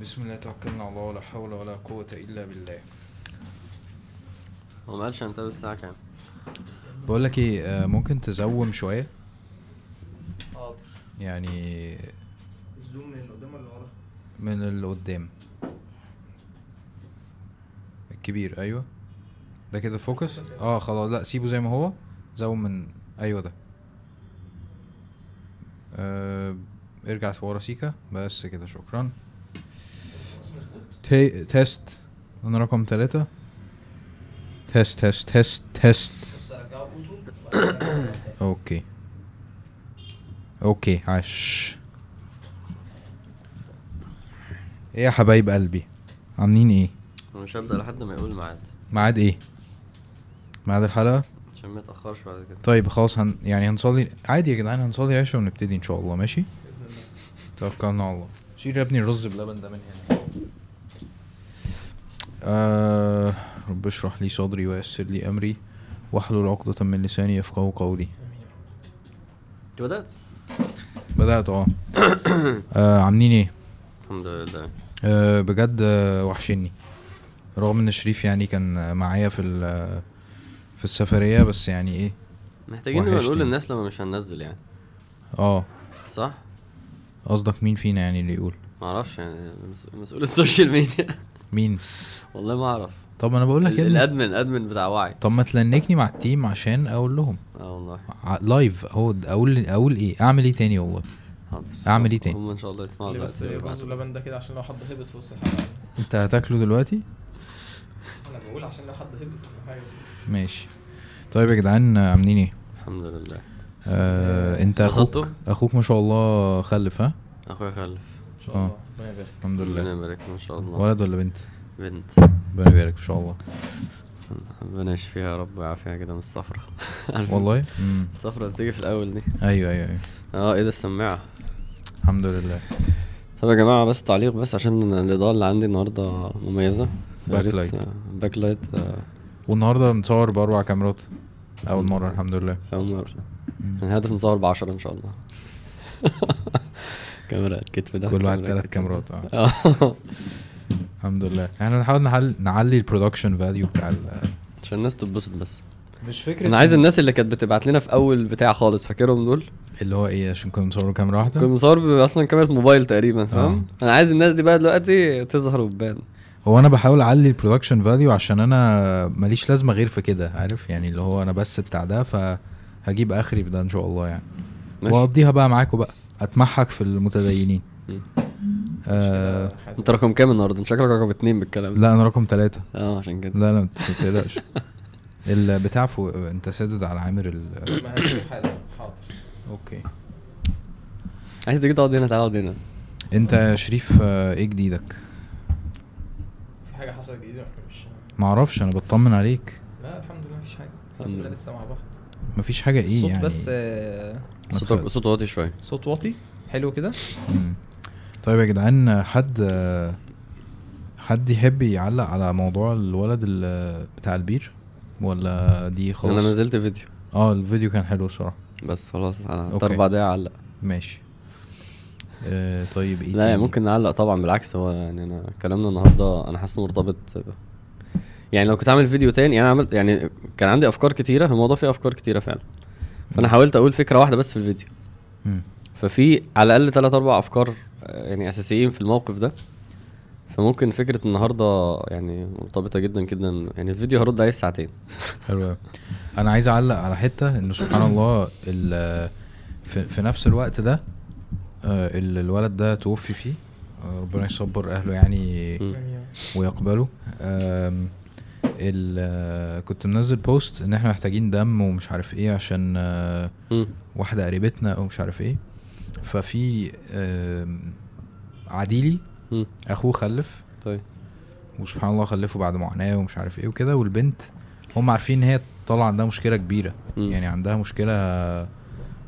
بسم الله توكلنا على الله ولا حول ولا قوة إلا بالله. هو ما قالش هنتقابل الساعة كام؟ بقول لك إيه آه، ممكن ت zoom شوية؟ حاضر. يعني ال zoom من اللي قدام ولا ورا؟ من اللي قدام. الكبير أيوه. ده كده focus. آه خلاص. لا سيبه زي ما هو. zoom من أيوه ده. آه ارجع ورا سيكا. بس كده شكرا. te... test أنا رقم ثلاثة test test test test. okay okay عاش إيه يا حبايب قلبي؟ عاملين إيه؟ مش هبدأ لحد ما يقول ميعاد. ميعاد إيه؟ ميعاد الحلقة؟ عشان ما يتأخرش بعد كده. طيب خلاص هن... يعني هنصلي عادي يا جدعان هنصلي العشاء ونبتدي إن شاء الله ماشي؟ توكلنا على الله. شيل يا ابني الرز بلبن ده من هنا. آه رب اشرح لي صدري ويسر لي أمري واحلل عقدة من لساني يفقهوا قولي. أنت بدأت؟ بدأت آه. آه، عاملين إيه؟ الحمد لله. أه بجد آه، وحشني. رغم إن شريف يعني كان معايا في في السفرية بس يعني إيه محتاجين نبقى. نقول للناس لما مش هننزل يعني. آه. صح؟ قصدك مين فينا يعني اللي يقول؟ معرفش يعني مس- مسؤول ال social media. مين؟ والله ما أعرف. طب أنا بقول لك ابني. ال admin ال admin بتاع وعي. طب ما ت link ني مع ال team عشان أقول لهم. آه والله. live أهو أقول أقول إيه؟ أعمل إيه تاني والله؟ حاضر. أعمل إيه تاني؟ هم إن شاء الله يسمعوا بس دلوقتي الرز ويبعتوا. واللبن ده كده عشان لو حد هبط في وسط الحلقة؟ أنت هتاكله دلوقتي؟ أنا بقول عشان لو حد هبط ولا حاجة ماشي. طيب يا جدعان آه، عاملين إيه؟ الحمد لله. آه أنت أخوك؟ أخوك؟ ما شاء الله خلف ها؟ أخويا خلف. إن شاء آه. الله ربنا يبارك. الحمد ربنا لله يبارك له إن شاء الله. ولد ولا بنت؟ بنت. ربنا يبارك إن شاء الله. ربنا يشفيها يا رب ويعافيها كده من الصفرة. والله؟ الصفرة اللي بتيجي في الأول دي. أيوه أيوه أيوه. آه إيه ده؟ السماعة. الحمد لله. طب يا جماعة بس تعليق بس عشان الإضاءة اللي عندي النهاردة مميزة. back light. back light والنهاردة بنصور بأربع كاميرات. أول مرة الحمد لله. أول مرة. الهدف نصور بعشرة إن شاء الله. كاميرا الكتف ده. كل واحد ثلاث كاميرات ده. آه. آه. الحمد لله. إحنا نحاول نحل نعلي ال production value بتاع ال عشان الناس تتبسط بس. مش فكرة أنا عايز الناس اللي كانت بتبعت لنا في أول بتاع خالص فاكرهم دول؟ اللي هو إيه عشان كنا بنصور كاميرا واحدة؟ كنا بنصور ب- أصلا كاميرا موبايل تقريبا فاهم؟ أنا عايز الناس دي بقى دلوقتي تظهر وتبان. هو أنا بحاول أعلي ال production value عشان أنا ماليش لازمة غير في كده عارف؟ يعني اللي هو أنا بس بتاع ده فهجيب آخري في ده إن شاء الله يعني. ماشي. وأقضيها بقى معاكم بقى. أتمحك في المتدينين. آه حاسس- أنت رقم كام النهارده؟ أنت شكلك رقم اتنين بالكلام ده. لا أنا رقم ثلاثة آه عشان كده. لا لا ما تقلقش. البتاع فوق أنت سادد على عامر ال ما حاضر. أوكي. عايز تيجي تقعد هنا؟ تعالى اقعد هنا. أنت يا شريف آه، إيه جديدك؟ في حاجة حصلت جديدة؟ مش معرفش أنا بطمن عليك. لا الحمد لله مفيش حاجة. الحمد لله. لسه مع بعض. مفيش حاجة إيه الصوت يعني؟ بس آه، تخ- صوت واطي شوية. صوت واطي؟ حلو كده. طيب يا جدعان حد حد يحب يعلق على موضوع الولد ال- بتاع البير؟ ولا دي خلاص؟ أنا نزلت فيديو. آه الفيديو كان حلو الصراحه بس خلاص أنا. أربع دقايق اعلق ماشي. آه طيب إيه لا يعني؟ ممكن نعلق طبعا بالعكس هو يعني أنا كلامنا النهارده أنا حاسه مرتبط يعني لو كنت عامل فيديو تاني يعني أنا عملت يعني كان عندي أفكار كتيرة الموضوع فيه أفكار كتيرة فعلا. فأنا حاولت أقول فكرة واحدة بس في الفيديو. ففي على الأقل ثلاث أربع أفكار آه، يعني أساسيين في الموقف ده. فممكن فكرة النهارده يعني مرتبطة جدا جدا يعني الفيديو هرد عليه في ساعتين. حلو. أنا عايز أعلق على حتة إنه سبحان الله ال- في, في نفس الوقت ده آه، ال- الولد ده توفي فيه آه، ربنا يصبر أهله يعني. ويقبله. كنت منزل بوست إن إحنا محتاجين دم ومش عارف إيه عشان. واحدة قريبتنا أو مش عارف إيه ففي عديلي. أخوه خلف طيب وسبحان الله خلفه بعد معاناة ومش عارف إيه وكده والبنت هم عارفين إن هي طالعة عندها مشكلة كبيرة مم. يعني عندها مشكلة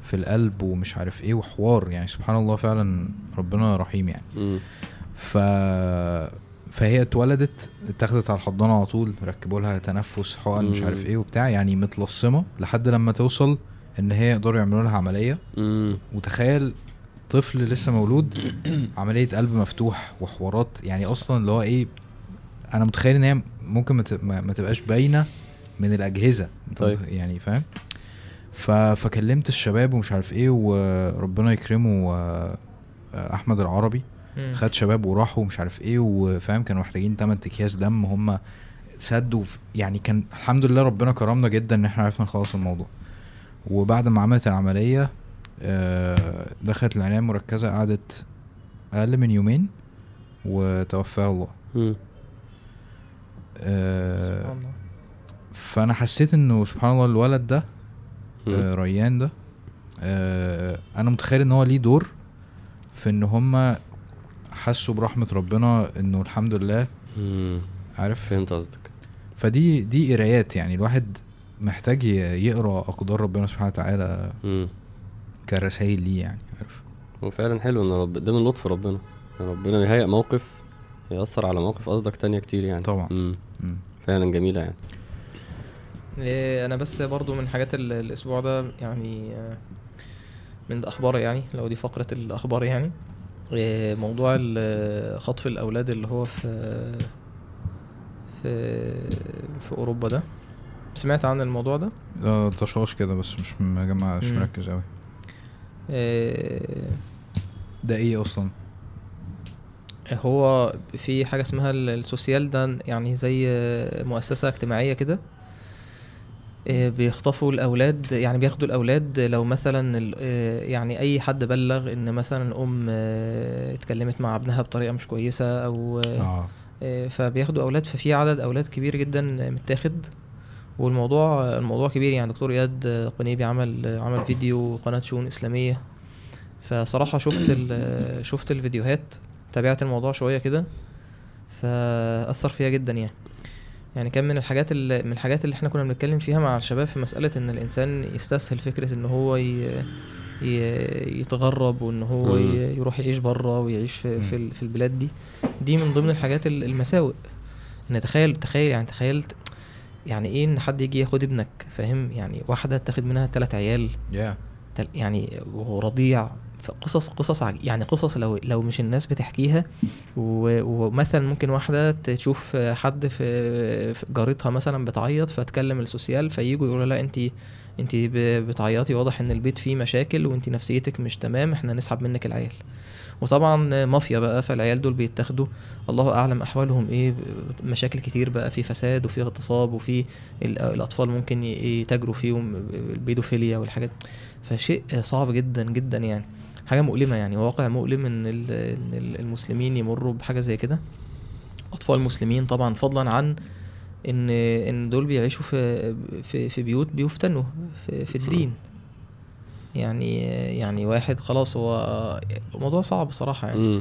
في القلب ومش عارف إيه وحوار يعني سبحان الله فعلا ربنا رحيم يعني مم. ف فهي اتولدت اتاخدت على الحضانه على طول ركبوا لها تنفس حقن مش عارف. إيه وبتاع يعني متلصمة لحد لما توصل ان هي يقدروا يعملوا لها عملية مم. وتخيل طفل لسه مولود عملية قلب مفتوح وحوارات يعني أصلا اللي هو إيه أنا متخيل ان هي ممكن ما تبقاش باينة من الأجهزة طيب. يعني فاهم. فكلمت الشباب ومش عارف إيه وربنا يكرمه آه، أحمد العربي. خد شباب وراحوا ومش عارف إيه وفاهم كانوا محتاجين 8 اكياس دم هم سدوا يعني كان الحمد لله ربنا كرمنا جدا ان إحنا عرفنا نخلص الموضوع وبعد ما عملت العملية آه، دخلت العناية المركزة قعدت أقل من يومين وتوفاها الله. آه، سبحان الله. فأنا حسيت إنه سبحان الله الولد ده. آه، ريان ده آه، أنا متخيل إن هو ليه دور في إن هم حسوا برحمة ربنا إنه الحمد لله مم. عارف فهمت قصدك فدي دي قرايات يعني الواحد محتاج يقرأ أقدار ربنا سبحانه وتعالى مم. كرسائل ليه يعني عارف هو فعلا حلو إن رب ده من لطف ربنا ربنا بيهيئ موقف يأثر على مواقف قصدك تانية كتير يعني طبعا. مم. مم. فعلا جميلة يعني إيه، أنا بس برضو من حاجات ال- الأسبوع ده يعني آه، من الأخبار يعني لو دي فقرة الأخبار يعني موضوع خطف الأولاد اللي هو في في في أوروبا ده. سمعت عن الموضوع ده؟ آه، طشاش كده بس مش مجمع مش. مركز قوي إيه، ده إيه أصلا؟ هو في حاجة اسمها ال- السوسيال ده يعني زي مؤسسة اجتماعية كده. بيخطفوا الأولاد يعني بياخدوا الأولاد لو مثلا إيه، يعني أي حد بلغ إن مثلا أم آه، اتكلمت مع ابنها بطريقة مش كويسة أو آه إيه، فبياخدوا أولاد ففي عدد أولاد كبير جدا متاخد. والموضوع الموضوع كبير يعني دكتور إياد قنيبي عمل عمل فيديو قناة شؤون إسلامية. فصراحة شفت ال- شفت الفيديوهات تابعت الموضوع شوية كده فأثر فيها جدا يعني. يعني كان من الحاجات اللي من الحاجات اللي إحنا كنا بنتكلم فيها مع الشباب في مسألة إن الإنسان يستسهل فكرة إن هو ي... يتغرب وإن هو مم. يروح يعيش بره ويعيش في في, في البلاد دي. دي من ضمن الحاجات ال- المساوئ. إن تخيل تخيل يعني تخيلت يعني إيه إن حد يجي ياخد ابنك فاهم؟ يعني واحدة تاخد منها ثلاث عيال. يا تل- يعني وهو رضيع. قصص قصص. يعني قصص لو لو مش الناس بتحكيها. ومثلا ممكن واحدة تشوف حد في جارتها مثلا بتعيط فتكلم السوسيال فييجوا يقولوا لا انت انت. بتعيطي واضح إن البيت فيه مشاكل وانت نفسيتك مش تمام إحنا نسحب منك العيال وطبعا مافيا بقى فالعيال دول بيتاخدوا الله أعلم أحوالهم إيه مشاكل كتير بقى في فساد وفي اغتصاب وفي ال- الأطفال ممكن يتاجروا فيهم البيدوفيليا والحاجات فشيء صعب جدا جدا يعني حاجة مؤلمة يعني واقع مؤلم إن ال- إن ال- المسلمين يمروا بحاجة زي كده. أطفال مسلمين طبعا فضلا عن إن إن دول بيعيشوا في في في بيوت بيفتنوا في, في الدين. يعني يعني واحد خلاص هو موضوع صعب بصراحة يعني.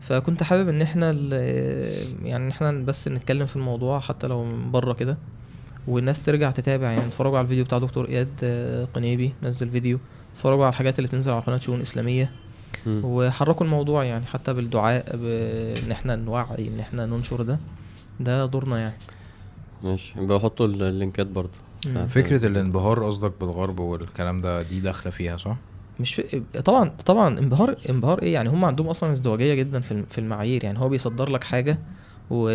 فكنت حابب إن إحنا ال- يعني إحنا بس نتكلم في الموضوع حتى لو من بره كده والناس ترجع تتابع يعني. اتفرجوا على الفيديو بتاع دكتور إياد قنيبي نزل فيديو. اتفرجوا على الحاجات اللي بتنزل على قناة شؤون إسلامية. وحركوا الموضوع يعني حتى بالدعاء بان إحنا نوعي إن إحنا ننشر ده. ده دورنا يعني. ماشي. بحطوا ال- اللينكات برضو مم. فكرة الانبهار قصدك بالغرب والكلام ده دي داخلة فيها صح؟ مش في... طبعا طبعا انبهار انبهار إيه يعني؟ هم عندهم أصلا ازدواجية جدا في في المعايير يعني. هو بيصدر لك حاجة و...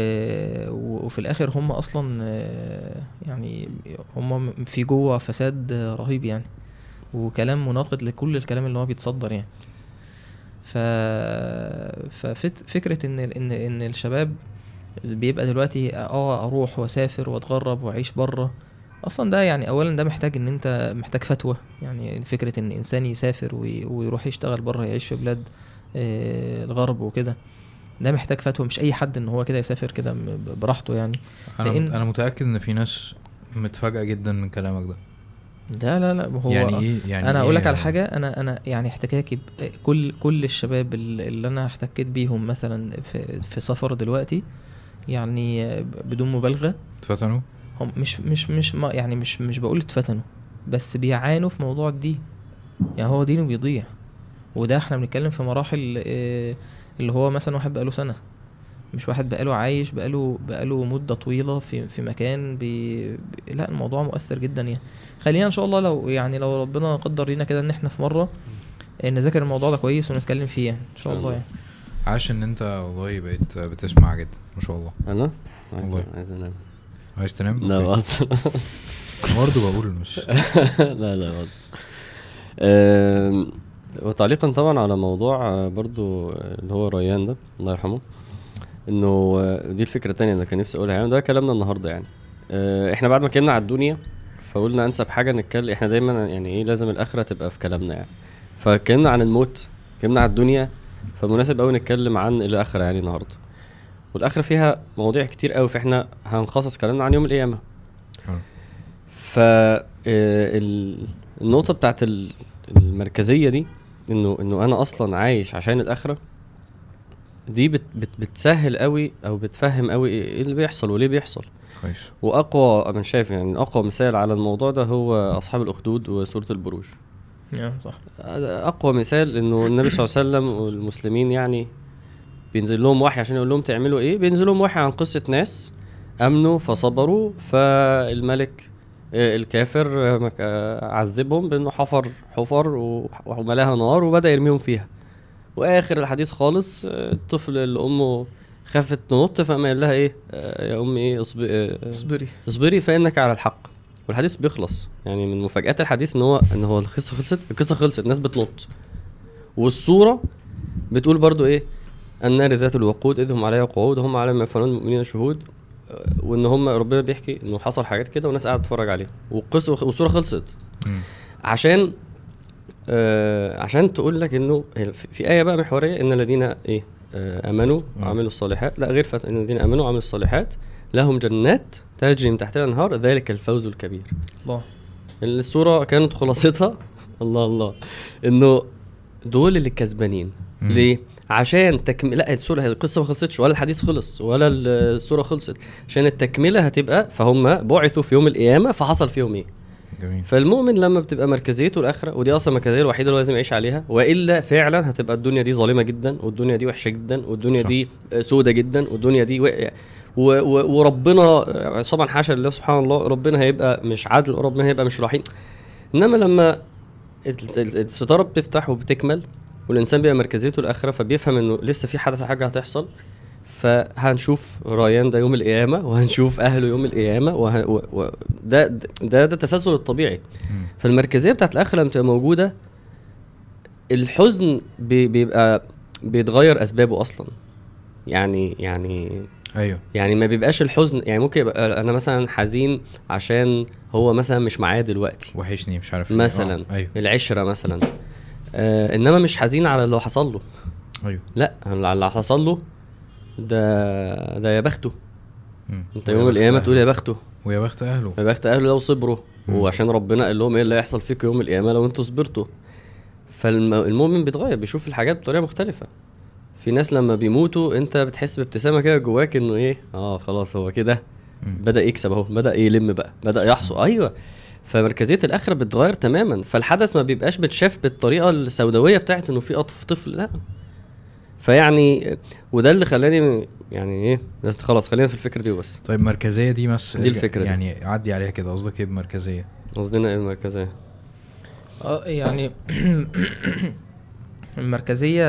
وفي الآخر هم أصلا آه، يعني هم في جوه فساد رهيب يعني. وكلام مناقض لكل الكلام اللي هو بيتصدر يعني. ف ففكره إن ان إن الشباب بيبقى دلوقتي آه أروح وأسافر وأتغرب وأعيش بره أصلا ده يعني اولا ده محتاج إن أنت محتاج فتوى. يعني فكرة إن إنسان يسافر وي- ويروح يشتغل بره يعيش في بلاد آه، الغرب وكده ده محتاج فتوى. مش أي حد إن هو كده يسافر كده براحته يعني. أنا لأن- أنا متأكد إن في ناس متفاجئة جدا من كلامك ده. لا لا لا هو يعني إيه؟ يعني أنا أقول لك إيه على حاجة أنا أنا يعني احتكاكي كل كل الشباب ال- اللي أنا احتكيت بيهم مثلا في في سفر دلوقتي يعني بدون مبالغة اتفتنوا؟ هم مش مش مش ما يعني مش مش بقول اتفتنوا بس بيعانوا في موضوع الدين. يعني هو دينه بيضيع وده إحنا بنتكلم في مراحل آه، اللي هو مثلا واحد بقاله سنة. مش واحد بقاله عايش بقاله بقاله مدة طويلة في في مكان بي بي- لا الموضوع مؤثر جدا يعني. خلينا إن شاء الله لو يعني لو ربنا قدر لينا كده إن إحنا في مرة نذاكر الموضوع ده كويس ونتكلم فيه يعني إن شاء الله يعني. عاش إن أنت والله بقيت بتسمع جدا ما شاء الله. أنا؟ عايز والله. عايز أنام. عايز تنام؟ لا. أصلا برضه بقول مش. لا لا بس وتعليقا طبعا على موضوع آه، برضو آه، اللي هو ريان ده الله يرحمه. إنه آه، دي الفكرة التانية اللي كان نفسي أقولها. يعني ده كلامنا النهارده يعني. آه، إحنا بعد ما اتكلمنا على الدنيا فقلنا أنسب حاجة نتكلم إحنا دايما يعني إيه لازم الآخرة تبقى في كلامنا يعني. فاتكلمنا عن الموت اتكلمنا على الدنيا فمناسب قوي نتكلم عن الآخرة يعني النهارده. والآخرة فيها مواضيع كتير قوي فإحنا هنخصص كلامنا عن يوم القيامة. ف آه، ال- النقطة بتاعت ال- المركزية دي إنه إنه أنا أصلا عايش عشان الآخرة دي بت بت بتسهل قوي أو بتفهم قوي إيه إيه اللي بيحصل وليه بيحصل. كويس. وأقوى أنا شايف يعني أقوى مثال على الموضوع ده هو أصحاب الأخدود وسوره البروج. آه صح. أقوى مثال إنه النبي صلى الله عليه وسلم والمسلمين يعني بينزل لهم وحي عشان يقول لهم تعملوا إيه؟ بينزل لهم وحي عن قصة ناس أمنوا فصبروا فالملك آه، الكافر آه، آه، عذبهم بإنه حفر حفر وملاها نار وبدأ يرميهم فيها. واخر الحديث خالص آه، الطفل اللي أمه خافت تنط فقام قال لها إيه؟ آه، يا أمي إيه اصبري اصبري. اصبري فإنك على الحق. والحديث بيخلص. يعني من مفاجآت الحديث إن هو إن هو القصة خلصت القصة خلصت الناس بتنط. والصورة بتقول برضو إيه؟ النار ذات الوقود إذ هم عليها قعود هم على ما يفعلون المؤمنين شهود وإن هم ربنا بيحكي إنه حصل حاجات كده والناس قاعدة تتفرج عليها. والقصة والصورة خلصت. عشان آه عشان تقول لك إنه في آية بقى محوريه إن الذين إيه آه آمنوا. وعملوا الصالحات لا غير فت... إن الذين آمنوا وعملوا الصالحات لهم جنات تجري من تحتها الأنهار ذلك الفوز الكبير. الله. الصورة كانت خلاصتها الله الله إنه دول اللي كسبانين. ليه؟ عشان تكم... لا الصورة القصة ما خلصتش ولا الحديث خلص ولا ال- الصورة خلصت. عشان التكملة هتبقى فهم بعثوا في يوم القيامة فحصل فيهم إيه؟ جميل فالمؤمن لما بتبقى مركزيته الآخرة ودي أصلا المركزيه الوحيدة اللي لازم يعيش عليها وإلا فعلا هتبقى الدنيا دي ظالمة جدا والدنيا دي وحشة جدا والدنيا صح. دي سودة جدا والدنيا دي و... و... و... وربنا طبعا حاشا لله سبحان الله ربنا هيبقى مش عدل وربنا هيبقى مش رحيم إنما لما ال- ال- الستارة بتفتح وبتكمل والإنسان بيبقى مركزيته الآخرة فبيفهم إنه لسه في حدث حاجة هتحصل فهنشوف ريان ده يوم القيامة وهنشوف أهله يوم القيامة وه... و... و... ده ده ده التسلسل الطبيعي. فالمركزية بتاعت الاخره لما تبقى موجودة الحزن بي- بيبقى بيتغير أسبابه أصلا. يعني يعني أيوه. يعني ما بيبقاش الحزن يعني ممكن يبقى أنا مثلا حزين عشان هو مثلا مش معايا دلوقتي. وحشني مش عارف إيه. مثلا. آه. أيوه. العشرة مثلا. آه إنما مش حزين على اللي حصل له. أيوه. لا على اللي حصل له ده ده يا بخته. مم. انت يوم القيامة. تقول يا بخته. ويا بخت أهله. يا بخت أهله لو صبروا. وعشان ربنا قال لهم إيه اللي هيحصل فيكم يوم القيامة لو أنتوا صبرتوا. فالمؤمن بيتغير بيشوف الحاجات بطريقة مختلفة. في ناس لما بيموتوا انت بتحس بابتسامة كده جواك إنه إيه؟ آه خلاص هو كده. بدأ يكسب أهو بدأ يلم بقى بدأ يحصل أيوه. فمركزية الآخرة بتتغير تماما. فالحدث ما بيبقاش بتشاف بالطريقة السوداوية بتاعت إنه في طفل لا. فيعني وده اللي خلاني يعني إيه بس خلاص خلينا في الفكرة دي وبس. طيب مركزية دي بس دي الفكرة دي. يعني عدي عليها كده قصدك إيه بمركزية؟ قصدنا إيه المركزية. آه يعني المركزية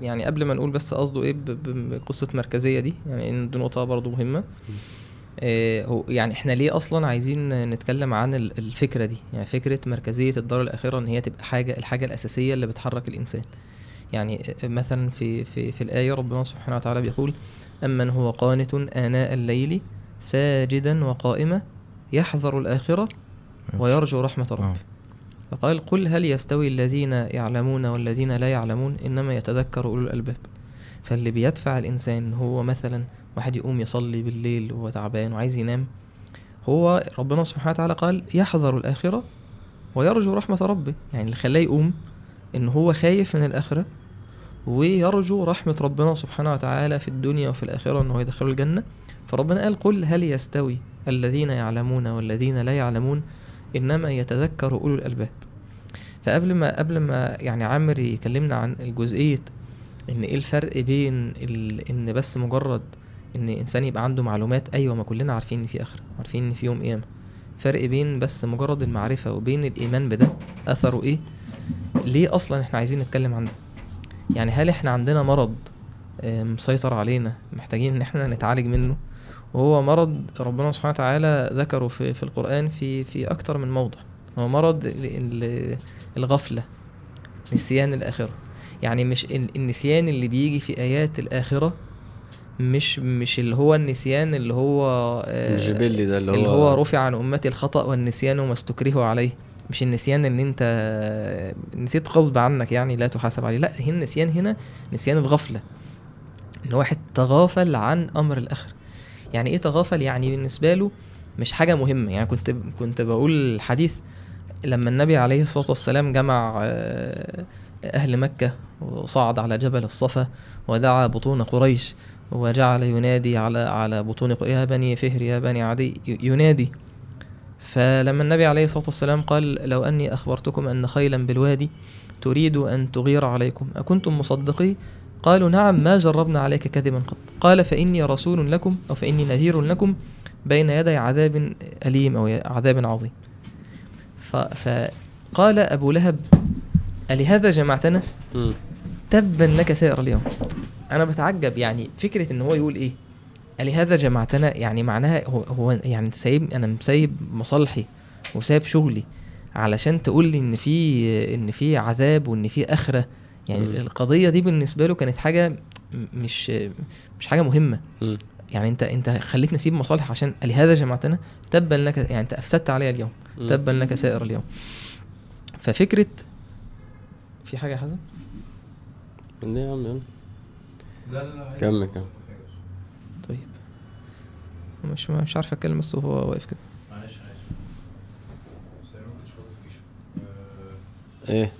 يعني قبل ما نقول بس قصده إيه ب- ب- بقصة مركزية دي يعني إن دي نقطة برضو مهمة. آه، هو يعني إحنا ليه أصلا عايزين نتكلم عن ال- الفكرة دي؟ يعني فكرة مركزية الدار الآخرة إن هي تبقى حاجة الحاجة الأساسية اللي بتحرك الإنسان. يعني آه، مثلا في في في الآية ربنا سبحانه وتعالى بيقول أمن هو قانت آناء الليل ساجدا وقائما يحذر الآخرة ويرجو رحمة ربه. آه. فقال قل هل يستوي الذين يعلمون والذين لا يعلمون إنما يتذكر أولو الألباب؟ فاللي بيدفع الإنسان هو مثلا واحد يقوم يصلي بالليل وهو تعبان وعايز ينام هو ربنا سبحانه وتعالى قال يحذر الآخرة ويرجو رحمة ربه. يعني اللي خلاه يقوم إن هو خايف من الآخرة ويرجو رحمة ربنا سبحانه وتعالى في الدنيا وفي الآخرة إنه يدخله الجنة. فربنا قال قل هل يستوي الذين يعلمون والذين لا يعلمون إنما يتذكر أولو الألباب. فقبل ما قبل ما يعني عامر يكلمنا عن الجزئية إن إيه الفرق بين. إن بس مجرد إن إنسان يبقى عنده معلومات أيوة ما كلنا عارفين إن في آخرة عارفين إن في يوم قيامة. فرق بين بس مجرد المعرفة وبين الإيمان بده أثره إيه؟ ليه أصلا إحنا عايزين نتكلم عن ده؟ يعني هل إحنا عندنا مرض مسيطر علينا محتاجين إن إحنا نتعالج منه؟ وهو مرض ربنا سبحانه وتعالى ذكره في, في القرآن في في أكتر من موضع. هو مرض ال- ال- الغفلة نسيان الآخرة. يعني مش ال- النسيان اللي بيجي في آيات الآخرة مش مش اللي هو النسيان اللي هو آه، الجبلي ده اللي هو اللي هو رفع عن أمتي الخطأ والنسيان وما استكرهوا عليه. مش النسيان ان انت نسيت غصب عنك يعني لا تحاسب عليه. لا هي النسيان هنا نسيان الغفلة. إن واحد تغافل عن أمر الاخره يعني إيه تغافل؟ يعني بالنسبة له مش حاجة مهمة. يعني كنت كنت بقول الحديث لما النبي عليه الصلاة والسلام جمع آه، أهل مكة وصعد على جبل الصفا ودعا بطون قريش وجعل ينادي على على بطون يا بني فهر يا بني عدي ينادي. فلما النبي عليه الصلاة والسلام قال لو أني أخبرتكم أن خيلا بالوادي تريد أن تغير عليكم أكنتم مصدقي؟ قالوا نعم ما جربنا عليك كذبا قط. قال فإني رسول لكم أو فإني نذير لكم بين يدي عذاب أليم أو عذاب عظيم. فقال أبو لهب ألهذا جمعتنا. تبا لك سائر اليوم. أنا بتعجب يعني فكرة إن هو يقول إيه؟ ألهذا جمعتنا يعني معناها هو, هو يعني سايب أنا مسيب مصالحي وسايب شغلي علشان تقول لي إن في إن في عذاب وإن في آخرة. يعني مم. القضية دي بالنسبة له كانت حاجة م- مش مش حاجة مهمة. مم. يعني أنت أنت خليتني أسيب مصالح عشان لهذا جمعتنا تبا لك يعني أنت أفسدت علي اليوم. تبا لك سائر اليوم. ففكرة في حاجة يا حازم ليه يا عم يلا لا لا لا كمل كمل. مش مش عارف أتكلم بس هو واقف كده. معلش آه، إيه؟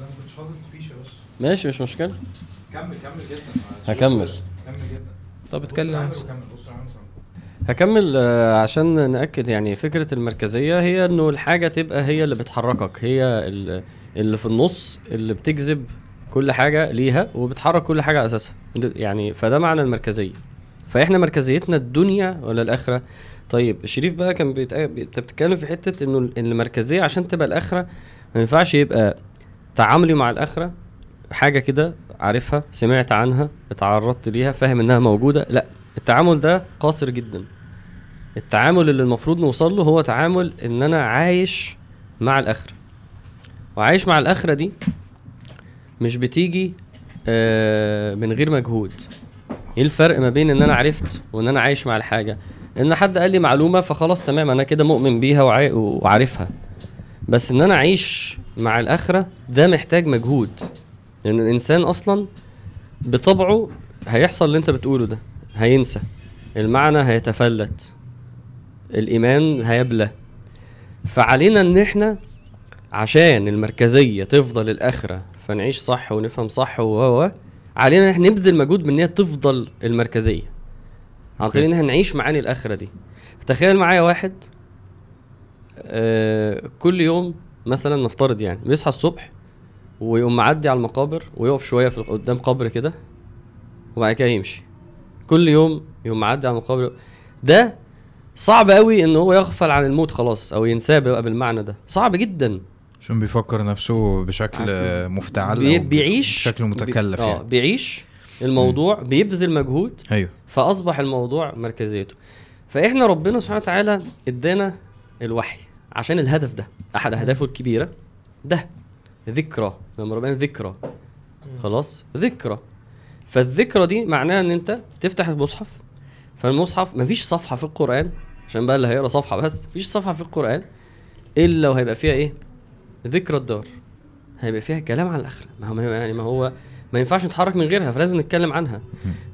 لا ما كنتش حاطط فيشة بس. ماشي مش مشكلة. كمل كمل جدا. هكمل. كمل جدا. طب بص اتكلم. يا عم بس. وكمل، بص يا عم وكمل. هكمل آه، عشان نأكد يعني فكرة المركزية هي إنه الحاجة تبقى هي اللي بتحركك. هي ال- اللي في النص اللي بتجذب كل حاجة ليها وبتحرك كل حاجة على أساسها. يعني فده معنى المركزية. فاحنا مركزيتنا الدنيا ولا الآخرة؟ طيب الشريف بقى كان بيتق- انت بتتكلم في حتة إنه ال- المركزية عشان تبقى الآخرة ما ينفعش يبقى تعاملي مع الآخرة حاجة كده عارفها سمعت عنها اتعرضت ليها فاهم إنها موجودة لا التعامل ده قاصر جدا. التعامل اللي المفروض نوصل له هو تعامل إن أنا عايش مع الآخرة. وعايش مع الآخرة دي مش بتيجي آه من غير مجهود. إيه الفرق ما بين إن أنا عرفت وإن أنا عايش مع الحاجة؟ إن حد قال لي معلومة فخلاص تمام أنا كده مؤمن بيها وعا- وعارفها. بس إن أنا اعيش مع الآخرة ده محتاج مجهود. لأن الإنسان أصلا بطبعه هيحصل اللي أنت بتقوله ده هينسى. المعنى هيتفلت. الإيمان هيبلى. فعلينا إن إحنا عشان المركزية تفضل الآخرة فنعيش صح ونفهم صح و علينا إن إحنا نبذل مجهود من ان هي تفضل المركزية. عن طريق إن إحنا نعيش معاني الآخرة دي. تخيل معايا واحد آه كل يوم مثلا نفترض يعني بيصحى الصبح ويقوم معدي على المقابر ويقف شوية في قدام قبر كده وبعد كده يمشي. كل يوم يقوم معدي على المقابر. ده صعب قوي إن هو يغفل عن الموت خلاص أو ينساه بقى بالمعنى ده. صعب جدا. عشان بيفكر نفسه بشكل آه، مفتعل بي بيعيش بشكل متكلف بي... آه يعني. بيعيش الموضوع بيبذل مجهود. أيوه. فأصبح الموضوع مركزيته. فإحنا ربنا سبحانه وتعالى إدانا الوحي عشان الهدف ده. أحد أهدافه الكبيرة ده. ذكرى. لما ربنا ذكرى. خلاص؟ ذكرى. فالذكرى دي معناها إن أنت تفتح المصحف. فالمصحف مفيش صفحة في القرآن عشان بقى اللي هيقرأ صفحة بس مفيش صفحة في القرآن إلا وهيبقى فيها إيه؟ ذكرى الدار. هيبقى فيها كلام عن الآخرة. ما هو يعني ما هو ما ينفعش نتحرك من غيرها فلازم نتكلم عنها.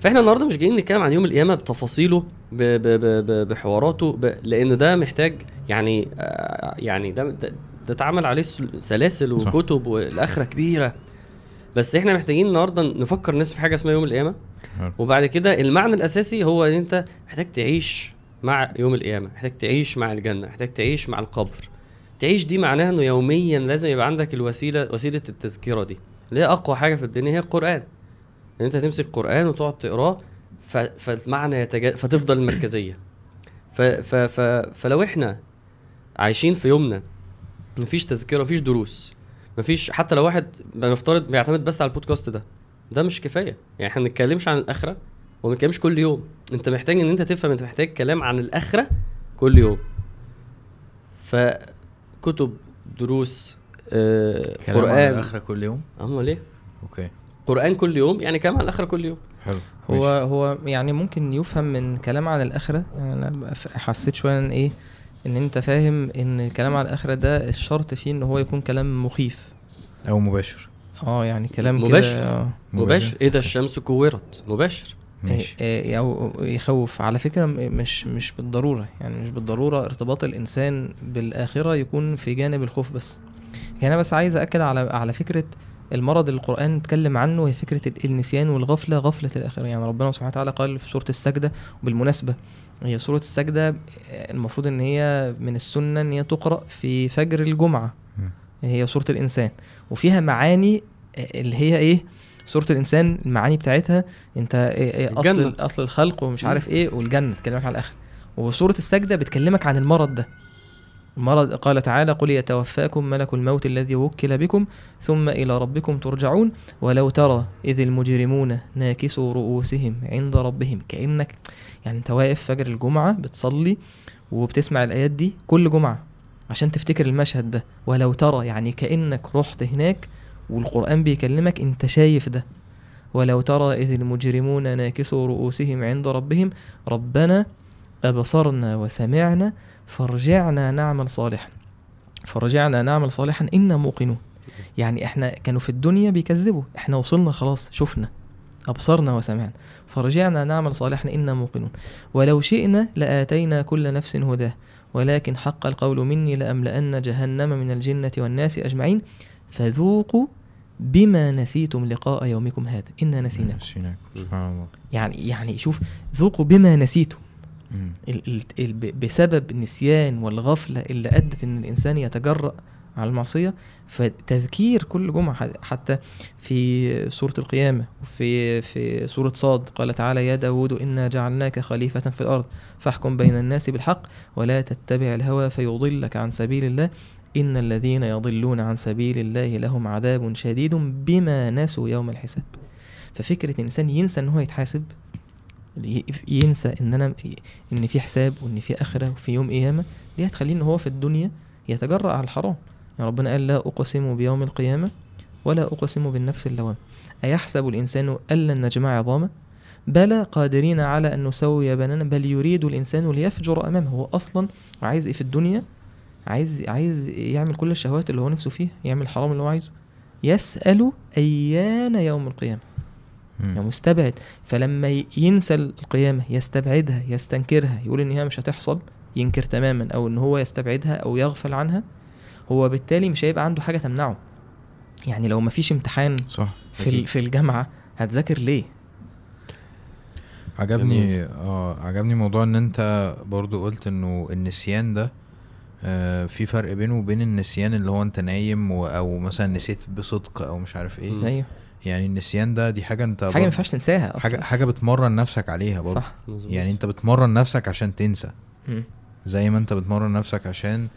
فإحنا النهارده مش جايين نتكلم عن يوم القيامة بتفاصيله ب ب ب ب بحواراته ب لأن ده محتاج يعني آه يعني ده ده, اتعمل عليه سل- سلاسل. وكتب والآخرة كبيرة. بس إحنا محتاجين النهارده نفكر الناس في حاجة اسمها يوم القيامة. وبعد كده المعنى الأساسي هو إن أنت محتاج تعيش مع يوم القيامة محتاج تعيش مع الجنة محتاج تعيش مع القبر. تعيش دي معناها إنه يوميا لازم يبقى عندك الوسيلة وسيلة التذكره دي. اللي هي أقوى حاجة في الدنيا هي القرآن. إن أنت تمسك قرآن وتقعد تقراه ف... فالمعنى يتج... فتفضل المركزيه ف... ف... ف... فلو إحنا عايشين في يومنا مفيش تذكرة مفيش دروس مفيش حتى لو واحد بنفترض بيعتمد بس على البودكاست ده ده مش كفاية. يعني إحنا ما بنتكلمش عن الآخرة وما بنتكلمش كل يوم. أنت محتاج إن أنت تفهم أنت محتاج كلام عن الآخرة كل يوم. فكتب دروس آه كلام عن قرآن. الآخرة كل يوم؟ امال إيه okay. قرآن كل يوم؟ يعني كلام عن الآخرة كل يوم. حلو. هو ماشي. هو يعني ممكن يفهم من كلام عن الآخرة. يعني أنا حسيت شوية إن إيه إن أنت فاهم إن الكلام عن الآخرة ده الشرط فيه إن هو يكون كلام مخيف. أو مباشر. آه يعني كلام مباشر. كده آه. مباشر. اذا الشمس كورت. مباشر. ماشي. إيه- إيه أو يخوف. على فكرة مش مش بالضرورة يعني مش بالضرورة ارتباط الإنسان بالآخرة يكون في جانب الخوف بس. يعني أنا بس عايز أكد على على فكرة المرض اللي القرآن اتكلم عنه هي فكرة ال- النسيان والغفلة غفلة الآخرة. يعني ربنا سبحانه وتعالى قال في سورة السجدة وبالمناسبه هي سورة السجدة آه، المفروض إن هي من السنة إن هي تقرأ في فجر الجمعة. مم. هي سورة الإنسان. وفيها معاني آه، اللي هي إيه؟ سوره الإنسان المعاني بتاعتها أنت إيه إيه أصل الجنة. أصل الخلق ومش. عارف إيه والجنة تكلمك عن الاخره وسوره السجدة بتكلمك عن المرض ده المرض قال تعالى قل يتوفاكم ملك الموت الذي وكل بكم ثم إلى ربكم ترجعون ولو ترى إذ المجرمون ناكسوا رؤوسهم عند ربهم كأنك يعني أنت واقف فجر الجمعة بتصلي وبتسمع الآيات دي كل جمعة عشان تفتكر المشهد ده ولو ترى يعني كأنك رحت هناك والقرآن بيكلمك أنت شايف ده. ولو ترى إذ المجرمون ناكسوا رؤوسهم عند ربهم ربنا أبصرنا وسمعنا فارجعنا نعمل صالحا. فرجعنا نعمل صالحا. إنا موقنون. يعني إحنا كانوا في الدنيا بيكذبوا. إحنا وصلنا خلاص شفنا. أبصرنا وسمعنا. فرجعنا نعمل صالحا. إنا موقنون. ولو شئنا لآتينا كل نفس هداه. ولكن حق القول مني لأملأن جهنم من الجنة والناس أجمعين. فذوقوا بما نسيتم لقاء يومكم هذا. إنا نسيناكم. نسيناك سبحان الله. يعني يعني شوف ذوقوا بما نسيتم. ال ال ال ب- بسبب النسيان والغفلة اللي أدت إن الإنسان يتجرأ على المعصية فتذكير كل جمعة حتى في سورة القيامة وفي في سورة صاد قال تعالى يا داود إنا جعلناك خليفة في الأرض فاحكم بين الناس بالحق ولا تتبع الهوى فيضلك عن سبيل الله إن الذين يضلون عن سبيل الله لهم عذاب شديد بما نسوا يوم الحساب. ففكرة إن الإنسان ينسى إن هو يتحاسب ينسى إن أنا إن في حساب وإن في آخرة وفي يوم قيامة دي هتخليه إن هو في الدنيا يتجرأ على الحرام. يعني ربنا قال لا أقسم بيوم القيامة ولا أقسم بالنفس اللوام أيحسب الإنسان أن لن نجمع عظامه؟ بلى قادرين على أن نسوي بنانا بل يريد الإنسان ليفجر أمامه. هو أصلا عايز إيه في الدنيا؟ عايز عايز يعمل كل الشهوات اللي هو نفسه فيها يعمل الحرام اللي هو عايزه. يسأل أيان يوم القيامة. يعني. مستبعد. فلما ينسى القيامة يستبعدها يستنكرها يقول إن هي مش هتحصل ينكر تماما أو إن هو يستبعدها أو يغفل عنها هو بالتالي مش هيبقى عنده حاجة تمنعه. يعني لو مفيش امتحان صح في في الجامعة هتذاكر ليه؟ عجبني آه عجبني موضوع إن أنت برضو قلت إنه النسيان ده آه في فرق بينه وبين النسيان اللي هو انت نايم و أو مثلا نسيت بصدق أو مش عارف إيه. أيوه. يعني النسيان ده دي حاجة انت حاجة ما ينفعش تنساها أصلا. حاجة حاجة بتمرن نفسك عليها برضو صح. مظبوط. يعني انت بتمرن نفسك عشان تنسى. زي ما انت بتمرن نفسك عشان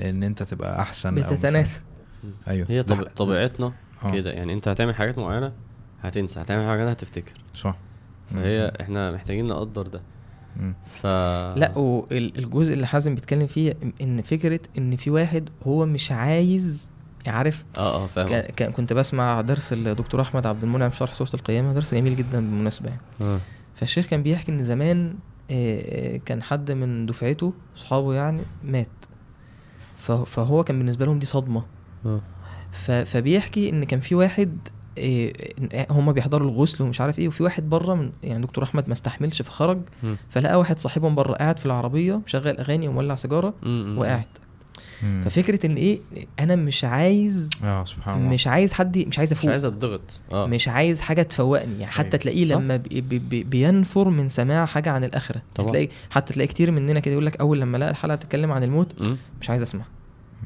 ان انت تبقى أحسن. بتتناسى. أيوه. هي طب... طبيعتنا آه. كده. يعني انت هتعمل حاجات معينة هتنسى. هتعمل حاجات هتفتكر. صح. فهي إحنا محتاجين نقدر ده. ف لا والجزء اللي حازم بيتكلم فيه ان فكرة إن في واحد هو مش عايز عارف آه آه فاهم. كا- كنت بسمع درس الدكتور أحمد عبد المنعم شرح سورة القيامة درس جميل جدا بالمناسبة يعني آه. فالشيخ كان بيحكي إن زمان آه، آه، كان حد من دفعته صحابه يعني مات فهو كان بالنسبة لهم دي صدمة. ف- فبيحكي إن كان في واحد آه، آه، هما بيحضروا الغسل ومش عارف إيه وفي واحد بره من يعني دكتور أحمد ما استحملش فخرج. فلقى واحد صاحبهم بره قاعد في العربية مشغل أغاني ومولع سيجارة. وقاعد. ففكرة إن إيه أنا مش عايز آه سبحان الله مش عايز حد مش عايز مش أفوق عايز اتضغط آه مش عايز حاجة تفوقني يعني حتى أيوة. تلاقيه. لما بي بي بي بينفر من سماع حاجة عن الآخرة طبعا. تلاقي حتى تلاقي كتير مننا كده يقول لك أول لما لقى الحلقة بتتكلم عن الموت مم. مش عايز أسمع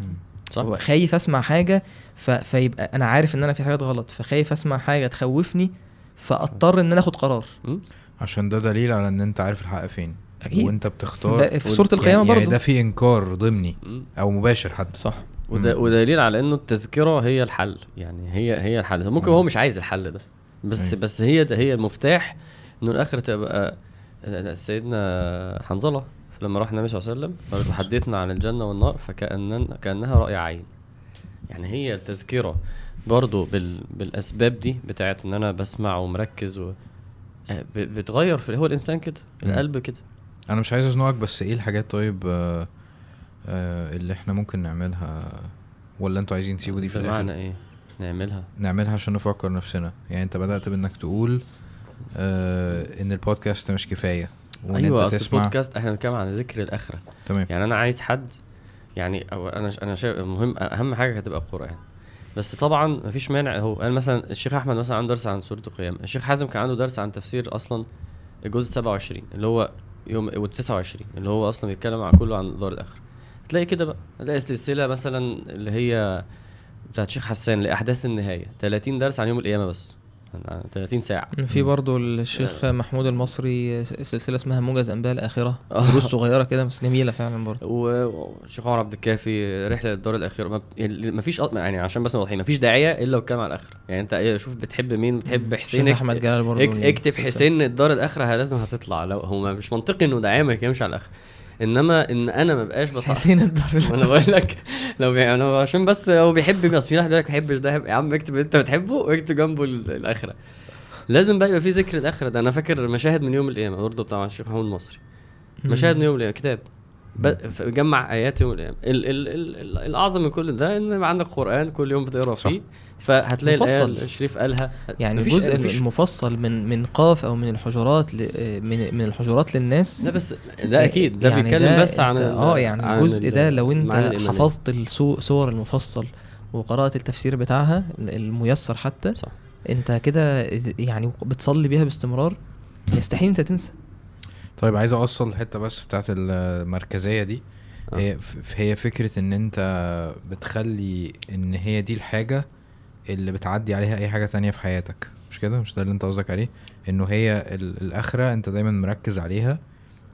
مم. صح؟ هو خايف أسمع حاجة ف... فيبقى أنا عارف إن أنا في حاجات غلط فخايف أسمع حاجة تخوفني فأضطر إن أنا آخد قرار. عشان ده دليل على إن أنت عارف الحق فين. أكيد. وأنت بتختار ده في سوره القيامة يعني, يعني برضه ده في إنكار ضمني. أو مباشر حتى. صح. وده. ودليل على إنه التذكرة هي الحل. يعني هي هي الحل. ممكن مم. هو مش عايز الحل ده. بس أيوة. بس هي ده هي المفتاح إنه الاخره تبقى آه، سيدنا حنظلة. لما راح النبي صلى الله عليه وسلم قال تحدثنا عن الجنة والنار فكأننا كأنها رأي عين. يعني هي التذكرة برضو بال بالأسباب دي بتاعت إن أنا بسمع ومركز و آه، بتغير في هو الإنسان كده. القلب كده. أنا مش عايز أزنقك بس إيه الحاجات طيب آه آه اللي إحنا ممكن نعملها ولا أنتوا عايزين تسيبوا دي في بمعنى الآخر إيه؟ نعملها. نعملها عشان نفكر نفسنا. يعني أنت بدأت بإنك تقول آه إن البودكاست مش كفاية. وان أيوه أصل البودكاست إحنا بنتكلم عن ذكر الأخرة. تمام. يعني أنا عايز حد يعني أو أنا أنا شايف مهم أهم حاجة هتبقى القرآن. بس طبعا مفيش مانع. هو قال مثلا الشيخ أحمد مثلا عنده درس عن سورة القيامة. الشيخ حازم كان عنده درس عن تفسير أصلا الجزء 27 اللي هو يوم وال 29 اللي هو أصلا بيتكلم عن كله عن دار الآخرة. تلاقي كده بقى. تلاقي سلسلة مثلا اللي هي بتاعت شيخ حسان لأحداث النهاية. 30 درس عن يوم القيامة بس. 30 ساعة. في برضو الشيخ محمود المصري سلسلة اسمها موجز أنباء الآخرة. آه. دروس صغيرة كده بس جميلة فعلا برضو. و- والشيخ عمر عبد الكافي رحلة للدار ما, ب- يعني ما فيش يعني عشان بس واضحين ما فيش داعية إلا لو كان على الآخرة. يعني أنت إيه شوف بتحب مين بتحب حسين أحمد جلال اكت- اكتب. حسين الدار الآخرة لازم هتطلع. لو هو مش منطقي إنه داعيه ما يكلمش على الآخرة. إنما إن أنا ما بقاش بطلع حسين الدار. وأنا بقول لك لو بي... أنا عشان بس هو بيحب بس في واحد يقول لك ما بيحبش ده يا عم اكتب اللي أنت بتحبه واكتب جنبه ال- الآخرة. لازم بقى يبقى في ذكر الآخرة ده. أنا فاكر مشاهد من يوم القيامة برضه بتاع الشيخ محمود المصري مشاهد من يوم القيامة. كتاب. جمع آيات يوم القيامة. ال ال ال ال الأعظم من كل ده إن عندك قرآن كل يوم بتقرأ. فيه فهتلاقي الآية مفصل. اللي الشريف قالها. يعني مفيش- الجزء مفيش- المفصل من من قاف أو من الحجرات ل... من من الحجرات للناس. لا بس ده أكيد. ده يعني بيتكلم بس عن آه يعني عن الجزء ال- ده لو أنت. حفظت السور المفصل وقرأت التفسير بتاعها الميسر حتى صح. أنت كده يعني بتصلي بيها باستمرار يستحيل أنت تنسى. طيب عايز أوصل الحته بس بتاعت المركزية دي آه. هي فكرة إن أنت بتخلي إن هي دي الحاجة اللي بتعدي عليها أي حاجة تانية في حياتك مش كده مش ده اللي أنت قصدك عليه إنه هي ال- الأخرة أنت دايما مركز عليها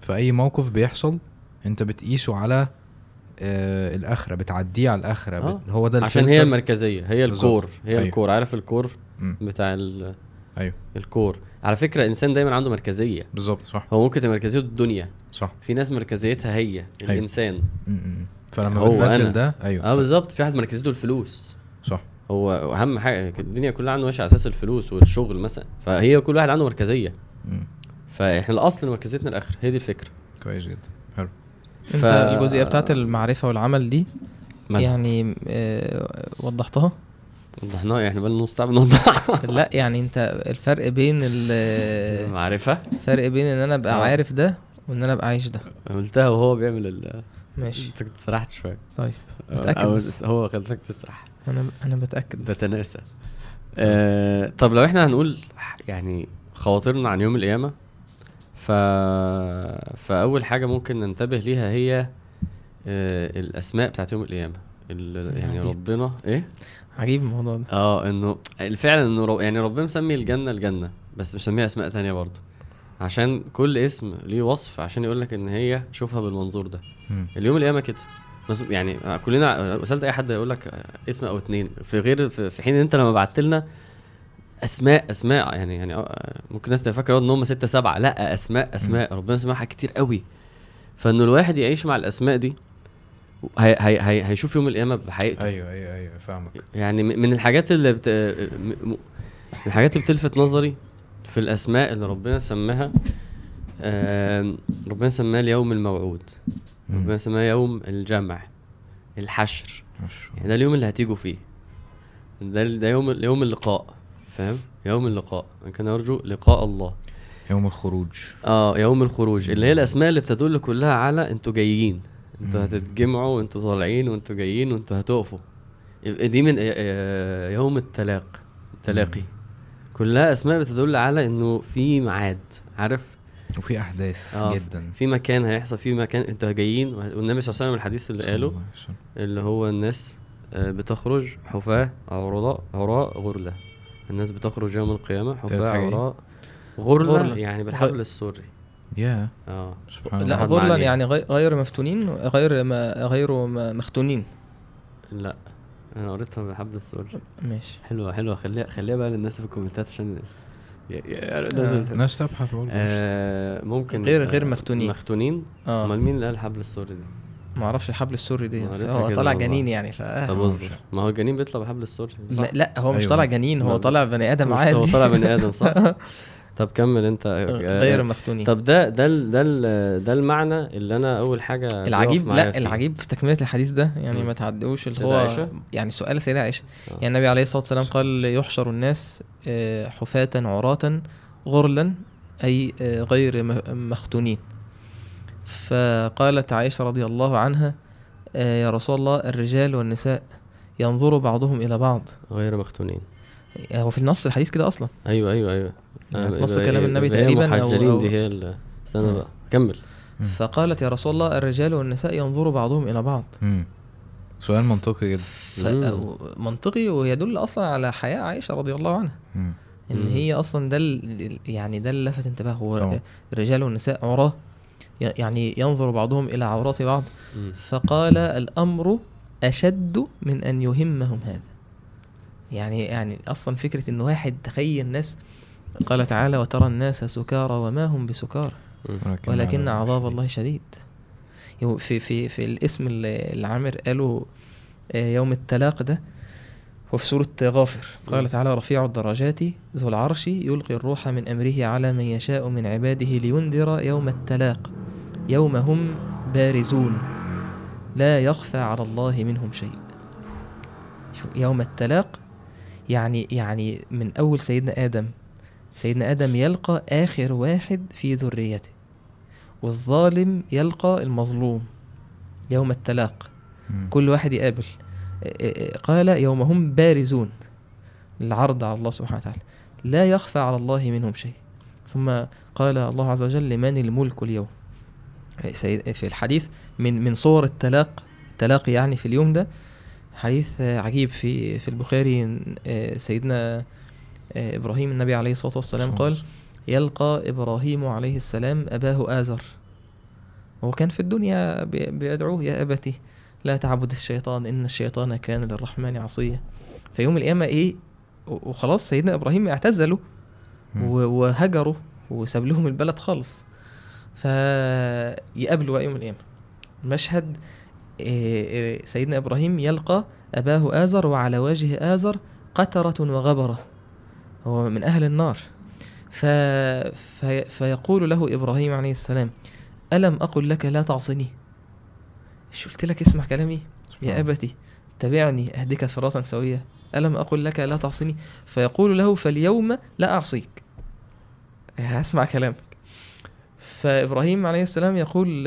في أي موقف بيحصل أنت بتقيسه على آه الأخرة بتعديه على الأخرة آه. بت... هو ده عشان هي. المركزية هي. الكور هي أيوة. الكور عارف الكور مم. بتاع ال- أيوه الكور على فكرة الإنسان دايما عنده مركزية. بالظبط صح. هو ممكن تبقى مركزيته الدنيا. صح. في ناس مركزيتها هي الإنسان. م- م. فلما هو بتبدل أنا. ده أيوه. آه بالظبط. في واحد مركزيته الفلوس. صح. هو أهم حاجة الدنيا كلها عنده ماشية على أساس الفلوس والشغل مثلا. فهي كل واحد عنده مركزية. م. فإحنا الأصل مركزيتنا الآخر. هي دي الفكرة. كويس جدا. حلو. أنت الجزئية بتاعت المعرفة والعمل دي مالها؟ يعني آه وضحتها؟ وضحناها إحنا بقالنا نص ساعة بنوضح لا يعني انت الفرق بين ال- معرفة الفرق بين ان أنا ابقى آه. عارف ده وان أنا ابقى عايش ده قلتها وهو بيعمل ال ماشي انت كنت سرحت شوية طيب أو بس. هو خلتك تسرح أنا أنا بتأكد بس. تتناسى آه طب لو إحنا هنقول يعني خواطرنا عن يوم القيامة ف... فأول حاجة ممكن ننتبه ليها هي آه الأسماء بتاعت يوم القيامة ال... يعني. ربنا إيه؟ عجيب الموضوع ده. آه انه فعلا انه رو... يعني ربنا مسمي الجنة الجنة بس مسميها أسماء تانية برضه. عشان كل اسم ليه وصف عشان يقول لك إن هي شوفها بالمنظور ده. م. اليوم القيامة كده. بس يعني كلنا سالت أي حد يقول لك اسم أو اتنين في غير في حين إن أنت لما بعت لنا أسماء أسماء يعني يعني آه، ممكن الناس تفكر إن هم ستة سبعة لأ أسماء أسماء. ربنا سماها كتير قوي. فإنه الواحد يعيش مع الأسماء دي هي هي هي هيشوف يوم القيامة بحقيقته. أيوه أيوه أيوه فاهمك. يعني من الحاجات اللي بت... من الحاجات اللي بتلفت نظري في الأسماء اللي ربنا سماها آم، ربنا سماها اليوم الموعود. ربنا سماها يوم الجمع الحشر. يعني ده اليوم اللي هتيجوا فيه. ده ده يوم يوم اللقاء فاهم؟ يوم اللقاء. من كان يرجو لقاء الله. يوم الخروج. آه يوم الخروج. اللي هي الأسماء اللي بتدل كلها على أنتوا جايين. أنتوا. هتتجمعوا وانتوا طالعين وانتوا جايين وانتوا هتقفوا دي من آه، آه، يوم التلاق التلاقي. كلها أسماء بتدل على إنه في ميعاد عارف وفي أحداث آه، جدا في مكان هيحصل في مكان أنتوا جايين والنبي صلى الله عليه وسلم الحديث اللي قاله. اللي هو الناس آه، بتخرج حفاة عراء عراء غرلة الناس بتخرج يوم القيامة حفاة؟ عراء غرلة, غرلة. يعني بالحبل السري يا آه. سبحان لا غرلا. يعني غي- غير مفتونين غير ما غير ما مختونين. لا. أنا قريتها بحبل السور ماشي. حلوة حلوة. خليها خليها بقى للناس في الكومنتات عشان لازم الناس تبحث برضه. آه ممكن غير- غير آه، مختونين. مختونين آه. أمال مين اللي قال حبل السوري دي؟ ما أعرفش الحبل السوري دي. هو طالع. جنين يعني ف طب آه، اصبر. ما هو الجنين بيطلع بحبل السوري صح؟ لا, هو مش أيوة. طالع جنين هو. طالع بني آدم عادي. هو طالع بني آدم صح؟ طب كمل انت آه، غير مختونين طب ده ده ده ده المعنى اللي أنا اول حاجة العجيب لا فيه. العجيب في تكملة الحديث ده يعني. ما تعدوش اللي هو عائشة؟ يعني سؤال سيدة عائشة آه. يعني النبي عليه الصلاة والسلام قال يحشر الناس آه، حفاة عراة غرلا أي آه، غير مختونين فقالت عائشة رضي الله عنها آه، يا رسول الله الرجال والنساء ينظر بعضهم إلى بعض غير مختونين هو في النص الحديث كده أصلا أيوه أيوه أيوه يعني في نص كلام إيه؟ النبي تقريباً أو- دي هي استنى. بقى كمل. فقالت يا رسول الله الرجال والنساء ينظر بعضهم إلى بعض مم. سؤال منطقي جدا ف-. منطقي ويدل أصلا على حياة عائشة رضي الله عنها مم. إن مم. هي أصلا ده ال- يعني ده اللي لفت انتباه هو. الرجال والنساء عراه يعني ينظر بعضهم إلى عورات بعض مم. فقال الأمر أشد من أن يهمهم هذا يعني يعني أصلا فكرة ان واحد تخيل الناس قال تعالى وترى الناس سكارى وما هم بسكارى. ولكن عذاب الله شديد. في في في الاسم اللي عامر قاله آه، يوم التلاق ده وفي سورة غافر. قال. تعالى رفيع الدرجات ذو العرش يلقي الروح من أمره على من يشاء من عباده لينذر يوم التلاق. يوم هم بارزون. لا يخفى على الله منهم شيء. يوم التلاق يعني يعني من أول سيدنا آدم. سيدنا آدم يلقى آخر واحد في ذريته والظالم يلقى المظلوم يوم التلاق. كل واحد يقابل. قال يوم هم بارزون. العرض على الله سبحانه وتعالى. لا يخفى على الله منهم شيء. ثم قال الله عز وجل لمن الملك اليوم. في الحديث من من صور التلاق. التلاقي يعني في اليوم ده حديث عجيب في في البخاري آه، سيدنا آه، إبراهيم النبي عليه الصلاة والسلام قال يلقى إبراهيم عليه السلام أباه آزر. وهو كان في الدنيا بي- بيدعوه يا أبتي لا تعبد الشيطان إن الشيطان كان للرحمن عصيا. في يوم القيامة إيه وخلاص سيدنا إبراهيم. و- وهجروا وساب لهم البلد خالص. فيقابلوا بقى يوم القيامة. مشهد إيه، سيدنا إبراهيم يلقى أباه آزر وعلى وجه آزر قترة وغبرة. هو من أهل النار. ف... في... فيقول له إبراهيم عليه السلام ألم أقل لك لا تعصني؟ شو قلت لك اسمع كلامي؟ يا أبتي تبعني اهدك صراطا سويا. ألم أقل لك لا تعصني؟ فيقول له فاليوم لا أعصيك. هسمع كلامك فإبراهيم عليه السلام يقول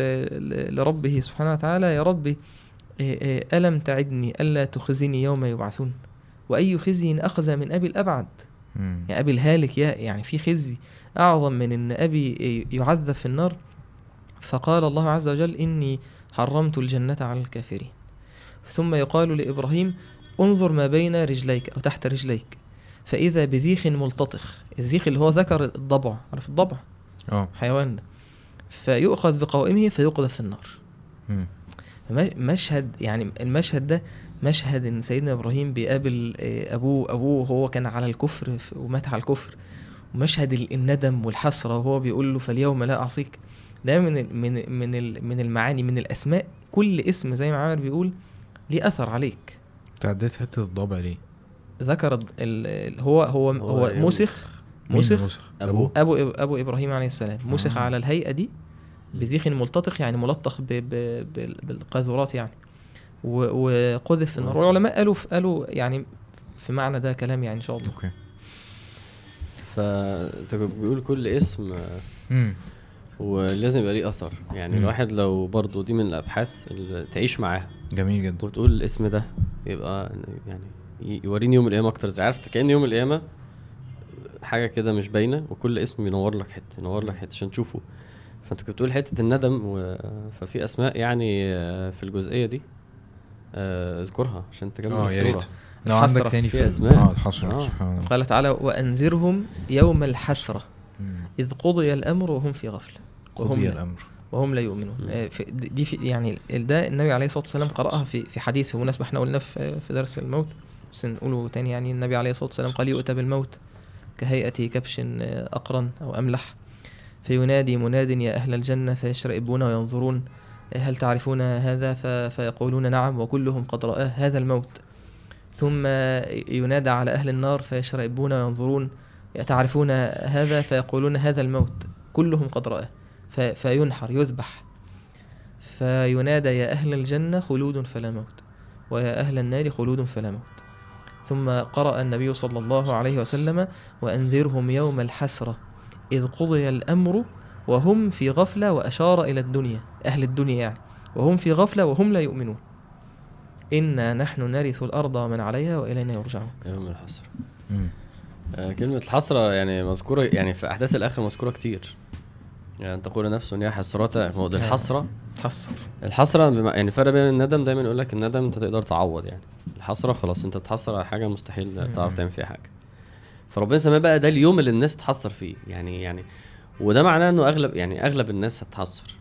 لربه سبحانه وتعالى يا ربي إيه إيه ألم تعدني ألا تخزني يوم يبعثون؟ وأي خزي اخذ من أبي الأبعد. يا أبي الهالك يا يعني في خزي أعظم من إن أبي يعذب في النار. فقال الله عز وجل إني حرمت الجنة على الكافرين. ثم يقال لإبراهيم انظر ما بين رجليك أو تحت رجليك فإذا بذيخ ملتطخ. الذيخ اللي هو ذكر الضبع عارف الضبع؟ آه. حيوان ده. فيؤخذ بقوائمه فيقذف في النار. مشهد يعني المشهد ده مشهد إن سيدنا إبراهيم بيقابل آه، أبوه أبوه وهو كان على الكفر ومات على الكفر. ومشهد ال- الندم والحسرة وهو بيقول له فاليوم لا أعصيك. ده من من من ال من المعاني من الأسماء. كل اسم زي ما عامر بيقول ليه أثر عليك. تعديت حتة الضبع ليه؟ ذكر هو هو هو إيه؟ مسخ مسخ مسخ؟ أبوه. أبو أبو إبراهيم عليه السلام مسخ آه. على الهيئة دي بذيخ ملتطخ يعني ملطخ ب ب بال- بالقاذورات يعني وقذف في النار آه. والعلماء قالوا قالوا يعني في معنى ده كلام يعني إن شاء الله أوكي فانت كنت بيقول كل اسم مم. ولازم يبقى ليه أثر يعني مم. الواحد لو برضو دي من الأبحاث اللي تعيش معاها جميل جدا وتقول الاسم ده يبقى يعني يوريني يوم القيامة أكتر زي عارف كأن يوم القيامة حاجة كده مش باينة وكل اسم ينور لك حتة ينور لك حتة عشان تشوفه فأنت كنت بتقول حتة الندم و... ففي أسماء يعني آه، في الجزئية دي آه، اذكرها عشان تكمل آه يا. ريت لو الحسرة. عندك تاني في. أسماء. آه الحسرة آه. سبحان الله قال تعالى وأنذرهم يوم الحسرة مم. إذ قضي الأمر وهم في غفلة قضي وهم الأمر وهم لا يؤمنون دي في يعني ده النبي عليه الصلاة والسلام قرأها في في حديث بمناسبة إحنا قلنا في في درس الموت بس نقوله تاني يعني النبي عليه الصلاة والسلام قال يؤتى بالموت كهيئة كبش آه، أقرن أو أملح. فينادي مناد يا أهل الجنة فيشرئبون وينظرون. آه، هل تعرفون هذا؟ فيقولون نعم وكلهم قد رآه هذا الموت. ثم ينادى على أهل النار فيشرئبون وينظرون. تعرفون هذا؟ فيقولون هذا الموت. كلهم قد رآه فينحر يذبح. فينادى يا أهل الجنة خلود فلا موت. ويا أهل النار خلود فلا موت. ثم قرأ النبي صلى الله عليه وسلم وأنذرهم يوم الحسرة إذ قضي الأمر وهم في غفلة وأشار إلى الدنيا أهل الدنيا يعني وهم في غفلة وهم لا يؤمنون. إنا نحن نرث الأرض ومن عليها وإلينا يرجعون. يوم الحسرة. آه، كلمة الحسرة يعني مذكورة يعني في أحداث الآخر مذكورة كتير. يعني تقول نفس يا حسرة هو دي الحسرة. حصر الحسرة بما يعني فرق بين الندم دايما يقول لك الندم أنت تقدر تعوض يعني. الحسرة خلاص أنت بتحسر على حاجة مستحيل تعرف تعمل فيها حاجة. فربنا سماه بقى ده اليوم اللي الناس تحسر فيه. يعني يعني وده معناه إنه أغلب يعني أغلب الناس هتحسر.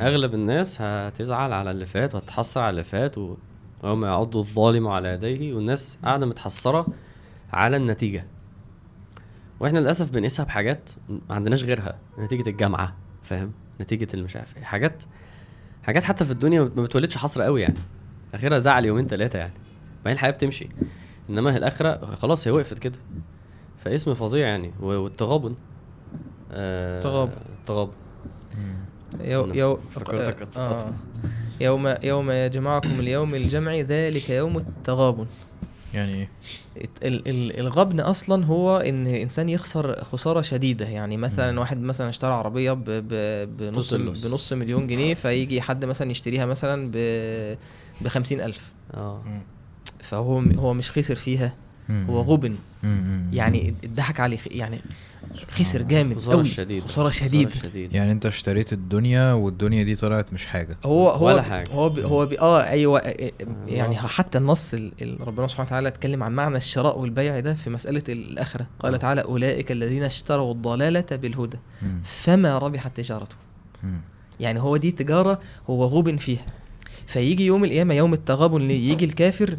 أغلب الناس هتزعل على اللي فات وهتحسر على اللي فات و- ويوم يعض الظالم على يديه والناس قاعدة متحسرة على النتيجة. وإحنا للأسف بنقيسها بحاجات ما عندناش غيرها نتيجة الجامعة فاهم؟ نتيجة المش عارف إيه حاجات حاجات حتى في الدنيا ما بتولدش حسرة قوي يعني. اخرها زعل يومين ثلاثة يعني. بعدين الحياة بتمشي. إنما الآخرة خلاص هي وقفت كده. فاسم فظيع يعني. والتغابن. آه تغابن. تغابن يو افتكرتك آه. يوم يوم يجمعكم اليوم الجمع ذلك يوم التغابن. يعني إيه ال- ال- الغبن أصلا هو إن إنسان يخسر خسارة شديدة يعني مثلا. واحد مثلا اشترى عربية ب- ب- بنص. بنص مليون جنيه فيجي حد مثلا يشتريها مثلا ب ب ألف آه. فهو هو مش خسر فيها. هو غبن. يعني اتضحك عليه يعني خسر جامد خسارة قوي شديدة خسارة شديدة شديدة يعني انت اشتريت الدنيا والدنيا دي طلعت مش حاجة هو هو ولا حاجة. هو بي هو بي آه أيوه آه، يعني حتى النص ال- ال- ربنا سبحانه وتعالى اتكلم عن معنى الشراء والبيع ده في مسألة الآخرة قال آه. تعالى أولئك الذين اشتروا الضلالة بالهدى مم. فما ربحت تجارتهم مم. يعني هو دي تجارة هو غبن فيها فيجي يوم القيامة يوم التغابن ليه يجي الكافر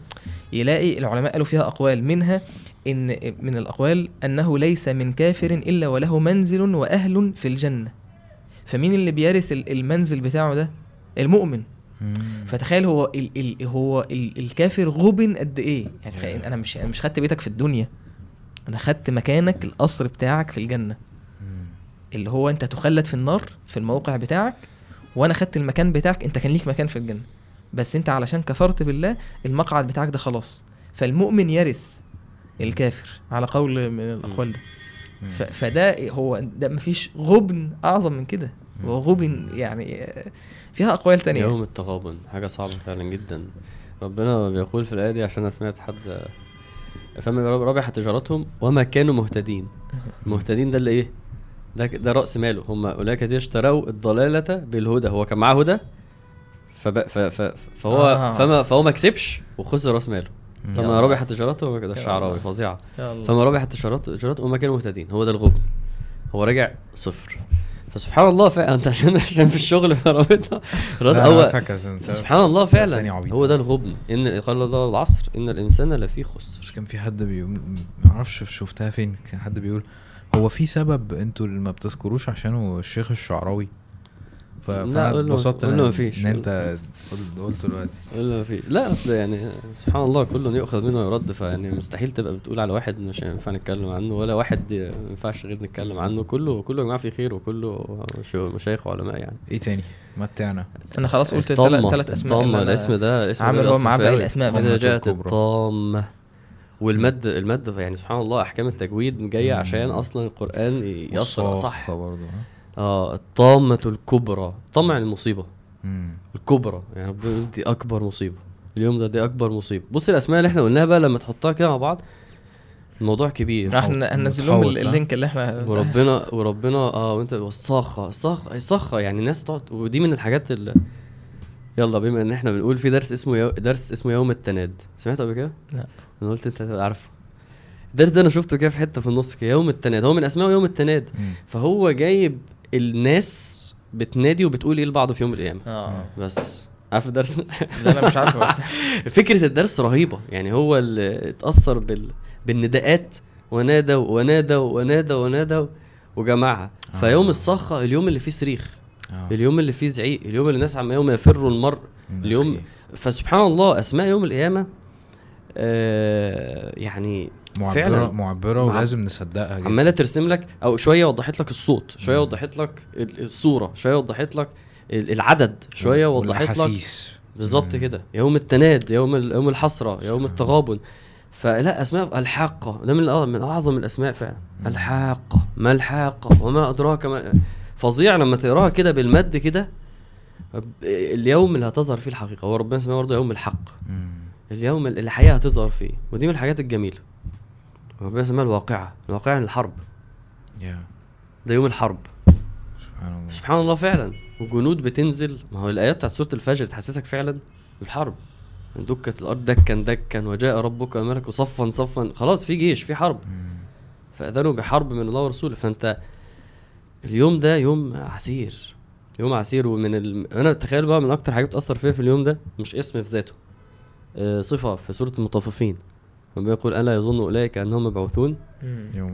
يلاقي العلماء قالوا فيها أقوال منها إن من الأقوال أنه ليس من كافر إلا وله منزل وأهل في الجنة. فمين اللي بيرث ال- المنزل بتاعه ده؟ المؤمن. مم. فتخيل هو ال ال هو ال الكافر غبن قد إيه؟ يعني أنا مش أنا مش خدت بيتك في الدنيا. أنا خدت مكانك القصر بتاعك في الجنة. مم. اللي هو أنت تخلد في النار في الموقع بتاعك وأنا خدت المكان بتاعك أنت كان ليك مكان في الجنة. بس أنت علشان كفرت بالله المقعد بتاعك ده خلاص. فالمؤمن يرث الكافر على قول من الأقوال ده فده هو ده مفيش غبن أعظم من كده. هو غبن يعني فيها أقوال تانية. يوم التغابن حاجة صعبة فعلا جدا. ربنا بيقول في الآية دي عشان أنا سمعت حد فما ربحت تجارتهم وما كانوا مهتدين. المهتدين ده اللي إيه؟ ده ده رأس ماله. هم أولئك الذين اشتروا الضلالة بالهدى. هو كان معاه هدى فب... ف... ف... فهو آه. فما فهو ما كسبش وخسر رأس ماله. فما. ربحت تجارته ده يلا. الشعراوي الله. فما ربحت تجارته وما كانوا مهتدين. هو ده الغبن. هو راجع صفر. فسبحان الله فعلا. انت عشان عشان في الشغل راس لا، هو سبحان الله فعلا. هو ده الغبن. إن قال الله العصر إن الإنسان لفي خسر. بس كان في حد بيقول ما أعرفش شفتها فين. كان حد بيقول هو في سبب أنتوا اللي ما بتذكروش عشانه الشيخ الشعراوي؟ فأنا اتبسطت له ان أنت قلت- قلت دلوقتي. ولا في لا أصل يعني سبحان الله كل يؤخذ منه ويرد فيعني مستحيل تبقى بتقول على واحد مش ينفع نتكلم عنه ولا واحد ما ينفعش غير نتكلم عنه. كله كله يا جماعة في خير وكله شو- مشايخ وعلماء يعني. إيه تاني؟ متعنا أنا خلاص قلت ثلاث أسماء أنا- الاسم ده الاسم عامل هو أصلاً مع في باقي جاءت الكبرى. الطامة. والمد المد يعني سبحان الله أحكام التجويد جاية. عشان أصلا القرآن يأثر والصافة صح. برضه آه الطامة الكبرى. طمع المصيبة. مم. الكبرى. يعني دي أكبر مصيبة. اليوم ده دي أكبر مصيبة. بص الأسماء اللي إحنا قلناها بقى لما تحطها كده مع بعض الموضوع كبير. راح ن- هننزل لهم؟ اللينك اللي إحنا وربنا وربنا آه وأنت والصاخة الصاخة الصاخة يعني الناس تقعد ودي من الحاجات اللي يلا بما إن إحنا بنقول في درس اسمه يو... درس اسمه يوم التناد. سمعته قبل كده؟ لا. أنا قلت أنت عارفه. الدرس ده أنا شفته كده في حتة في النص كده. يوم التناد. هو من اسمائه يوم التناد. فهو جايب الناس بتنادي وبتقول إيه لبعض في يوم القيامه آه. بس. عارف الدرس؟ لا أنا مش عارفه بس. فكرة الدرس رهيبة. يعني هو اللي اتأثر بال... بالنداءات. ونادى ونادى ونادى ونادى وجمعها. آه. فيوم الصخه اليوم اللي فيه صريخ. آه. اليوم اللي فيه زعيق. اليوم اللي الناس عم يوم يفر المرء. اليوم. فسبحان الله اسماء يوم القيامة آه يعني معبره فعلا. معبره مع- ولازم نصدقها جدا. عمالة ترسم لك أو شوية وضحت لك الصوت شوية. وضحت لك ال- الصورة شوية وضحت لك ال- العدد شوية وضحت لك. بالظبط. كده. يوم التناد يوم يوم الحسرة يوم التغابن. فلا أسماء الحاقة. ده من من أعظم الأسماء فعلا. الحاقة. ما الحاقة؟ وما أدراك ما فظيع لما تقراها كده بالمد كده. اليوم اللي هتظهر فيه الحقيقة. هو ربنا سماه برضه يوم الحق. اليوم اللي الحقيقة هتظهر فيه. ودي من الحاجات الجميلة. ربنا سماها الواقعة. الواقعة يعني الحرب. يا ده يوم الحرب. سبحان الله. سبحان الله فعلا. وجنود بتنزل. ما هو الآيات بتاعت سورة الفجر تحسسك فعلا بالحرب. دكت الأرض دكا دكا وجاء ربك والملك صفا صفا. خلاص في جيش في حرب. فأذنوا بحرب من الله ورسوله. فأنت اليوم ده يوم عسير. يوم عسير. ومن ال... أنا تخيل بقى من أكتر حاجة بتأثر فيا في اليوم ده مش اسم في ذاته آه صفة في سورة المطففين. ربنا يقول ألا يظن أولئك أنهم مبعوثون؟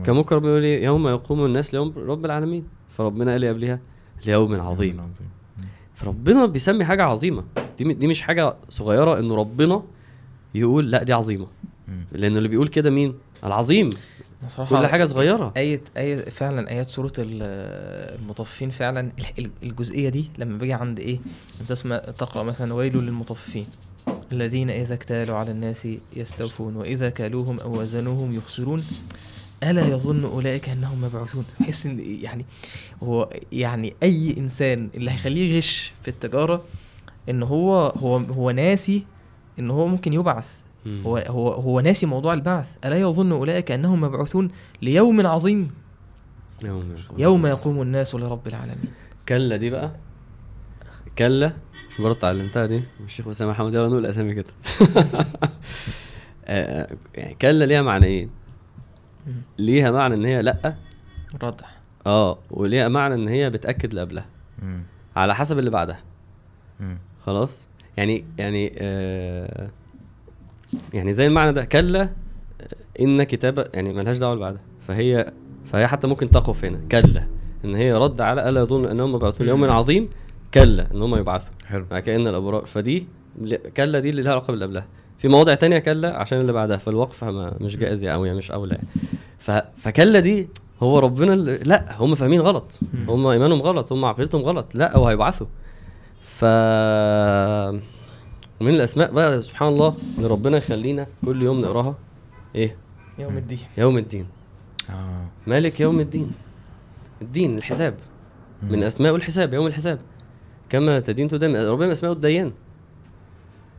ممكن ربنا يقول؟ يوم يقوم الناس ليوم رب العالمين. فربنا قال إيه قبلها ليوم عظيم. عظيم. فربنا بيسمي حاجة عظيمة. دي دي مش حاجة صغيرة إنه ربنا يقول لا دي عظيمة. مم. لأن اللي بيقول كده مين؟ العظيم. بصراحة كل حاجة صغيرة. آية آية فعلا آيات سورة ال- المطففين فعلا ال- ال- الجزئية دي لما باجي عند إيه؟ لما تسمع تقرأ مثلا ويل للمطففين. الذين إذا اكتالوا على الناس يستوفون وإذا كالوهم أو وزنوهم يخسرون ألا يظن أولئك أنهم مبعوثون؟ بحس إن يعني هو يعني أي إنسان اللي هيخليه يغش في التجارة إن هو هو هو ناسي إن هو ممكن يبعث. هو هو هو ناسي موضوع البعث. ألا يظن أولئك أنهم مبعوثون ليوم عظيم؟ يوم يقوم الناس لرب العالمين. كلا دي بقى؟ كلا؟ برضه اتعلمتها دي. الشيخ اسامه محمد يلا نقول اسامي كده. آه، يعني كلا ليها معنيين. ليها معنى إن هي لأ. ردع آه وليها معنى إن هي بتأكد اللي قبلها. على حسب اللي بعدها. خلاص؟ يعني يعني آه يعني زي المعنى ده كلا آه، إن كتابة يعني ملهاش دعوة اللي بعدها. فهي فهي حتى ممكن تقف هنا. كلا إن هي رد على ألا يظن أنهم مبعوثون ليوم. عظيم كلا إن هم يبعثوا. حلو. مع كأن الابرار فدي كلا دي اللي لها علاقة باللي قبلها في مواضع تانية كلا عشان اللي بعدها فالوقفه ما مش جائز يعني أو يعني مش أولى يعني. ف... فكلا دي هو ربنا اللي... لا هم فاهمين غلط. هم إيمانهم غلط هم عقيدتهم غلط لا هو هيبعثوا. ف ومن الأسماء بقى سبحان الله إن ربنا يخلينا كل يوم نقراها. إيه؟ يوم الدين. يوم الدين. آه. مالك يوم الدين؟ الدين الحساب. من اسمائه الحساب يوم الحساب. كما تدين تدان ربنا من اسمائه الديان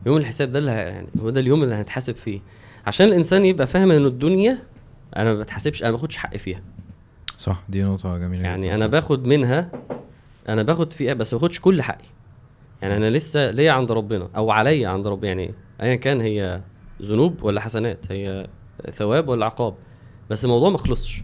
يوم الحساب ده اللي يعني هو ده اليوم اللي هنتحاسب فيه. عشان الإنسان يبقى فاهم إن الدنيا أنا ما بتحاسبش أنا ما باخدش حقي فيها. صح دي نقطة جميلة يعني جداً. أنا باخد منها أنا باخد فيها بس ما باخدش كل حقي. يعني أنا لسه ليا عند ربنا أو عليا عند ربنا يعني ايا كان هي ذنوب ولا حسنات هي ثواب ولا عقاب بس الموضوع ما خلصش.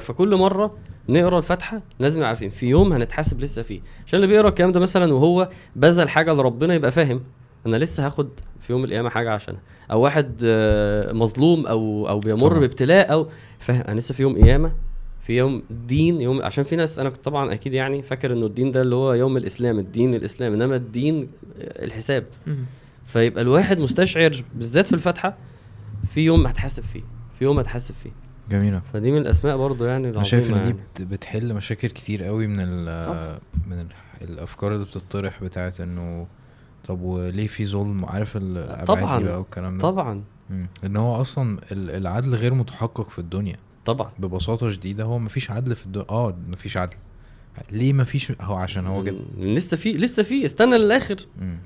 فكل مرة نقرا الفاتحة لازم عارفين في يوم هنتحاسب لسه فيه عشان اللي بيقرا الكلام ده مثلا وهو بذل حاجة لربنا يبقى فاهم أنا لسه هاخد في يوم القيامة حاجة عشانها أو واحد آه، مظلوم أو أو بيمر طبعا. بابتلاء أو فاهم أنا لسه في يوم قيامة في يوم دين يوم عشان في ناس أنا كنت طبعا أكيد يعني فاكر إنه الدين ده اللي هو يوم الإسلام الدين الإسلام إنما الدين الحساب مم. فيبقى الواحد مستشعر بالذات في الفاتحة في يوم هتحاسب فيه في يوم هتحاسب فيه جميلة. فدي من الأسماء برضو يعني أنا شايف إن دي يعني. بت- بتحل مشاكل كتير قوي من ال. من ال الأفكار اللي بتطرح بتاعت إنه طب وليه في ظلم؟ عارف طبعاً. بقى والكلام ده؟ طبعا. مم. إن هو أصلا ال- العدل غير متحقق في الدنيا. طبعا. ببساطة شديدة هو مفيش عدل في الدنيا آه مفيش عدل. ليه مفيش؟ هو عشان هو كده. مم، لسه في لسه في استنى للآخر.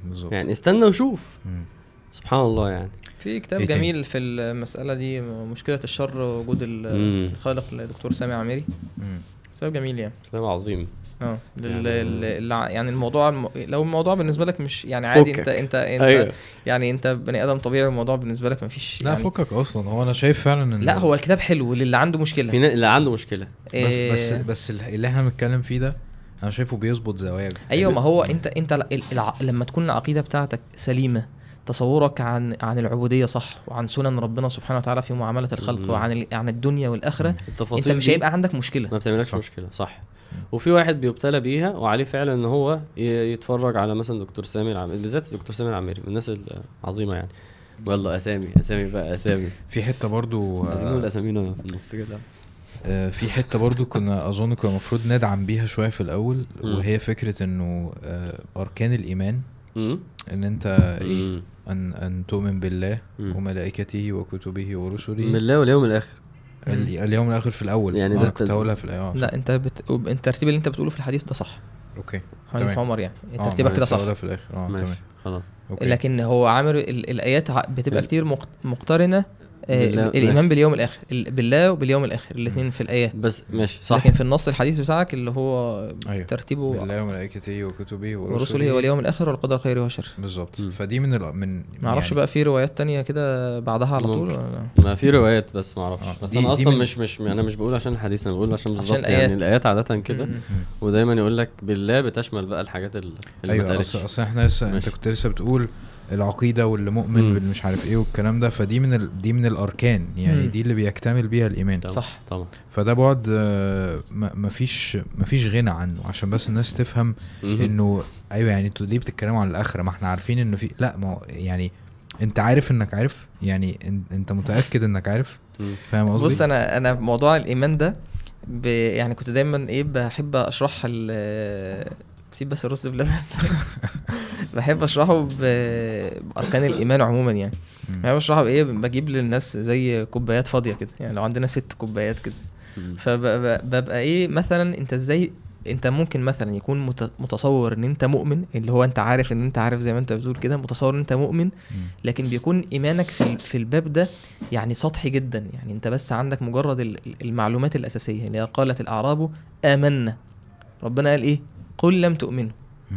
بالظبط. يعني استنى وشوف. مم. سبحان الله يعني في كتاب إيه؟ جميل في المسألة دي مشكلة الشر وجود. الخالق الدكتور سامي عميري مم. كتاب جميل يعني كتاب عظيم آه. يعني- يعني الموضوع الم... لو الموضوع بالنسبة لك مش يعني عادي فكك. انت انت انت أيوه يعني انت بني آدم طبيعي والموضوع بالنسبة لك مفيش لا يعني فكك أصلا هو أنا شايف فعلا إن لا هو الكتاب حلو للي عنده مشكلة في اللي عنده مشكلة بس بس إيه، بس ال- اللي إحنا بنتكلم فيه ده أنا شايفه بيظبط زوايا أيوه ما هو انت أنت الع... لما تكون العقيدة بتاعتك سليمة تصورك عن عن العبودية صح؟ وعن سنن ربنا سبحانه وتعالى في معاملة الخلق مم. وعن. عن الدنيا والآخرة. انت التفاصيل مش دي هيبقى عندك مشكلة. ما بتعملكش صح. مشكلة صح. وفي واحد بيبتلى بيها وعليه فعلا إن هو يتفرج على مثلا دكتور سامي العميري بالذات دكتور سامي العميري من الناس العظيمة يعني. والله أسامي أسامي بقى أسامي. في حتة برضو عايزين نقول آه أسامينا في النص كده. آه، في حتة برضو كنا أظن كنا المفروض ندعم بيها شوية في الأول. وهي فكرة إنه آه، أركان الإيمان. إن أنت إيه أن أن تؤمن بالله مم. وملائكته وكتبه ورسله. من الله واليوم الآخر. ال- اليوم الآخر في الأول. يعني ده أنا كنت هقولها في الأول. لا أنت بت... الترتيب اللي أنت بتقوله في الحديث ده صح. okay. حديث تمام. عمر يعني. آه، ترتيبك كده صح. هقولها في الآخر. آه ماشي تمام. خلاص. okay. لكن هو عامل ال... الآيات بتبقى كتير مقت... مقترنة الإيمان ماشي. باليوم الآخر ال- بالله وباليوم الآخر الاثنين في الآيات بس ماشي صح لكن في النص الحديث بتاعك اللي هو أيوه ترتيبه بالله وملائكته وكتبه ورسله واليوم الآخر والقدر خيره وشر بالظبط. فدي من ال... من ما أعرفش يعني بقى في روايات تانية كده بعدها على طول. ولا؟ ما في روايات بس ما أعرفش آه، بس دي- أنا دي أصلا من- مش مش أنا مش بقول عشان الحديث أنا بقول عشان بالظبط الآيات. يعني الآيات عادة كده. ودايما يقول لك بالله بتشمل بقى الحاجات ال- اللي أيوه أصل إحنا لسه أنت. كنت لسه بتقول العقيدة واللي مؤمن مم. بالمش عارف إيه والكلام ده فدي من ال... دي من الأركان يعني مم. دي اللي بيكتمل بيها الإيمان طبعا. صح طبعا فده بعد آه، ما ما فيش ما فيش غنى عنه عشان بس الناس تفهم مهم. إنه أيوه يعني أنتوا ليه بتتكلموا عن الآخرة ما إحنا عارفين إنه في لا ما هو يعني أنت عارف إنك عارف يعني إن- أنت متأكد إنك عارف مم. فاهم قصدي بص أنا أنا موضوع الإيمان ده ب... يعني كنت دايما إيه بحب أشرح ال سيب بس الرز بلبن بحب أشرحه. بأركان الإيمان عموما يعني. بحب أشرحه بإيه بجيب للناس زي كوبايات فاضية كده يعني لو عندنا ست كوبايات كده. فببقى إيه مثلا أنت إزاي أنت ممكن مثلا يكون مت- متصور إن أنت مؤمن اللي هو أنت عارف إن أنت عارف زي ما أنت بتقول كده متصور إن أنت مؤمن. لكن بيكون إيمانك في في الباب ده يعني سطحي جدا يعني أنت بس عندك مجرد ال- المعلومات الأساسية اللي قالت الأعراب آمنا ربنا قال إيه قل لم تؤمنوا.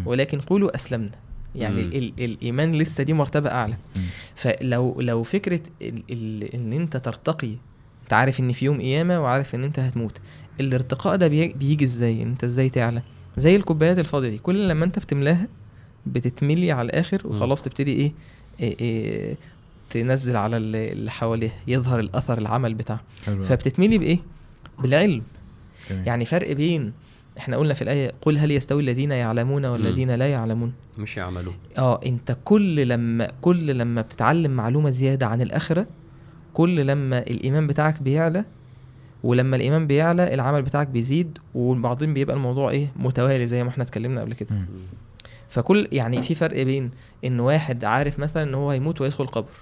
ولكن قولوا أسلمنا يعني. ال ال الإيمان لسه دي مرتبة أعلى مم. فلو لو فكرة ال ال إن أنت ترتقي أنت عارف إن في يوم قيامة وعارف إن أنت هتموت الارتقاء ده بي- بيجي إزاي أنت إزاي تعلى زي الكوبايات الفاضية دي كل لما أنت بتملاها بتتملي على الآخر مم. وخلاص تبتدي إيه, إيه, إيه تنزل على اللي حواليها يظهر الأثر العمل بتاعها. فبتتملي بإيه بالعلم. يعني فرق بين إحنا قلنا في الآية قل هل يستوي الذين يعلمون والذين لا يعلمون؟ مش يعملوه آه أنت كل لما كل لما بتتعلم معلومة زيادة عن الآخرة كل لما الإيمان بتاعك بيعلى ولما الإيمان بيعلى العمل بتاعك بيزيد وبعدين بيبقى الموضوع إيه؟ متوالي زي ما إحنا اتكلمنا قبل كده. مم. فكل يعني في فرق بين إن واحد عارف مثلا إن هو هيموت ويدخل قبر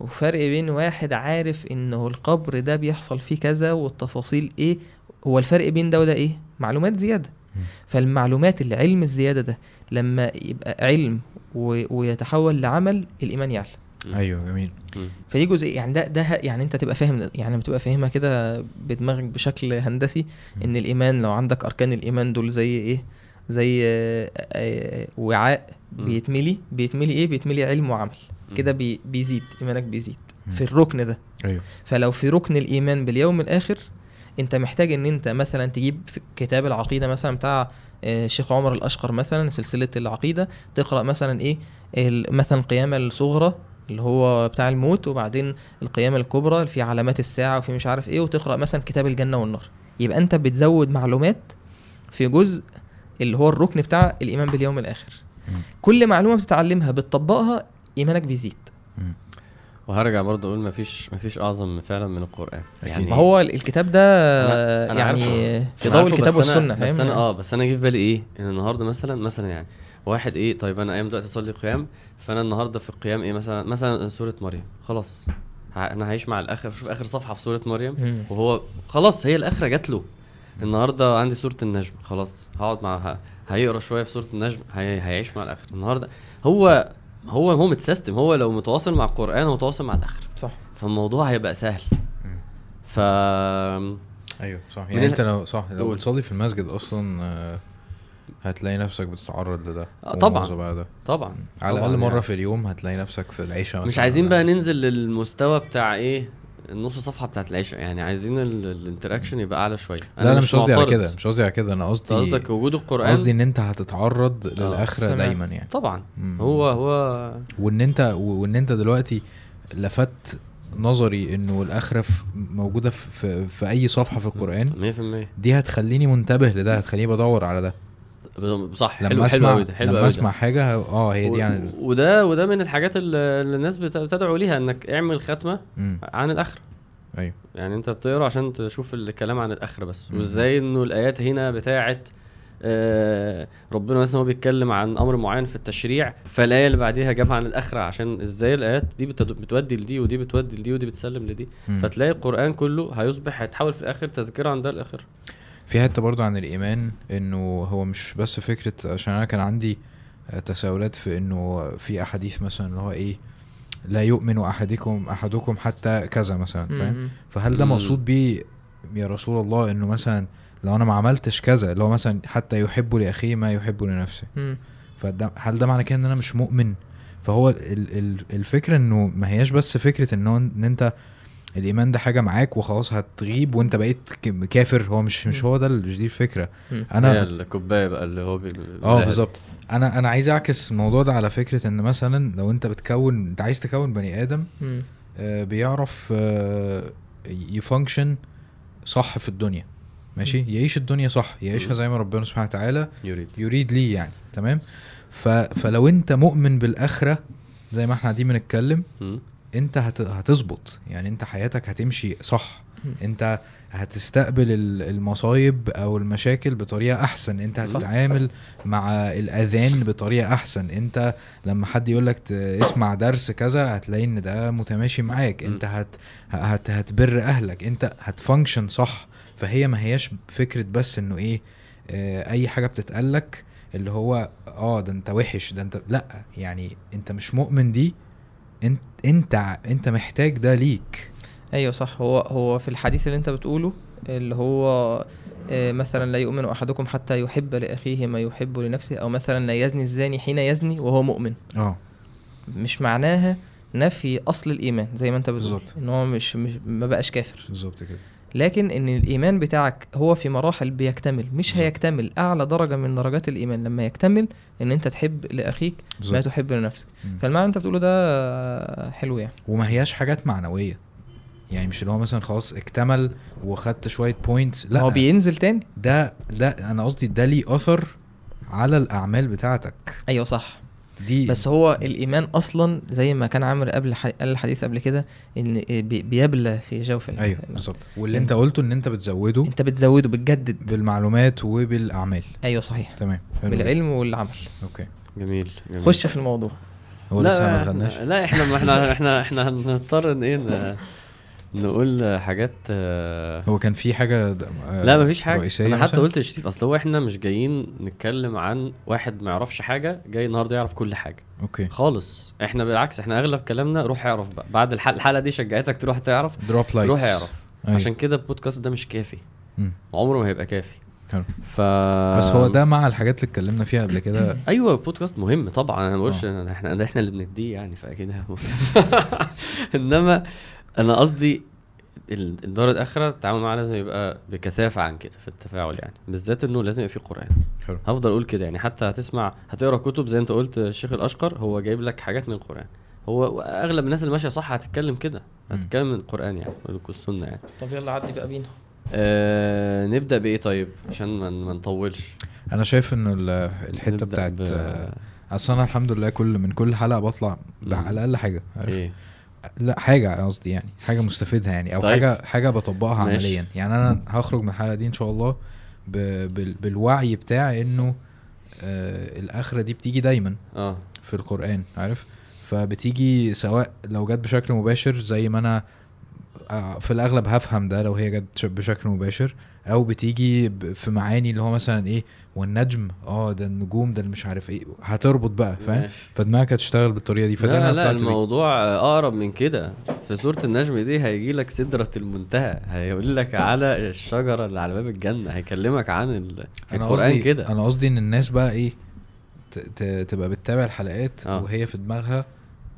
وفرق بين واحد عارف إنه القبر ده بيحصل فيه كذا والتفاصيل إيه؟ هو الفرق بين ده وده إيه؟ معلومات زيادة. فالمعلومات العلم الزيادة ده لما يبقى علم. ويتحول لعمل الإيمان يعلى أيوه جميل. فدي جزء يعني ده ده يعني انت تبقى فاهم يعني بتبقى فاهمها كده بدماغك بشكل هندسي إن الإيمان لو عندك أركان الإيمان دول زي إيه زي وعاء. بيتملي بيتملي إيه بيتملي علم وعمل. كده بي بيزيد إيمانك بيزيد. في الركن ده أيوه فلو في ركن الإيمان باليوم الآخر انت محتاج ان انت مثلا تجيب كتاب العقيدة مثلا بتاع آه، الشيخ عمر الأشقر مثلا سلسلة العقيدة تقرأ مثلا إيه مثلا القيامه الصغرى اللي هو بتاع الموت وبعدين القيامه الكبرى اللي في علامات الساعة وفي مش عارف إيه وتقرأ مثلا كتاب الجنة والنار يبقى انت بتزود معلومات في جزء اللي هو الركن بتاع الإيمان باليوم الآخر. كل معلومة بتتعلمها بتطبقها إيمانك بيزيد. وهرجع برضه أقول مفيش مفيش أعظم فعلا من القرآن. يعني ما هو الكتاب ده أنا- أنا يعني عارفه. في ضوء الكتاب بس والسنة بس فاهم؟ أنا آه بس أنا جه في بالي إيه؟ إن النهارده مثلا مثلا يعني واحد إيه طيب أنا أيام دلوقتي أصلي قيام فأنا النهارده في القيام إيه مثلا؟ مثلا سورة مريم. خلاص. ه- أنا هعيش مع الآخر شوف آخر صفحة في سورة مريم. وهو خلاص هي الآخرة جات له. النهارده عندي سورة النجم خلاص. هقعد مع ه- هيقرأ شوية في سورة النجم هي... هيعيش مع الآخر النهارده هو هو هو متسيستم هو لو متواصل مع القرآن هو متواصل مع الآخر صح فالموضوع هيبقى سهل مم. ف أيوه صح يعني أنت لو صح لو. بتصلي في المسجد أصلا آه، هتلاقي نفسك بتتعرض لده آه، طبعاً. ده طبعا على الأقل مرة يعني. في اليوم هتلاقي نفسك في العيشة مش عايزين بقى. ننزل للمستوى بتاع إيه النص صفحة بتاعت العشاء. يعني عايزين ال- الانتراكشن يبقى أعلى شوية. لا أنا مش قصدي على. كده مش قصدي على كده. أنا قصدي قصدك وجود القرآن؟ قصدي إن أنت هتتعرض للآخرة سمع. دايما يعني. طبعا. مم. هو هو وإن أنت وإن أنت دلوقتي لفت نظري إنه الآخرة موجودة في, في, في أي صفحة في القرآن 100% دي هتخليني منتبه لده هتخليني بدور على ده. صح لما حلو اسمع حلو لما أسمع حاجة آه هي دي يعني وده وده من الحاجات اللي الناس بت- بتدعو ليها إنك اعمل ختمه مم. عن الآخرة. أيوه. يعني أنت بتقرأ عشان تشوف الكلام عن الآخرة بس. مم. وإزاي إنه الآيات هنا بتاعت آه ربنا مثلا هو بيتكلم عن أمر معين في التشريع فالآية اللي بعديها جابها عن الآخرة. عشان إزاي الآيات دي بتودي لدي ودي بتودي لدي ودي بتسلم لدي. فتلاقي القرآن كله هيصبح هيتحول في الآخر تذكرة عن ده الآخر في حتة برضو عن الإيمان إنه هو مش بس فكرة عشان أنا كان عندي آه، تساؤلات في إنه في أحاديث مثلا اللي هو إيه لا يؤمن أحدكم أحدكم حتى كذا مثلا فاهم. فهل ده. مقصود بيه يا رسول الله إنه مثلا لو أنا ما عملتش كذا اللي هو مثلا حتى يحب لأخيه ما يحب لنفسه. فده هل ده معنى كده إن أنا مش مؤمن فهو ال ال الفكرة إنه ما هياش بس فكرة إن أنت الإيمان ده حاجة معاك وخلاص هتغيب وأنت بقيت كافر. هو مش مش هو ده مش دي الفكرة. أنا الكوباية بقى اللي هو. آه بالظبط. أنا أنا عايز أعكس الموضوع ده على فكرة إن مثلا لو أنت بتكون أنت عايز تكون بني آدم. آه، بيعرف آه، يفانكشن صح في الدنيا. ماشي؟ مم. يعيش الدنيا صح. يعيشها. زي ما ربنا سبحانه وتعالى يريد. يريد ليه يعني. تمام؟ ف... فلو أنت مؤمن بالآخرة زي ما إحنا قاعدين بنتكلم. انت هت... هتظبط. يعني انت حياتك هتمشي صح. انت هتستقبل ال- المصايب أو المشاكل بطريقة احسن. انت. هتتعامل مع الاذان بطريقة احسن. انت لما حد يقول لك اسمع درس كذا هتلاقي ان ده متماشي معاك. انت هت... هت... هتبر اهلك. انت هتفانكشن صح. فهي ما هياش فكرة بس انه إيه آه اي حاجة بتتقالك اللي هو آه ده انت وحش ده انت لأ. يعني انت مش مؤمن دي انت انت انت محتاج ده ليك. أيوه صح. هو هو في الحديث اللي انت بتقوله اللي هو آه، مثلا لا يؤمن أحدكم حتى يحب لأخيه ما يحب لنفسه أو مثلا لا يزني الزاني حين يزني وهو مؤمن. آه. مش معناها نفي أصل الإيمان زي ما انت بتقول. إن هو مش, مش ما بقاش كافر. بالظبط كده. لكن إن الإيمان بتاعك هو في مراحل بيكتمل مش. هيكتمل أعلى درجة من درجات الإيمان لما يكتمل إن أنت تحب لأخيك ما تحب لنفسك. مم. فالمعنى أنت بتقوله ده حلو يعني. وما هياش حاجات معنوية. يعني مش اللي هو مثلا خلاص اكتمل وخدت شوية بوينتس لا. لا هو بينزل تاني. ده ده أنا قصدي ده ليه أثر على الأعمال بتاعتك. أيوه صح. دي بس هو الإيمان أصلا زي ما كان عامر قبل ح- قال الحديث قبل كده إن بي- بيبلى في جوف ال- أيوه بالظبط. واللي أنت قلته إن أنت بتزوده أنت بتزوده بتجدد بالمعلومات وبالأعمال. أيوه صحيح. تمام بالعلم والعمل. okay. جميل, جميل. خش في الموضوع. هو لسه ما لا دخلناش؟ إحنا لا إحنا ما إحنا إحنا إحنا هنضطر إن إيه نقول حاجات آه، هو كان في حاجة آه، لا مفيش حاجة. أنا حتى مثلاً؟ قلت لشريف أصل هو إحنا مش جايين نتكلم عن واحد ما يعرفش حاجة جاي النهارده يعرف كل حاجة. okay. خالص. إحنا بالعكس إحنا أغلب كلامنا روح اعرف بقى. بعد الحلقة, الحلقة دي شجعتك تروح تعرف؟ drop lights روح اعرف. عشان كده البودكاست ده مش كافي. مم. عمره ما هيبقى كافي. حلو. ف بس هو ده مع الحاجات اللي اتكلمنا فيها قبل كده؟ أيوه البودكاست مهم طبعا. أنا ما بقولش آه. إحنا إحنا اللي بنديه يعني فأكيد إنما أنا قصدي ال- الدار الاخره التعامل معاها لازم يبقى بكثافة عن كده في التفاعل يعني. بالذات إنه لازم يبقى فيه قرآن. حلو. هفضل أقول كده يعني حتى هتسمع هتقرأ كتب زي أنت قلت الشيخ الأشقر هو جايب لك حاجات من القرآن. هو أغلب الناس اللي ماشية صح هتتكلم كده. هتتكلم من القرآن يعني والسنة يعني. طب يلا عدي بقى بينا. آه نبدأ بإيه طيب؟ عشان ما نطولش. أنا شايف ان ال- الحتة بتاعت ب- أصل أنا الحمد لله كل من كل حلقة بطلع. على الأقل حاجة عارف؟ إيه؟ لا حاجة قصدي يعني حاجة مستفيدها يعني أو طيب. حاجة حاجة بطبقها ماشي. عمليا يعني أنا هخرج من الحلقة دي إن شاء الله ب... بال... بالوعي بتاع إنه آه الآخرة دي بتيجي دايما آه في القرآن عارف فبتيجي سواء لو جت بشكل مباشر زي ما أنا آه، في الأغلب هفهم ده لو هي جت بشكل مباشر أو بتيجي في معاني اللي هو مثلا إيه والنجم آه ده النجوم ده اللي مش عارف إيه هتربط بقى فاهم. فدماغك هتشتغل بالطريقة دي فده لا لا. الموضوع أقرب من كده في سوره النجم دي هيجي لك سدرة المنتهى هيقول لك على الشجرة اللي على باب الجنة هيكلمك عن ال- القرآن كده أنا قصدي إن الناس بقى إيه ت- ت- تبقى بتتابع الحلقات آه. وهي في دماغها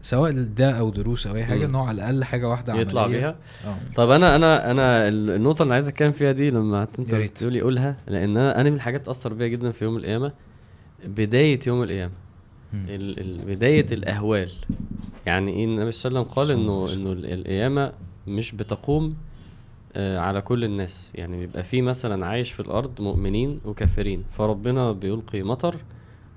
سواء ده أو دروس أو أي حاجة. إن هو على الأقل حاجة واحدة يطلع عملية. بيها آه طب أنا أنا أنا ال- النقطة اللي عايز أتكلم فيها دي لما أنت ريت. بتقولي قولها لأن أنا أنا من الحاجات اثر بيا جدا في يوم القيامة بداية يوم القيامة مم. ال ال بداية الأهوال يعني إيه النبي صلى الله عليه وسلم قال إنه. إنه ال- القيامة مش بتقوم آه، على كل الناس يعني بيبقى في مثلا عايش في الأرض مؤمنين وكافرين فربنا بيلقي مطر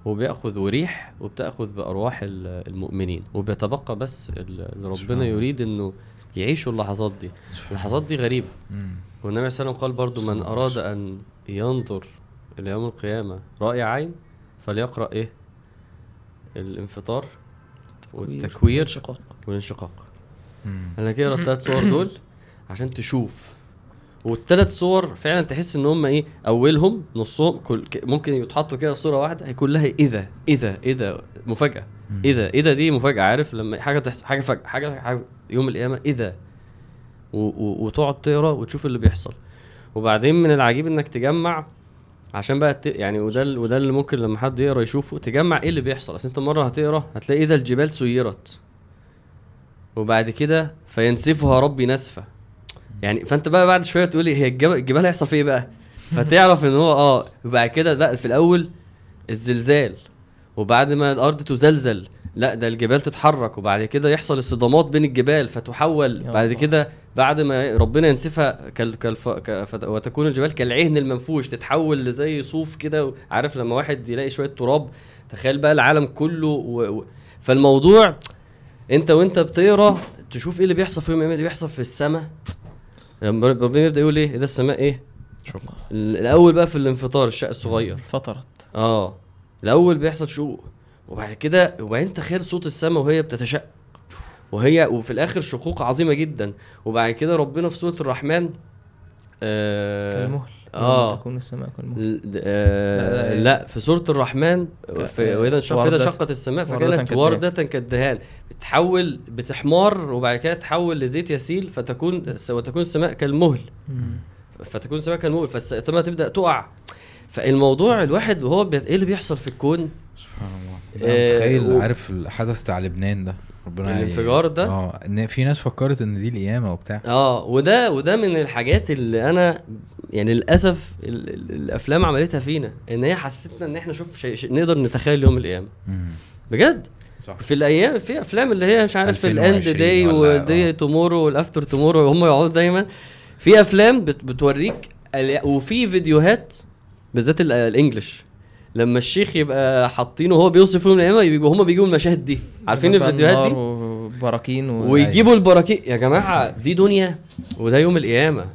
وبيأخذ ريح وبتأخذ بأرواح ال- المؤمنين. وبيتبقى بس ال- اللي ربنا الله. يريد إنه يعيشوا اللحظات دي. اللحظات دي غريبة. مم. والنبي صلى الله عليه وسلم قال برضو من أراد أن ينظر إلى يوم القيامة رأي عين فليقرأ إيه؟ الانفطار والتكوير والانشقاق. أنا كده الثلاث صور دول عشان تشوف. والثلاث صور فعلا تحس إن هم إيه أولهم نصهم كل ممكن يتحطوا كده صورة واحدة هي كلها إذا إذا إذا مفاجأة. إذا إذا دي مفاجأة عارف؟ لما حاجة تحصل حاجة فجاه حاجة, حاجة يوم القيامة إذا. وتقعد تقرأ وتشوف اللي بيحصل. وبعدين من العجيب إنك تجمع عشان بقى ت... يعني وده وده اللي ممكن لما حد يقرأ يشوفه تجمع إيه اللي بيحصل. أصل أنت مرة هتقرأ هتلاقي إذا الجبال سيرت. وبعد كده فينسفها ربي نسفا يعني فانت بقى بعد شوية تقول هي الجبل, الجبال هيحصل فيه إيه بقى فتعرف إن هو آه وبعد كده لأ في الأول الزلزال وبعد ما الأرض تزلزل لأ ده الجبال تتحرك وبعد كده يحصل الصدامات بين الجبال فتحول بعد. كده بعد ما ربنا ينسفها كال كالف وتكون الجبال كالعهن المنفوش تتحول لزي صوف كده عارف لما واحد يلاقي شوية تراب تخيل بقى العالم كله و... و... فالموضوع انت وانت بتقرا تشوف إيه اللي بيحصل في يوم إيه اللي بيحصل في السماء ربنا يبدأ يقول إيه؟ إذا السماء إيه؟ شكرا. ال- الأول بقى في الانفطار الشق الصغير. فطرت آه. الأول بيحصل شقوق وبعد كده وبعدين تخيل صوت السماء وهي بتتشقق. وهي وفي الآخر شقوق عظيمة جدا. وبعد كده ربنا في سورة الرحمن آه كالمهل. يوم تكون السماء كالمهل آه لا، لا، لا. في سوره الرحمن وإذا فاذا وردة- شقت السماء وردة فكانت. وردة كالدهان بتحول بتحمر وبعد كده تحول لزيت يسيل فتكون وتكون السماء كالمهل. فتكون السماء كالمهل فالسماء تبدأ تقع. فالموضوع الواحد وهو بي... إيه اللي بيحصل في الكون؟ سبحان الله. آه، متخيل و- عارف الحدث بتاع لبنان ده؟ ربنا ي- الانفجار ده؟ آه إن في ناس فكرت إن دي القيامة وبتاع. آه وده وده من الحاجات اللي أنا يعني للأسف ال... ال... الأفلام عملتها فينا إن هي حسستنا إن إحنا شوف شيء شيء نقدر نتخيل يوم القيامة. بجد؟ صح. في الأيام في أفلام اللي هي مش عارف الاند 2020 داي والدي. تومورو والافتر تومورو هم يقعدوا دايما. في أفلام بت بتوريك وفي فيديوهات بالذات ال- ال English. لما الشيخ يبقى حاطينه وهو بيوصف يوم القيامة يبقوا هم بيجيبوا المشاهد دي. عارفين الفيديوهات دي؟ وبراكين. ويجيبوا البراكين. يا جماعة دي دنيا وده يوم القيامة.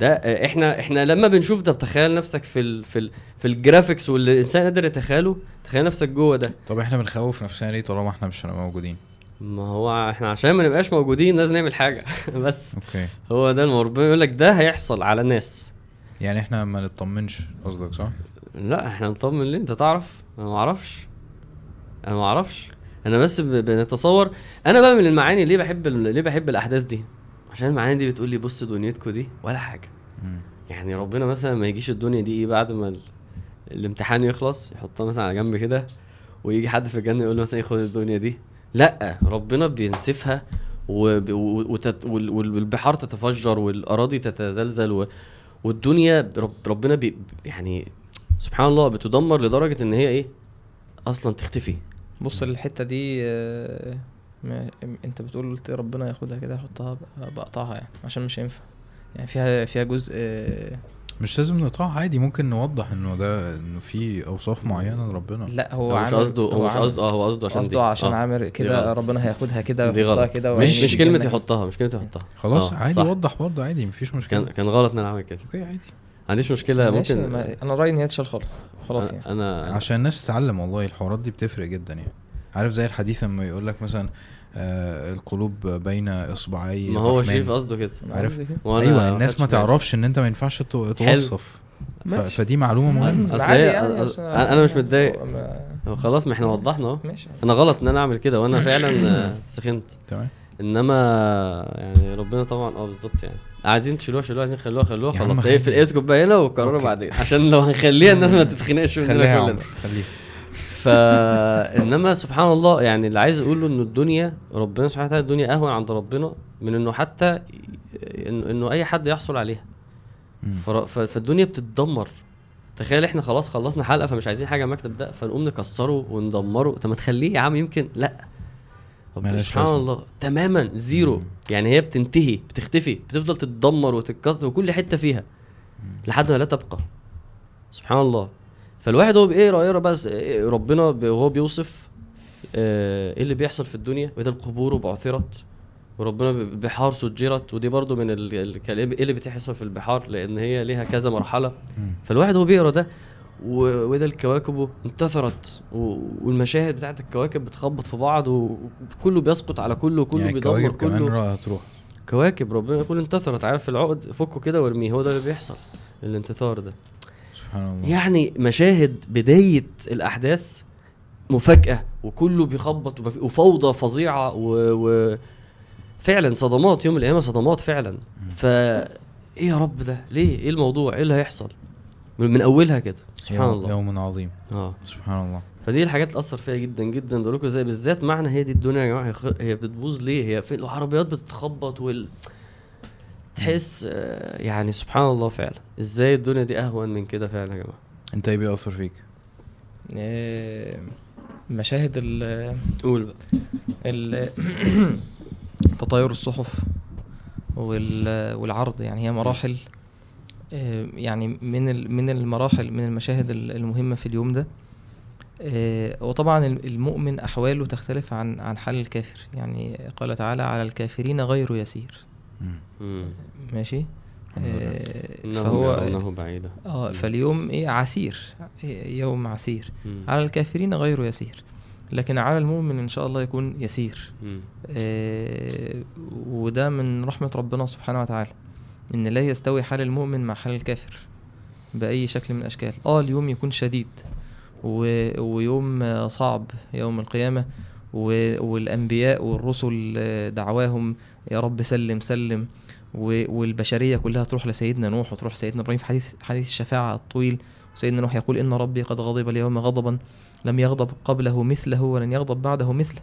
ده آه، إحنا إحنا لما بنشوف ده بتخيل نفسك في ال في ال في ال graphics واللي الإنسان قادر يتخيله تخيل نفسك جوه ده. طب إحنا بنخوف نفسنا ليه طالما إحنا مش هنبقى موجودين؟ ما هو إحنا عشان ما نبقاش موجودين لازم نعمل حاجة. بس أوكي. هو ده الموضوع. ربنا يقول لك ده هيحصل على ناس. يعني إحنا ما نطمنش قصدك صح؟ لا إحنا نطمن ليه؟ أنت تعرف؟ أنا ما أعرفش. أنا ما أعرفش. أنا بس بنتصور. أنا بقى من المعاني ليه بحب ليه بحب الأحداث دي. عشان المعاني دي بتقول لي بص دنيتكم دي ولا حاجة. مم. يعني ربنا مثلا ما يجيش الدنيا دي إيه بعد ما ال... الامتحان يخلص يحطها مثلا على جنب كده ويجي حد في الجنة يقول له مثلا خد الدنيا دي. لأ ربنا بينسفها وب... وتت... والبحار تتفجر والأراضي تتزلزل و... والدنيا رب... ربنا بي... يعني سبحان الله بتدمر لدرجة إن هي إيه؟ أصلا تختفي. بص الحتة دي آه، ما انت بتقول قلت ربنا ياخدها كده يحطها بقى- بقطعها يعني عشان مش هينفع. يعني فيها فيها جزء آه، مش لازم نقطعها عادي ممكن نوضح إنه ده إنه في أوصاف معينة لربنا. لا هو مش عامل- قصده هو مش قصده آه هو قصده عشان قصده عشان آه. عامر كده. ربنا هياخدها كده دي ويحطها غلط. كده مش مش كلمة. يحطها مش كلمة يحطها. خلاص آه، عادي صح. وضح برضه عادي مفيش مشكلة. كان كان غلط إن أنا أعمل كده. okay عادي. ما عنديش مشكلة ماشي ممكن ما أنا رأيي إن هي تشال خالص. خلاص يعني. أنا عشان الناس تتعلم والله الحوارات دي بتفرق جدا يعني. عارف زي الحديث لما يقول لك مثلا القلوب بين إصبعي ما هو الرحمن. شريف قصده كده. عارف؟ وأنا أيوه الناس ما. تعرفش إن أنت ما ينفعش تو- توصف. فدي معلومة مهمة. يعني، أص- بس أنا- أنا مش متضايق. خلاص ما إحنا وضحنا أهو. ماشي. أنا غلط إن أنا أعمل كده وأنا فعلا آه، سخنت. تمام. إنما يعني ربنا طبعا آه بالظبط يعني. عايزين تشيلوها شيلوها عايزين خلوها خلوها خلاص. عادي. اقفل اسكت بقى هنا وقرروا. بعدين. عشان لو هنخليها الناس ما تتخنقش مننا خليها يا كلنا. خليها. فإنما سبحان الله يعني اللي عايز أقوله إنه الدنيا ربنا سبحانه وتعالى الدنيا أهون عند ربنا من إنه حتى انه إنه أي حد يحصل عليها. فالدنيا بتتدمر. تخيل إحنا خلاص خلصنا حلقة فمش عايزين حاجة المكتب ده فنقوم نكسره وندمره. طب ما تخليه يا عم يمكن لأ. سبحان. الله تماما زيرو. مم. يعني هي بتنتهي بتختفي بتفضل تتدمر وتتكسر وكل حتة فيها لحد ما لا تبقى. سبحان الله. فالواحد هو بيقرا يقرا بس إيه ربنا وهو بيوصف آه، إيه اللي بيحصل في الدنيا؟ وإذا القبور بعثرت وربنا ب- البحار سجرت ودي برضو من ال- الكلام إيه اللي بتحصل في البحار؟ لأن هي ليها كذا مرحلة. فالواحد هو بيقرأ ده وإذا الكواكب انتثرت والمشاهد بتاعت الكواكب بتخبط في بعض وكله بيسقط على كله وكله يعني بيدمر كله. هتروح كواكب ربنا يقول انتثرت. عارف العقد؟ فكه كده وارميه. هو ده اللي بيحصل الانتثار ده. سبحان الله. يعني مشاهد بداية الأحداث مفاجأة وكله بيخبط وفوضى فظيعة و... و... فعلا صدمات يوم القيامة صدمات فعلا. ف إيه يا رب ده؟ ليه؟ إيه الموضوع؟ إيه اللي هيحصل؟ من, أولها كده. سبحان يوم, الله. يوم عظيم. آه. سبحان الله. فدي الحاجات اللي اثر فيها جدا جدا. بقول لكم إزاي؟ بالذات معنى هي دي الدنيا يا جماعة هي, بتبوظ ليه؟ هي في العربيات بتتخبط وال تحس آه، يعني سبحان الله فعلا. إزاي الدنيا دي أهون من كده فعلا يا جماعة؟ أنت إيه بيأثر فيك؟ آه، مشاهد ال قول بقى. ال- تطاير الصحف وال- والعرض يعني هي مراحل آه، يعني من ال- من المراحل من المشاهد ال- المهمة في اليوم ده. وطبعا الم- المؤمن أحواله تختلف عن عن حال الكافر. يعني قال تعالى على الكافرين غير يسير. ماشي؟ لله. آه، انه فهو يرونه بعيدا آه. فاليوم إيه عسير. إيه، يوم عسير. مم. على الكافرين غير يسير. لكن على المؤمن إن شاء الله يكون يسير. آه، وده من رحمة ربنا سبحانه وتعالى. إن لا يستوي حال المؤمن مع حال الكافر بأي شكل من الأشكال. آه اليوم يكون شديد. و... ويوم صعب يوم القيامة. و... والأنبياء والرسل آه، دعواهم يا رب سلم سلم. و... والبشرية كلها تروح لسيدنا نوح وتروح سيدنا إبراهيم في حديث حديث الشفاعة الطويل. سيدنا نوح يقول إن ربي قد غضب اليوم غضبا لم يغضب قبله مثله ولن يغضب بعده مثله.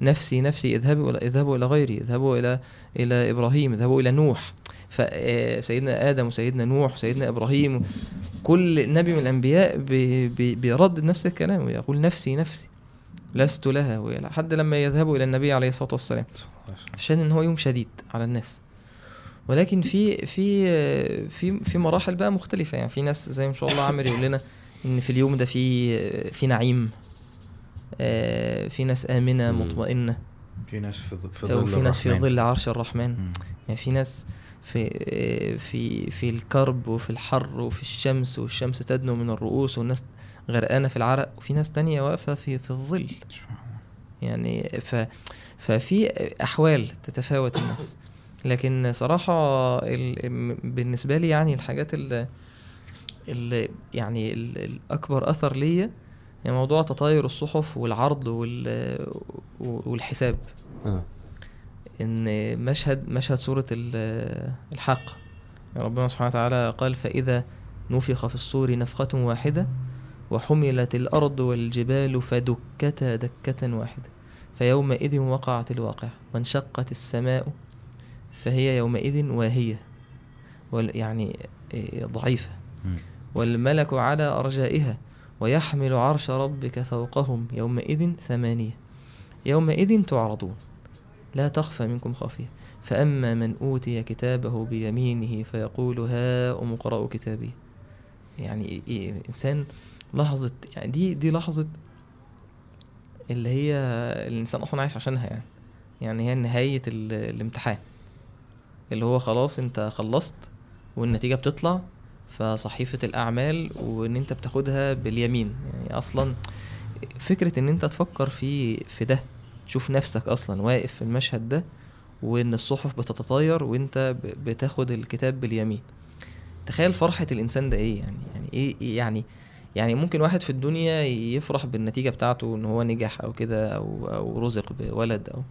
نفسي نفسي اذهبوا إلى اذهبوا إلى غيري اذهبوا إلى إلى إبراهيم اذهبوا إلى نوح. فسيدنا آدم وسيدنا نوح وسيدنا إبراهيم كل نبي من الأنبياء بي بي بيردد نفس الكلام ويقول نفسي نفسي. لست لها لحد لما يذهبوا إلى النبي عليه الصلاة والسلام عشان إن هو يوم شديد على الناس ولكن في في في في مراحل بقى مختلفة يعني في ناس زي ما شاء الله عامر يقول لنا إن في اليوم ده في في نعيم آه، في ناس آمنة. مطمئنة في ناس في في ظل وفي ناس في. ظل عرش الرحمن مم. يعني في ناس في في في الكرب وفي الحر وفي الشمس والشمس تدنو من الرؤوس والناس غرقانة في العرق وفي ناس تانية واقفة في في الظل. يعني ف ففي أحوال تتفاوت الناس لكن صراحة ال... بالنسبة لي يعني الحاجات اللي, اللي يعني ال- الاكبر أثر ليا هي موضوع تطاير الصحف والعرض وال... والحساب آه. إن مشهد مشهد سورة ال- الحق يعني ربنا سبحانه وتعالى قال فإذا نفخ في الصور نفخة واحدة وحملت الأرض والجبال فدكتا دكة واحدة فيومئذ وقعت الواقعة وانشقت السماء فهي يومئذ واهية وال- يعني إيه، ضعيفة. مم. والملك على أرجائها ويحمل عرش ربك فوقهم يومئذ ثمانية. يومئذ تعرضون لا تخفى منكم خافية. فأما من أوتي كتابه بيمينه فيقول هاؤم اقرأوا كتابي. يعني إيه لحظة يعني دي دي لحظة اللي هي الإنسان أصلا عايش عشانها يعني. يعني هي نهاية ال- الامتحان. اللي هو خلاص أنت خلصت والنتيجة بتطلع فصحيفة الأعمال وإن أنت بتاخدها باليمين. يعني أصلا فكرة إن أنت تفكر في في ده تشوف نفسك أصلا واقف في المشهد ده وإن الصحف بتتطاير وأنت ب- بتاخد الكتاب باليمين. تخيل فرحة الإنسان ده إيه يعني؟ يعني إيه إيه يعني يعني ممكن واحد في الدنيا يفرح بالنتيجة بتاعته إن هو نجح أو كده أو أو رزق بولد أو.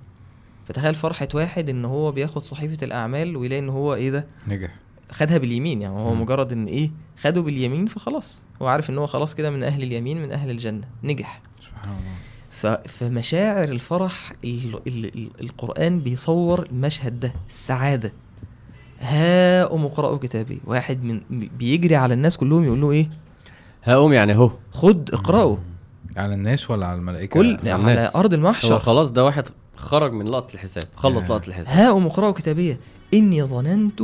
فتخيل فرحة واحد إن هو بياخد صحيفة الأعمال ويلاقي إن هو إيه ده؟ نجح. خدها باليمين يعني هو مم. مجرد إن إيه؟ خده باليمين فخلاص. هو عارف إن هو خلاص كده من أهل اليمين من أهل الجنة. نجح. سبحان الله. فمشاعر الفرح ال ال ال القرآن بيصور المشهد ده السعادة. هاؤم اقرأوا كتابي. واحد من بيجري على الناس كلهم يقول له إيه؟ هقوم يعني اهو. خد اقرأوا على الناس ولا على الملائكة؟ كل على على الناس. أرض هو المحشر خلاص ده واحد خرج من لقطة الحساب. خلص آه. لقطة الحساب. هاؤم اقرأوا كتابية. إني ظننت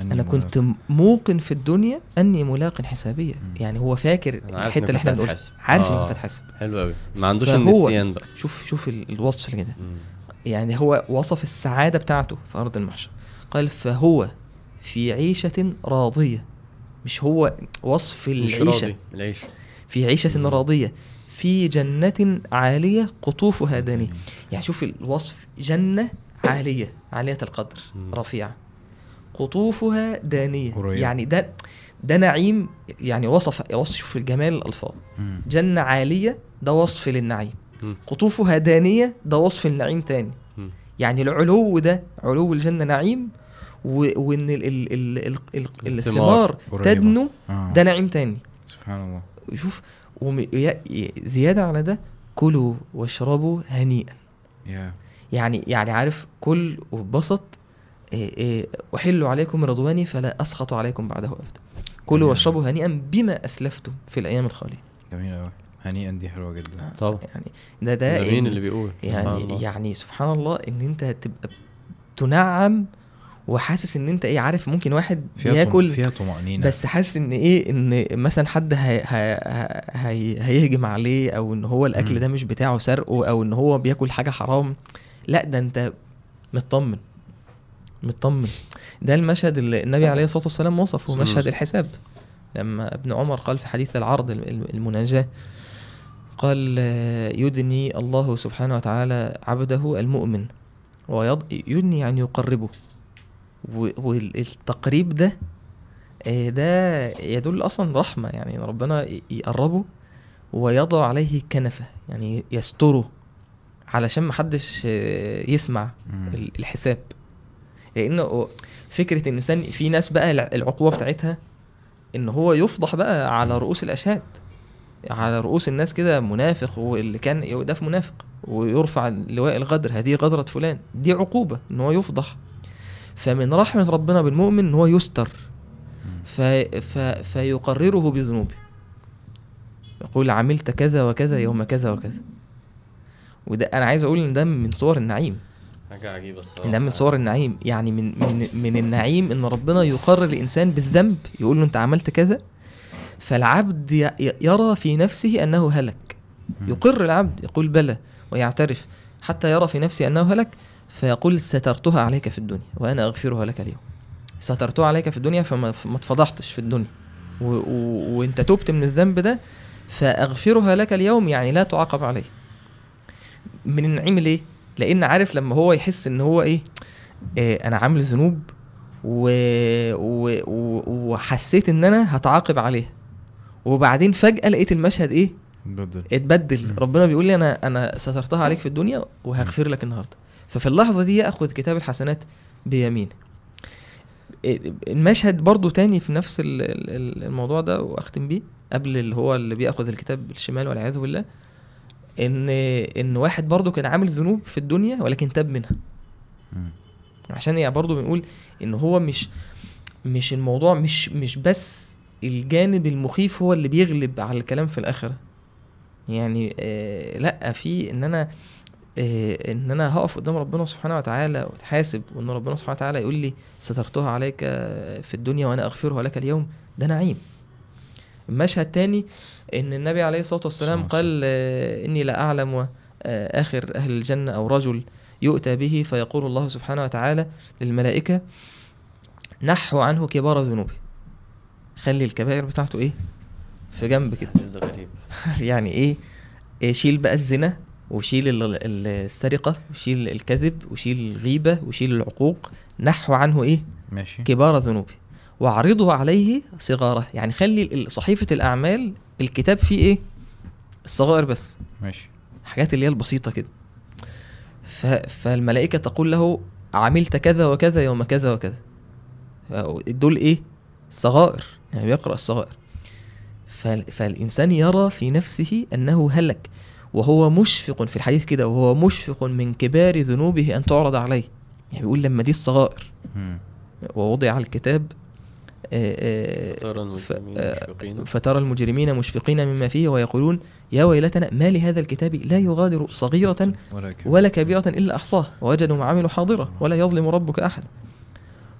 أني أنا كنت موقن في الدنيا أني ملاق حسابية مم. يعني هو فاكر إنك اللي إحنا بنقولها. عارف آه. إنك هتحاسب حلو قوي ما عندوش النسيان بقى شوف شوف ال- الوصف كده مم. يعني هو وصف السعادة بتاعته في أرض المحشر. قال فهو في عيشة راضية. مش هو وصف مش العيشة راضي العيش في عيشة مم. راضية في جنة عالية قطوفها دانية يعني شوف الوصف جنة عالية عالية القدر مم. رفيعة قطوفها دانية قريبة. يعني ده ده نعيم يعني وصف وصف شوف الجمال الألفاظ مم. جنة عالية ده وصف للنعيم مم. قطوفها دانية ده وصف النعيم تاني مم. يعني العلو ده علو الجنة نعيم وإن ال ال ال ال ال الثمار. تدنو آه. ده نعيم تاني. سبحان الله. شوف زيادة على ده كلوا واشربوا هنيئا. يا. يعني يعني عارف كل وبسط إيه إيه احل عليكم رضواني فلا أسخط عليكم بعده ابدا. كلوا. واشربوا هنيئا بما أسلفتم في الأيام الخالية. جميل قوي هنيئا دي حلوة جدا. طبعا. يعني ده ده مين اللي بيقول؟ سبحان يعني الله. يعني سبحان الله إن أنت تبقى تنعم وحاسس إن أنت إيه عارف ممكن واحد فيها طم... بياكل فيها طمأنينة. بس حاسس إن إيه إن مثلا حد هي هي هي هيهجم عليه أو إن هو الأكل مم. ده مش بتاعه سرقه أو إن هو بياكل حاجة حرام لأ ده أنت مطمن مطمن ده المشهد اللي النبي عليه الصلاة والسلام وصفه مشهد الحساب. لما ابن عمر قال في حديث العرض الم- المناجاة قال يدني الله سبحانه وتعالى عبده المؤمن ويض يدني يعني يقربه. والتقريب ده آه، ده يدل أصلا رحمة يعني ربنا يقربه ويضع عليه كنفة يعني يستره علشان محدش آه، يسمع الحساب. لأنه فكرة ان الإنسان في ناس بقى الع- العقوبة بتاعتها إن هو يفضح بقى على رؤوس الأشهاد على رؤوس الناس كده منافق واللي كان ده في منافق ويرفع لواء الغدر هذه غدرة فلان. دي عقوبة إن هو يفضح فمن رحمة ربنا بالمؤمن إن هو يستر. ف... ف... فيقرره بذنوبه. يقول عملت كذا وكذا يوم كذا وكذا. وده أنا عايز أقول إن ده من صور النعيم. حاجة عجيبة الصراحة. ده من صور النعيم. يعني من من من النعيم إن ربنا يقرر الإنسان بالذنب يقول له أنت عملت كذا. فالعبد يرى في نفسه أنه هلك. يقر العبد يقول بلى ويعترف. حتى يرى في نفسه أنه هلك. فيقول سترتها عليك في الدنيا وأنا أغفرها لك اليوم. سترتها عليك في الدنيا فما ما اتفضحتش في الدنيا. و و وإنت تبت من الذنب ده فأغفرها لك اليوم يعني لا تعاقب عليه. من النعيم ليه؟ لأن عارف لما هو يحس إن هو إيه, إيه أنا عامل ذنوب و... و... و... وحسيت إن أنا هتعاقب عليها. وبعدين فجأة لقيت المشهد إيه؟ بدل اتبدل. ربنا بيقول لي أنا أنا سترتها عليك في الدنيا وهغفر لك النهارده. ففي اللحظة دي يأخذ كتاب الحسنات بيمينه إيه، المشهد برضو تاني في نفس ال- ال- الموضوع ده وأختم بيه قبل اللي هو اللي بيأخذ الكتاب بالشمال والعياذ بالله ان إن واحد برضو كان عامل ذنوب في الدنيا ولكن تاب منها. عشان يعني برضو بنقول إن هو مش مش الموضوع مش مش بس الجانب المخيف هو اللي بيغلب على الكلام في الآخرة. يعني آه لأ في إن أنا آه إن أنا هقف قدام ربنا سبحانه وتعالى وأتحاسب وإن ربنا سبحانه وتعالى يقول لي سترتها عليك في الدنيا وأنا أغفرها لك اليوم ده نعيم. مشهد تاني إن النبي عليه الصلاة والسلام قال آه إني لا أعلم آه آخر أهل الجنة أو رجل يؤتى به فيقول الله سبحانه وتعالى للملائكة نحوا عنه كبار ذنوبه خلي الكبائر بتاعته إيه؟ في جنب كده. يعني إيه؟ إيه شيل بقى الزنا وشيل ال- ال- السرقة وشيل الكذب وشيل الغيبة وشيل العقوق. نحو عنه إيه؟ ماشي. كبار ذنوبه واعرضه عليه صغارة. يعني خلي ال- صحيفة الأعمال الكتاب فيه إيه؟ الصغائر بس. ماشي. حاجات اللي هي البسيطة كده. ف... فالملائكة تقول له عملت كذا وكذا يوم كذا وكذا. دول إيه؟ صغائر. يعني بيقرأ الصغائر. ف... فالإنسان يرى في نفسه أنه هلك. وهو مشفق في الحديث كده وهو مشفق من كبار ذنوبه أن تعرض عليه. يعني بيقول لما دي الصغائر. ووضع الكتاب آه، آه، ترى ف- المجرمين آه، مشفقين. فترى المجرمين مشفقين مما فيه ويقولون يا ويلتنا ما لهذا الكتاب لا يغادر صغيرة ولا كبيرة. إلا أحصاه ووجدوا ما عملوا حاضرة ولا يظلم ربك أحد.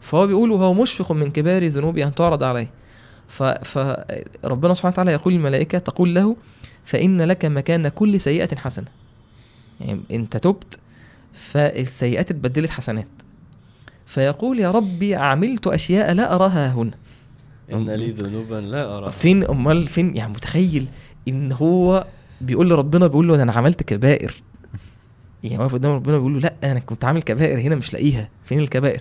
فهو بيقول وهو مشفق من كبار ذنوبه أن تعرض عليه. ف- فربنا سبحانه وتعالى يقول للملائكة تقول له فإن لك مكان كل سيئة حسنة. يعني أنت تبت فالسيئات اتبدلت حسنات. فيقول يا ربي عملت أشياء لا أراها هنا. إن لي ذنوبا لا أراها. فين أمال فين؟ يعني متخيل إن هو بيقول لربنا بيقول له أنا عملت كبائر. يعني واقف قدام ربنا بيقول له لا أنا كنت عامل كبائر هنا مش لاقيها. فين الكبائر؟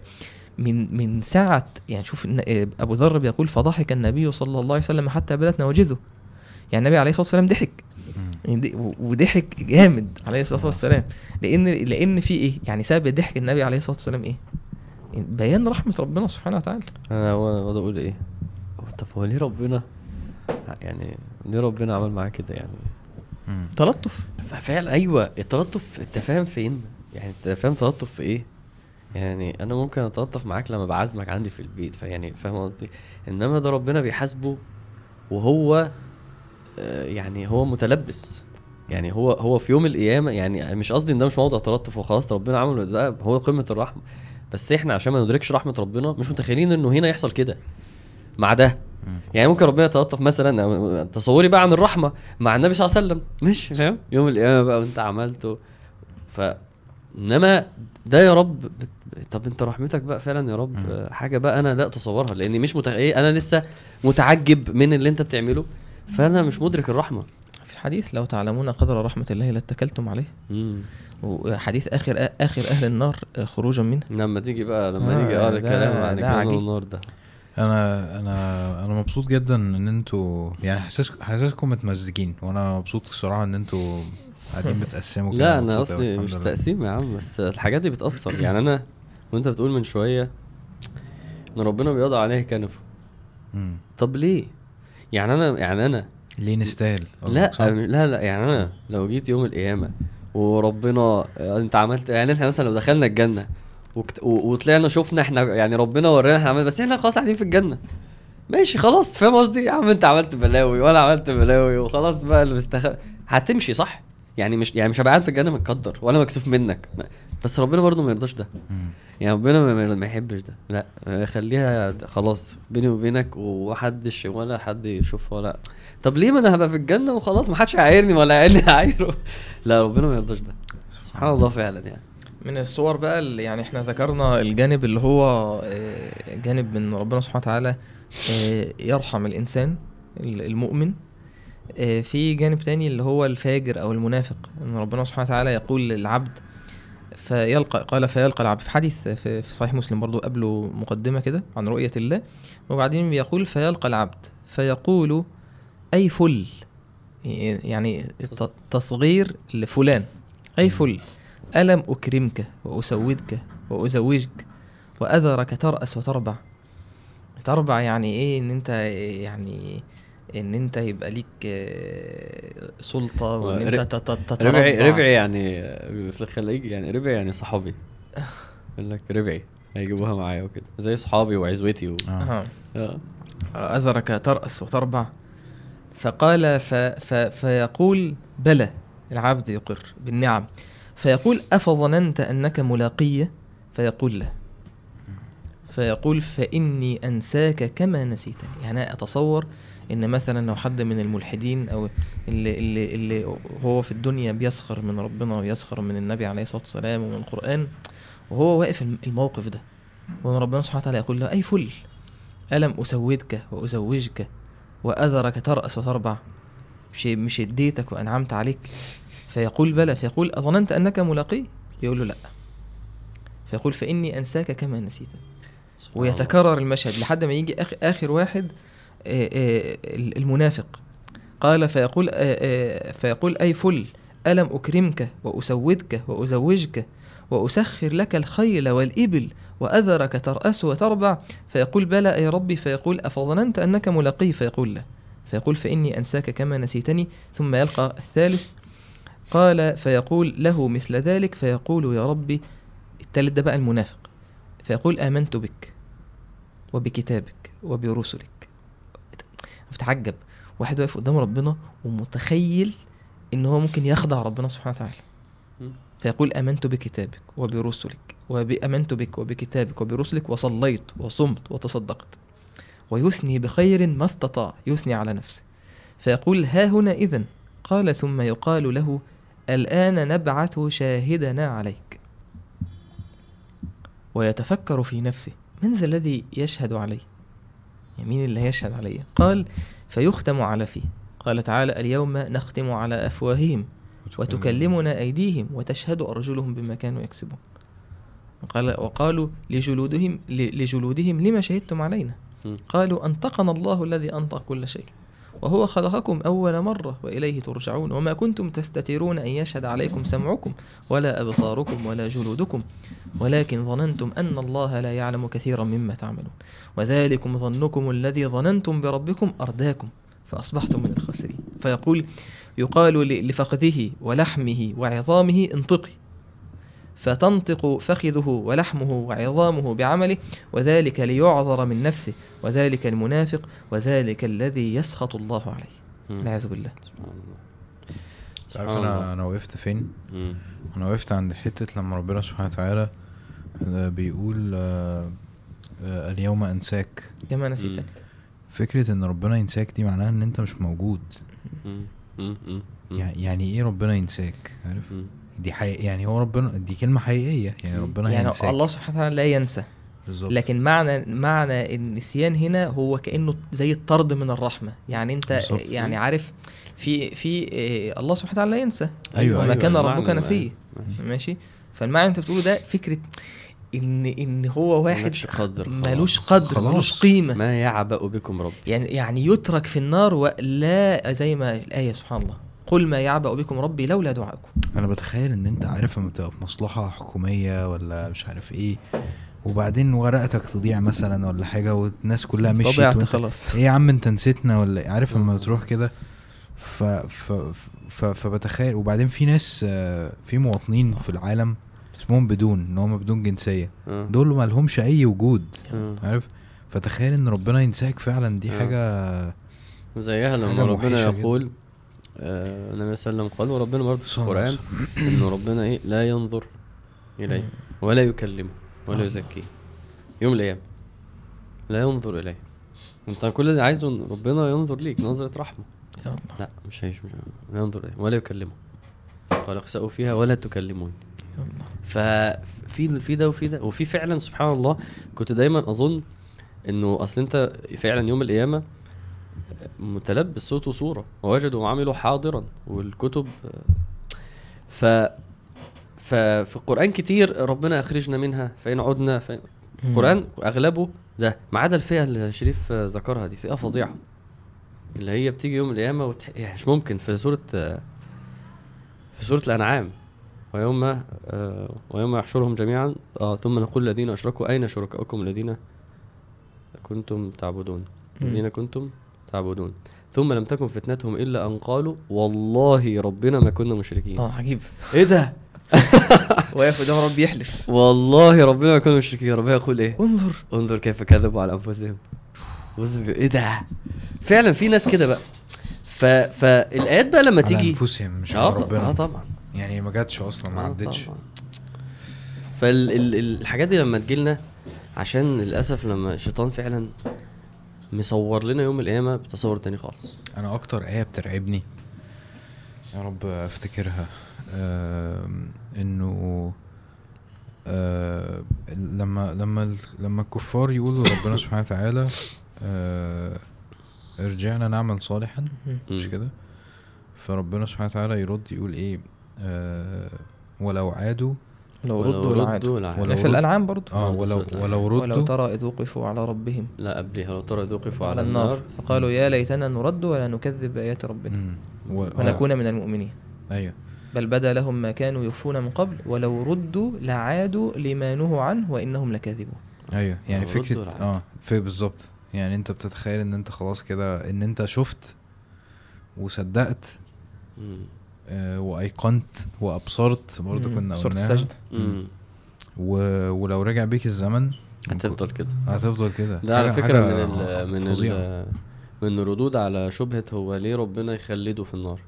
من من ساعة يعني شوف إن أبو ذر بيقول فضحك النبي صلى الله عليه وسلم حتى بدت نواجذه يعني النبي عليه الصلاة والسلام ضحك. يعني وضحك جامد عليه الصلاة والسلام. لأن لأن في إيه؟ يعني سبب ضحك النبي عليه الصلاة والسلام إيه؟ بيان رحمة ربنا سبحانه وتعالى. أنا هو بقعد أقول إيه؟ طب هو ليه ربنا؟ يعني ليه ربنا عمل معاه كده يعني. تلطف. ففعلا أيوه. التلطف أنت فاهم فين؟ يعني أنت فاهم تلطف في إيه؟ يعني أنا ممكن أتلطف معاك لما بعزمك عندي في البيت فيعني فاهم قصدي؟ إنما ده ربنا بيحاسبه وهو يعني هو متلبس. يعني هو هو في يوم القيامة يعني مش قصدي إن ده مش موضوع تلطف وخلاص ربنا عمله ده هو قمة الرحمة. بس إحنا عشان ما ندركش رحمة ربنا مش متخيلين إنه هنا يحصل كده. مع ده. يعني ممكن ربنا يتلطف مثلا تصوري بقى عن الرحمة مع النبي صلى الله عليه وسلم. مش فاهم؟ يوم القيامة بقى وأنت عملته. ف إنما ده يا رب بت... طب أنت رحمتك بقى فعلا يا رب. آه، حاجة بقى أنا لا أتصورها لأني مش متخ... إيه أنا لسه متعجب من اللي أنت بتعمله. فأنا مش مدرك الرحمة. في الحديث لو تعلمون قدر رحمة الله لاتكلتم عليه. امم وحديث آخر آخر أهل النار خروجا منها لما تيجي بقى لما آه، نيجي آه الكلام عن عجيب. والنار ده. أنا أنا أنا مبسوط جدا إن أنتوا يعني حاسس حاسسكم متمزجين وأنا مبسوط الصراحة إن أنتوا قاعدين بتقسموا كده. لا أنا اصلي مش. تقسيم يا عم بس الحاجات دي بتأثر. يعني أنا وأنت بتقول من شوية إن ربنا بيضع عليه كنفه. طب ليه؟ يعني أنا يعني أنا. ليه نستاهل؟ لا؟ لا لا يعني أنا لو جيت يوم القيامة وربنا أنت عملت يعني إحنا مثلا لو دخلنا الجنة وكت... و... وطلعنا شفنا إحنا يعني ربنا ورانا إحنا عملنا بس إحنا خلاص قاعدين في الجنة. ماشي خلاص فاهم قصدي؟ يا عم أنت عملت بلاوي وأنا عملت بلاوي وخلاص بقى المستخ... هتمشي صح؟ يعني مش يعني مش هبقى قاعد في الجنة متقدر ولا مكسوف منك. بس ربنا برضه ما يرضاش ده. يعني ربنا ما, يحبش ده. لا خليها خلاص بيني وبينك ومحدش ولا حد يشوفها ولا طب ليه ما أنا هبقى في الجنة وخلاص؟ ما حدش هيعايرني ولا هيعايرني هعايره. لا ربنا ما يرضاش ده. سبحان الله فعلا يعني. من الصور بقى اللي يعني إحنا ذكرنا الجانب اللي هو آه، جانب من ربنا سبحانه وتعالى آه، يرحم الإنسان ال- المؤمن. في جانب تاني اللي هو الفاجر أو المنافق إن ربنا سبحانه وتعالى يقول للعبد فيلقى قال فيلقى العبد. في حديث في صحيح مسلم برضو قبله مقدمة كده عن رؤية الله وبعدين بيقول فيلقى العبد. فيقول أي فل يعني تصغير لفلان. أي فل ألم أكرمك وأسودك وأزوجك وأذرك ترأس وتربع؟ تربع يعني إيه؟ إن أنت يعني إن أنت يبقى ليك آه، سلطة وإن رب- أنت تت- تتربع. ربعي ربعي يعني آه، في الخليج يعني ربعي يعني صحابي. يقول لك ربعي هيجيبوها معايا وكده. زي صحابي وعزوتي و... آه. أها. آه. أذرك ترأس وتربع. فقال ف ف فيقول بلى العبد يقر بالنعم. فيقول أفظننت أنك ملاقية فيقول لا. فيقول فإني أنساك كما نسيتني. يعني أنا إن مثلا لو حد من الملحدين أو اللي, اللي, اللي هو في الدنيا بيسخر من ربنا ويسخر من النبي عليه الصلاة والسلام ومن القرآن وهو واقف الم- الموقف ده وأن ربنا سبحانه وتعالى يقول له أي فل ألم أسودك وأزوجك وأذرك ترأس وتربع مش مش اديتك وأنعمت عليك؟ فيقول بلى. فيقول أظننت أنك ملاقي؟ يقول له لا. فيقول فإني أنساك كما الله. ويتكرر المشهد لحد ما يجي آخر, آخر واحد المنافق. قال فيقول آه، آه، فيقول أي فل ألم أكرمك وأسودك وأزوجك وأسخر لك الخيل والإبل وأذرك ترأس وتربع؟ فيقول بلى أي ربي. فيقول أفظننت أنك ملاقي فيقول لا. فيقول فإني أنساك كما نسيتني. ثم يلقى الثالث. قال فيقول له مثل ذلك. فيقول يا ربي التالت ده بقى المنافق. فيقول آمنت بك وبكتابك وبرسلك. بتعجب واحد واقف قدام ربنا ومتخيل إن هو ممكن يخدع ربنا سبحانه وتعالى. فيقول آمنت بكتابك وبرسلك وامنت بك وبكتابك وبرسلك وصليت وصمت وتصدقت. ويثني بخير ما استطاع يثني على نفسه. فيقول ها هنا إذن. قال ثم يقال له الآن نبعث شاهدنا عليك. ويتفكر في نفسه. من ذا الذي يشهد علي يعني مين اللي هيشهد علي قال فيختم على فيه. قال تعالى اليوم نختم على أفواههم وتكلمنا أيديهم وتشهد أرجلهم بما كانوا يكسبون. قال وقالوا لجلودهم لجلودهم لما شهدتم علينا. قالوا أنطقنا الله الذي أنطق كل شيء. وهو خلقكم أول مرة وإليه ترجعون وما كنتم تستترون أن يشهد عليكم سمعكم ولا أبصاركم ولا جلودكم ولكن ظننتم أن الله لا يعلم كثيرا مما تعملون وذلكم ظنكم الذي ظننتم بربكم أرداكم فأصبحتم من الخاسرين فيقول يقال لفخذه ولحمه وعظامه انطقي فتنطق فخذه ولحمه وعظامه بعمله وذلك ليعذر من نفسه وذلك المنافق وذلك الذي يسخط الله عليه. والعياذ بالله سبحان الله عارف أنا. أنا وقفت فين مم. أنا وقفت عند حتة لما ربنا سبحانه وتعالى آه، بيقول آه، آه، اليوم أنساك كما نسيتني فكرة إن ربنا ينساك دي معناها إن أنت مش موجود مم. مم. يعني يعني إيه ربنا ينساك عارف مم. دي حقيقة يعني هو ربنا دي كلمة حقيقية يعني. ربنا يعني هينساك الله سبحانه وتعالى لا ينسى بالظبط لكن معنى معنى النسيان هنا هو كأنه زي الطرد من الرحمة يعني أنت بالظبط. يعني عارف في في إيه، الله سبحانه وتعالى لا ينسى أيوة، وما أيوة، كان ربك نسيه ماشي. ماشي فالمعنى اللي أنت بتقوله ده فكرة إن إن هو واحد مالكش قدر ملوش. قدر خلاص. ملوش قيمة ما يعبأ بكم رب يعني يعني يترك في النار ولا زي ما الآية سبحان الله قل ما يعبأ بكم ربي لولا دعاءكم أنا بتخيل إن أنت عارف لما بتبقى في مصلحة حكومية ولا مش عارف إيه وبعدين ورقتك تضيع مثلا ولا حاجة والناس كلها مشيت وأنت خلاص إيه يا عم أنت نسيتنا ولا إيه؟ عارف لما مم. بتروح كده ف ف ف فبتخيل وبعدين في ناس آه، في مواطنين في العالم اسمهم بدون إن هم بدون جنسية آه. دول ما لهمش أي وجود آه. عارف فتخيل إن ربنا ينساك فعلا دي آه. حاجة وزيها لما ربنا موحشة جدا. آه، النبي صلى الله عليه وسلم قال وربنا برضه في القرآن إنه ربنا إيه؟ لا ينظر إليه ولا يكلمه ولا. يزكيه. يوم القيامة لا ينظر إليه. أنت كل اللي عايزه ربنا ينظر ليك نظرة رحمة. يا الله. لا مش هيش مش لا ينظر إليه ولا يكلمه. قال اخسأوا فيها ولا تكلمون يا الله. ففي في ده وفي ده. وفي فعلا سبحان الله كنت دايما أظن إنه أصل أنت فعلا يوم القيامة متلبس صوت وصورة. ووجدوا وعملوا حاضرا والكتب ف ففي القرآن كتير ربنا أخرجنا منها فإن عدنا فإن القرآن أغلبه ده ما عدا الفئة اللي شريف ذكرها دي فئة فظيعة. اللي هي بتيجي يوم القيامة وتح... يعني مش ممكن في سورة في سورة الأنعام. ويوم آه ويوم يحشرهم جميعا آه ثم نقول الذين أشركوا أين شركاؤكم الذين كنتم تعبدون. الذين كنتم تعبدون ثم لم تكن فتنتهم إلا أن قالوا والله ربنا ما كنا مشركين. آه عجيب. إيه ده؟ واقف قدام ربي يحلف. والله ربنا ما كنا مشركين. ربنا يقول إيه؟ انظر. انظر كيف كذبوا على أنفسهم. بص إيه ده؟ فعلا في ناس كده بقى. ف... فالايات بقى لما على تيجي أنفسهم مش آه على ربنا. آه طبعا. يعني ما جاتش أصلا ما آه عدتش. فالحاجات دي لما تجيلنا عشان للأسف لما الشيطان فعلا مصور لنا يوم القيامة بتصور تاني خالص. أنا أكتر آية بترعبني يا رب أفتكرها آم، إنه آه، لما لما لما الكفار يقولوا ربنا سبحانه وتعالى آه، ارجعنا نعمل صالحا مش. كده؟ فربنا سبحانه وتعالى يرد يقول إيه؟ آه، ولو عادوا لو ولو ردوا لعادوا. ولو في الأنعام برضو. آه آه، ولو. ولو ولو ردوا. ترى إذ وقفوا على ربهم. لا قبلها. لو ترى ذوقفوا على النار. فقالوا يا ليتنا نرد ولا نكذب بآيات ربنا. ونكون من المؤمنين. أيوه. بل بدا لهم ما كانوا يخفون من قبل. ولو ردوا لعادوا لما نهوا عنه وإنهم لكاذبون. أيوه. يعني فكره. آه في بالظبط. يعني أنت بتتخيل إن أنت خلاص كده إن أنت شفت وصدقت وأيقنت وأبصرت برضه. كنا قلناها السجدة. مم. و... ولو رجع بيك الزمن هتفضل كده هتفضل كده ده على فكرة من حاجة ال من فظيعة. ال من الردود على شبهة هو ليه ربنا يخلده في النار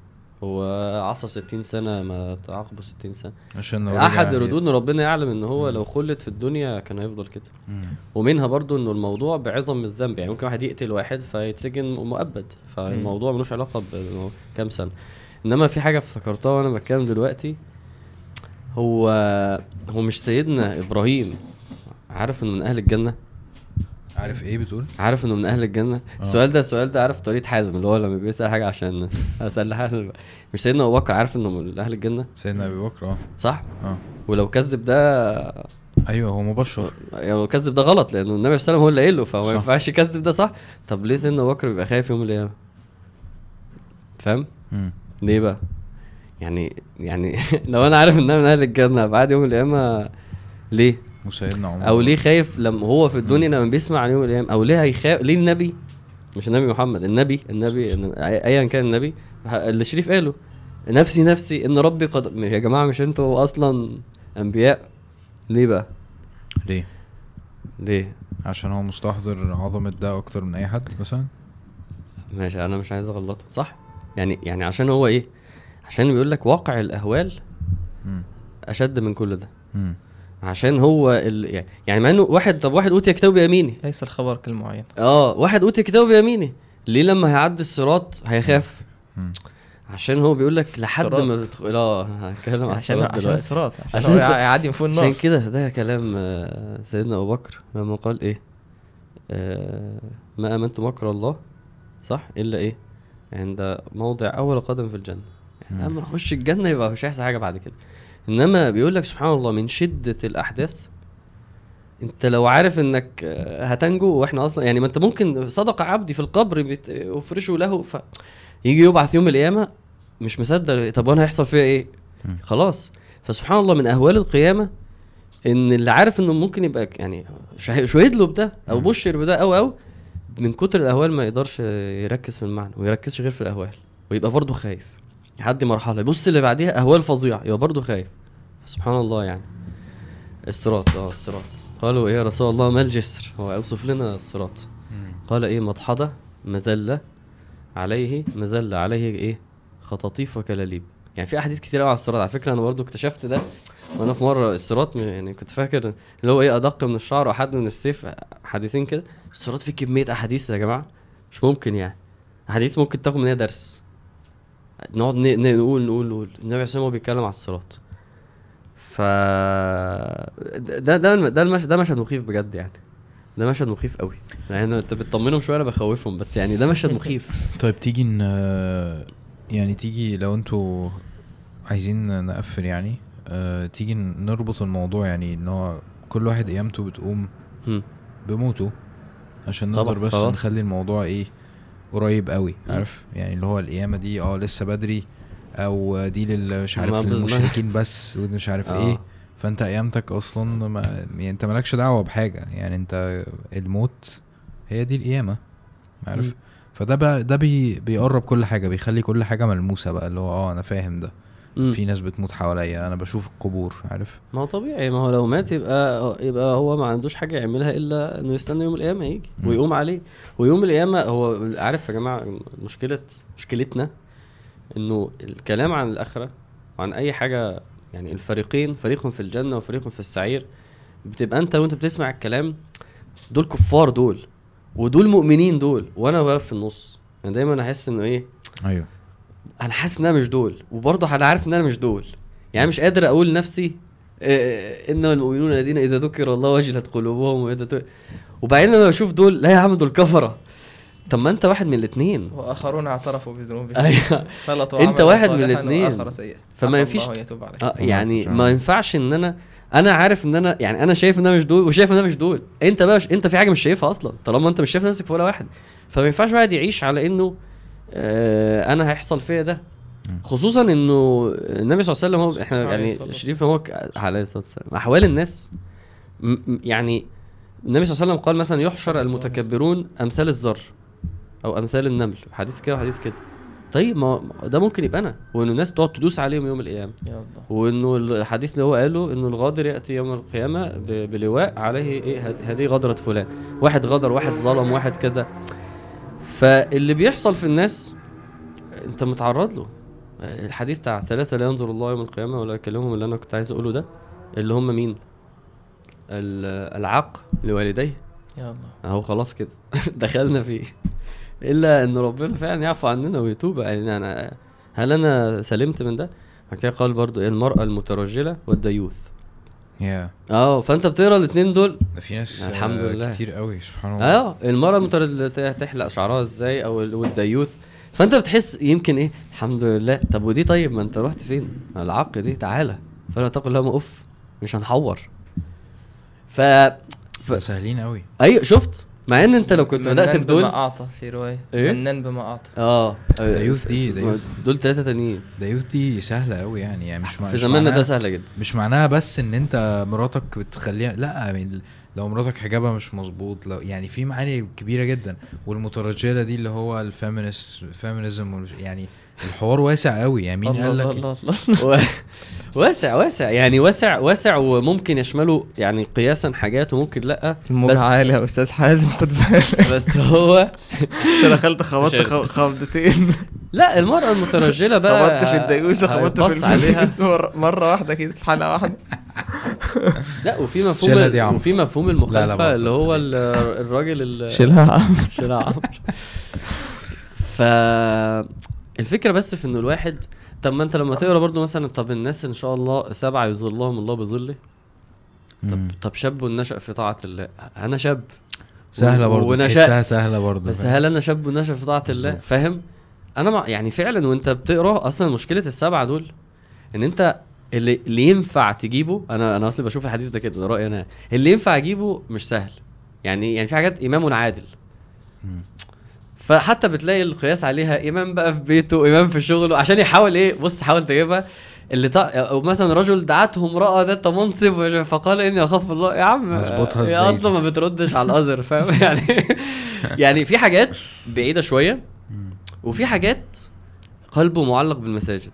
هو عصى 60 سنة ما تعاقبه 60 سنة عشان أحد ي- الردود ان ربنا يعلم إن هو مم. لو خلد في الدنيا كان هيفضل كده مم. ومنها برضو إنه الموضوع بعظم الذنب يعني ممكن واحد يقتل واحد فيتسجن مؤبد فالموضوع ملوش علاقة بإنه كام سنة إنما في حاجة افتكرتها وأنا بتكلم دلوقتي هو هو مش سيدنا إبراهيم عارف إنه من أهل الجنة؟ عارف إيه بتقول؟ عارف إنه من أهل الجنة؟ آه. السؤال ده السؤال ده عارف طريقة حازم اللي هو لما بيسأل حاجة عشان أسأل حازم. مش سيدنا أبو بكر عارف إنه من أهل الجنة؟ سيدنا أبي بكر آه. صح؟ آه. ولو كذب ده أيوه هو مبشر. يعني لو كذب ده غلط لأنه النبي صلى الله عليه وسلم هو اللي قايل له فهو ما. ينفعش يكذب ده صح؟ طب ليه سيدنا أبو بكر بيبقى خايف يوم القيامة؟ فاهم. ليه بقى؟ يعني يعني لو أنا عارف إن أنا من أهل الجنة بعد يوم القيامة ليه؟ وسيدنا عمر. أو ليه خايف لما هو في الدنيا لما بيسمع عن يوم القيامة أو ليه هيخاف؟ ليه النبي؟ مش النبي محمد النبي النبي ايا كان النبي اللي شريف قاله. نفسي نفسي إن ربي قد يا جماعة مش أنتوا أصلا أنبياء؟ ليه بقى؟ ليه؟ ليه؟ عشان هو مستحضر عظمة ده أكتر من أي حد مثلا؟ ماشي أنا مش عايز أغلطه صح؟ يعني يعني عشان هو إيه؟ عشان بيقول لك واقع الأهوال مم. أشد من كل ده. مم. عشان هو ال... يعني- يعني مع إنه واحد طب واحد أوتي كتابه بيمينه ليس الخبر كالمعين. آه واحد أوتي كتابه بيمينه ليه لما هيعدي الصراط هيخاف؟ مم. عشان هو بيقول لك لحد ما. تدخل آه هتكلم على عشان الصراط عشان الصراط عشان, عشان. يعدي من فوق عشان النار كده ده كلام آه، سيدنا أبو بكر لما قال إيه؟ آه ما امنت مكر الله صح؟ إلا إيه؟ عند موضع أول قدم في الجنة يعني. اما اخش الجنة يبقى مش هيحصل حاجة بعد كده إنما بيقول لك سبحان الله من شدة الأحداث أنت لو عارف إنك هتنجو وإحنا أصلا يعني ما أنت ممكن صدق عبدي في القبر أفرشه له ف يجي يبعث يوم القيامة مش مصدق طب وأنا هيحصل فيها إيه. خلاص فسبحان الله من أهوال القيامة إن اللي عارف إنه ممكن يبقى يعني شه- شهد له بده أو. بشر بده أو أو من كتر الأهوال ما يقدرش يركز في المعنى ويركزش غير في الأهوال ويبقى برضه خايف يعدي مرحلة. يبص اللي بعديها أهوال فظيعة يبقى برضه خايف. سبحان الله يعني. الصراط آه الصراط. قالوا إيه يا رسول الله؟ ما الجسر. هو اوصف لنا الصراط. قال إيه؟ مضحضه مذلة عليه مذلة عليه إيه؟ خطاطيف وكلاليب يعني في أحاديث كتير قوي على الصراط. على فكرة أنا برضو اكتشفت ده وأنا في مرة الصراط يعني كنت فاكر اللي هو إيه أدق من الشعر وأحد من السيف حديثين كده. الصراط فيه كمية أحاديث يا جماعة مش ممكن يعني. أحاديث ممكن تاخد منها درس. نقعد نقول نقول نقول. النبي عليه الصلاة والسلام هو بيتكلم على الصراط. ف ده ده ده المشهد ده مشهد مخيف بجد يعني. ده مشهد مخيف قوي. يعني انت بتطمنهم شوية أنا بخوفهم بس يعني ده مشهد مخيف. طيب تيجي ن... يعني تيجي لو أنتوا عايزين نقفل يعني. آه تيجي نربط الموضوع يعني إن هو كل واحد قيامته بتقوم. بموته عشان نقدر بس خلاص. نخلي الموضوع إيه قريب قوي. عارف يعني اللي هو القيامة دي آه لسه بدري أو دي لل مش عارف للمشركين بس ودي مش عارف آه. إيه فأنت قيامتك أصلا ما يعني أنت مالكش دعوة بحاجة يعني أنت الموت هي دي القيامة عارف مم. فده بقى ده بي بيقرب كل حاجة بيخلي كل حاجة ملموسة بقى اللي هو آه أنا فاهم ده مم. في ناس بتموت حواليا أنا بشوف القبور عارف؟ ما هو طبيعي ما هو لو مات يبقى يبقى هو ما عندوش حاجة يعملها إلا إنه يستنى يوم القيامة يجي مم. ويقوم عليه. ويوم القيامة هو عارف يا جماعة مشكلة مشكلتنا إنه الكلام عن الآخرة وعن أي حاجة يعني الفريقين فريق في الجنة وفريق في السعير بتبقى أنت وأنت بتسمع الكلام دول كفار دول ودول مؤمنين دول وأنا واقف في النص. أنا دايما أحس إنه إيه؟ أيوه. أنا حاسس إن أنا مش دول وبرضه أنا عارف إن أنا مش دول. يعني مش قادر أقول لنفسي آه، إنما المؤمنون الذين إذا ذكر الله وجلت قلوبهم وإذا ت... وبعدين لما بشوف دول لا يا عم دول كفره طب ما أنت واحد من الاثنين وآخرون اعترفوا بذنوبهم. أيوه. خلطوا أنت عملا واحد من سيئا فما ينفيش- آه الله يعني سبحانه. ما ينفعش إن أنا أنا عارف إن أنا يعني أنا شايف إن أنا مش دول وشايف إن أنا مش دول. أنت بقى. أنت في حاجة مش شايفها أصلا طالما أنت مش شايف نفسك في ولا واحد. فما ينفعش واحد يعيش على إنه آه أنا هيحصل فيا ده. خصوصا إنه النبي صلى الله عليه وسلم هو إحنا يعني شريف هو ك- عليه الصلاة والسلام. أحوال الناس يعني النبي صلى الله عليه وسلم قال مثلا يحشر المتكبرون أمثال الذر أو أمثال النمل. حديث كده وحديث كده. طيب ما ده ممكن يبقى أنا. وإنه الناس تقعد تدوس عليهم يوم القيامة. وإنه الحديث اللي هو قاله إنه الغادر يأتي يوم القيامة بلواء عليه إيه هذه غدرة فلان. واحد غدر واحد ظلم واحد كذا. فاللي بيحصل في الناس انت متعرض له. الحديث بتاع ثلاثة لا ينظر الله يوم القيامة ولا يكلمهم اللي أنا كنت عايز أقوله ده اللي هم مين؟ ال- العاق لوالديه. يا الله. أهو خلاص كده. دخلنا فيه. إلا إن ربنا فعلا يعفو عننا ويتوب يعني أنا هل أنا سلمت من ده؟ بعد كده قال برضو إيه المرأة المترجلة والديوث. يا آه فأنت بتقرأ الاثنين دول؟ في ناس الحمد آه، لله. كتير قوي سبحان الله. آه المرأة المترجله تحلق شعرها إزاي أو ال- والديوث فأنت بتحس يمكن إيه؟ الحمد لله. طب ودي طيب ما أنت رحت فين؟ العق دي تعالى. فلا تقل لهم اف مش هنحور. ف ف... سهلين قوي. أيوه شفت؟ مع إن أنت لو كنت بدأت بدول بما اعطى في رواية. إيه؟ منان بما اعطى آه ديوث دي- ديوث. دول ثلاثة تانيين. ديوث دي سهلة قوي يعني يعني مش مع- في زماننا ده سهلة جدا. مش معناها بس إن أنت مراتك بتخليها لأ يعني لو مراتك حجابها مش مظبوط لو يعني في معاني كبيرة جدا. والمترجلة دي اللي هو ال feminist feminism يعني الحوار واسع قوي يعني مين قال لك الله الله و- واسع واسع. يعني واسع واسع وممكن يشمله يعني قياسا حاجات وممكن لأ. بس- عالية يا أستاذ حازم خد بالك. بس هو أنت دخلت خبطت خبطتين. لأ المرأة المترجلة بقى خبطت في الديوس وخبطت في عليها. الفلوس مرة- مرة واحدة كده في حلقة واحدة. لأ وفي مفهوم عمرو. وفي مفهوم لا، لا، المخالفة. اللي هو ال- الراجل ال- شيلها يا عم. شيلها عمرو ف الفكرة بس في إنه الواحد طب ما أنت لما تقرأ برضو مثلا طب الناس إن شاء الله سبعة يظلهم الله بظله طب مم. طب شاب نشأ في طاعة الله أنا شاب سهلة برضه ونشأت. سهلة برضه بس؟ هل أنا شاب ونشأ في طاعة الله. فاهم أنا مع يعني فعلا وأنت بتقرأ أصلا مشكلة السبعة دول إن أنت اللي, اللي ينفع تجيبه أنا أنا أصلا بشوف الحديث ده كده ده رأيي أنا اللي ينفع أجيبه مش سهل يعني يعني في حاجات إمام عادل. فحتى بتلاقي القياس عليها امام بقى في بيته امام في شغله عشان يحاول إيه بص حاول تجيبها. اللي طا... أو مثلا رجل دعته امرأة ذات منصب فقال إني أخاف الله. يا عم أظبطها هي إزاي؟ أصلا ما بتردش على الازر فاهم؟ يعني يعني في حاجات بعيدة شوية. وفي حاجات قلبه معلق بالمساجد.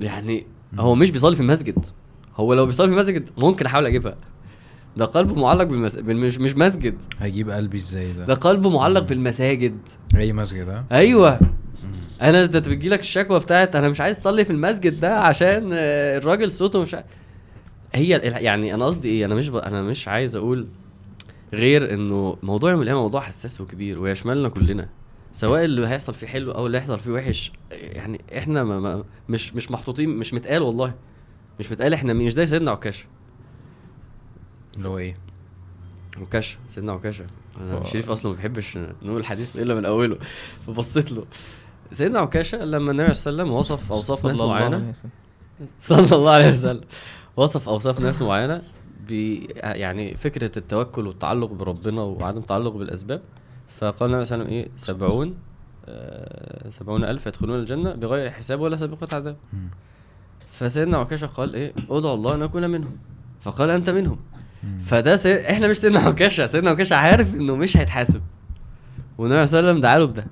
يعني هو مش بيصلي في المسجد. هو لو بيصلي في المسجد ممكن أحاول أجيبها. ده قلبه معلق بالمس... بالمش مش مسجد. هيجيب قلبي إزاي ده؟ ده قلبه معلق بالمساجد. أي مسجد ها؟ أيوه. أنا ده بتجي لك الشكوى بتاعت أنا مش عايز أصلي في المسجد ده عشان آه، الراجل صوته مش ع- هي يعني أنا قصدي إيه؟ أنا مش ب... أنا مش عايز أقول غير إنه موضوع يوم القيامة موضوع حساس وكبير ويشملنا كلنا. سواء اللي هيحصل فيه حلو أو اللي هيحصل فيه وحش يعني إحنا ما ما مش مش محطوطين مش متقال والله. مش متقال إحنا مش زي سيدنا عكاشه اللي هو إيه؟ عكاشه سيدنا عكاشه أنا هو- شريف أصلا ما بيحبش نقول الحديث إلا من أوله. فبصيت له. سيدنا عكاشه لما النبي صلى الله عليه وسلم وصف أوصاف ناس صلى الله معينة. عليه وسلم. صلى الله عليه وسلم. وصف أوصاف ناس معينة ب يعني فكرة التوكل والتعلق بربنا وعدم التعلق بالأسباب. فقال النبي صلى الله عليه وسلم إيه؟ سبعون آه سبعون ألف يدخلون الجنة بغير حساب ولا سابقة عذاب. فسيدنا عكاشه قال إيه؟ ادعو الله أن أكون منهم. فقال أنت منهم. فده سي... إحنا مش سيدنا عكاشه سيدنا عكاشه عارف إنه مش هيتحاسب. والنبي صلى الله عليه وسلم دعا له بده.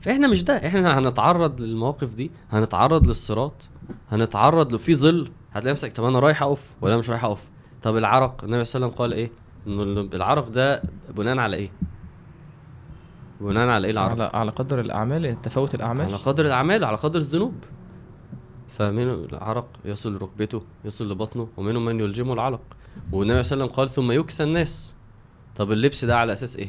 فإحنا مش ده. إحنا هنتعرض للمواقف دي. هنتعرض للصراط. هنتعرض له. في ظل. هتلاقي نفسك طب أنا رايح أقف ولا مش رايح أقف؟ طب العرق. النبي صلى الله عليه وسلم قال إيه؟ إنه ال- العرق ده بناء على إيه؟ بناء على إيه العرق؟ على على قدر الأعمال. تفاوت الأعمال. على قدر الأعمال. على قدر الذنوب. فمنه العرق يصل لركبته يصل لبطنه ومنهم من يلجمه العلق والنبي صلى الله عليه وسلم قال ثم يكسى الناس. طب اللبس ده على أساس إيه؟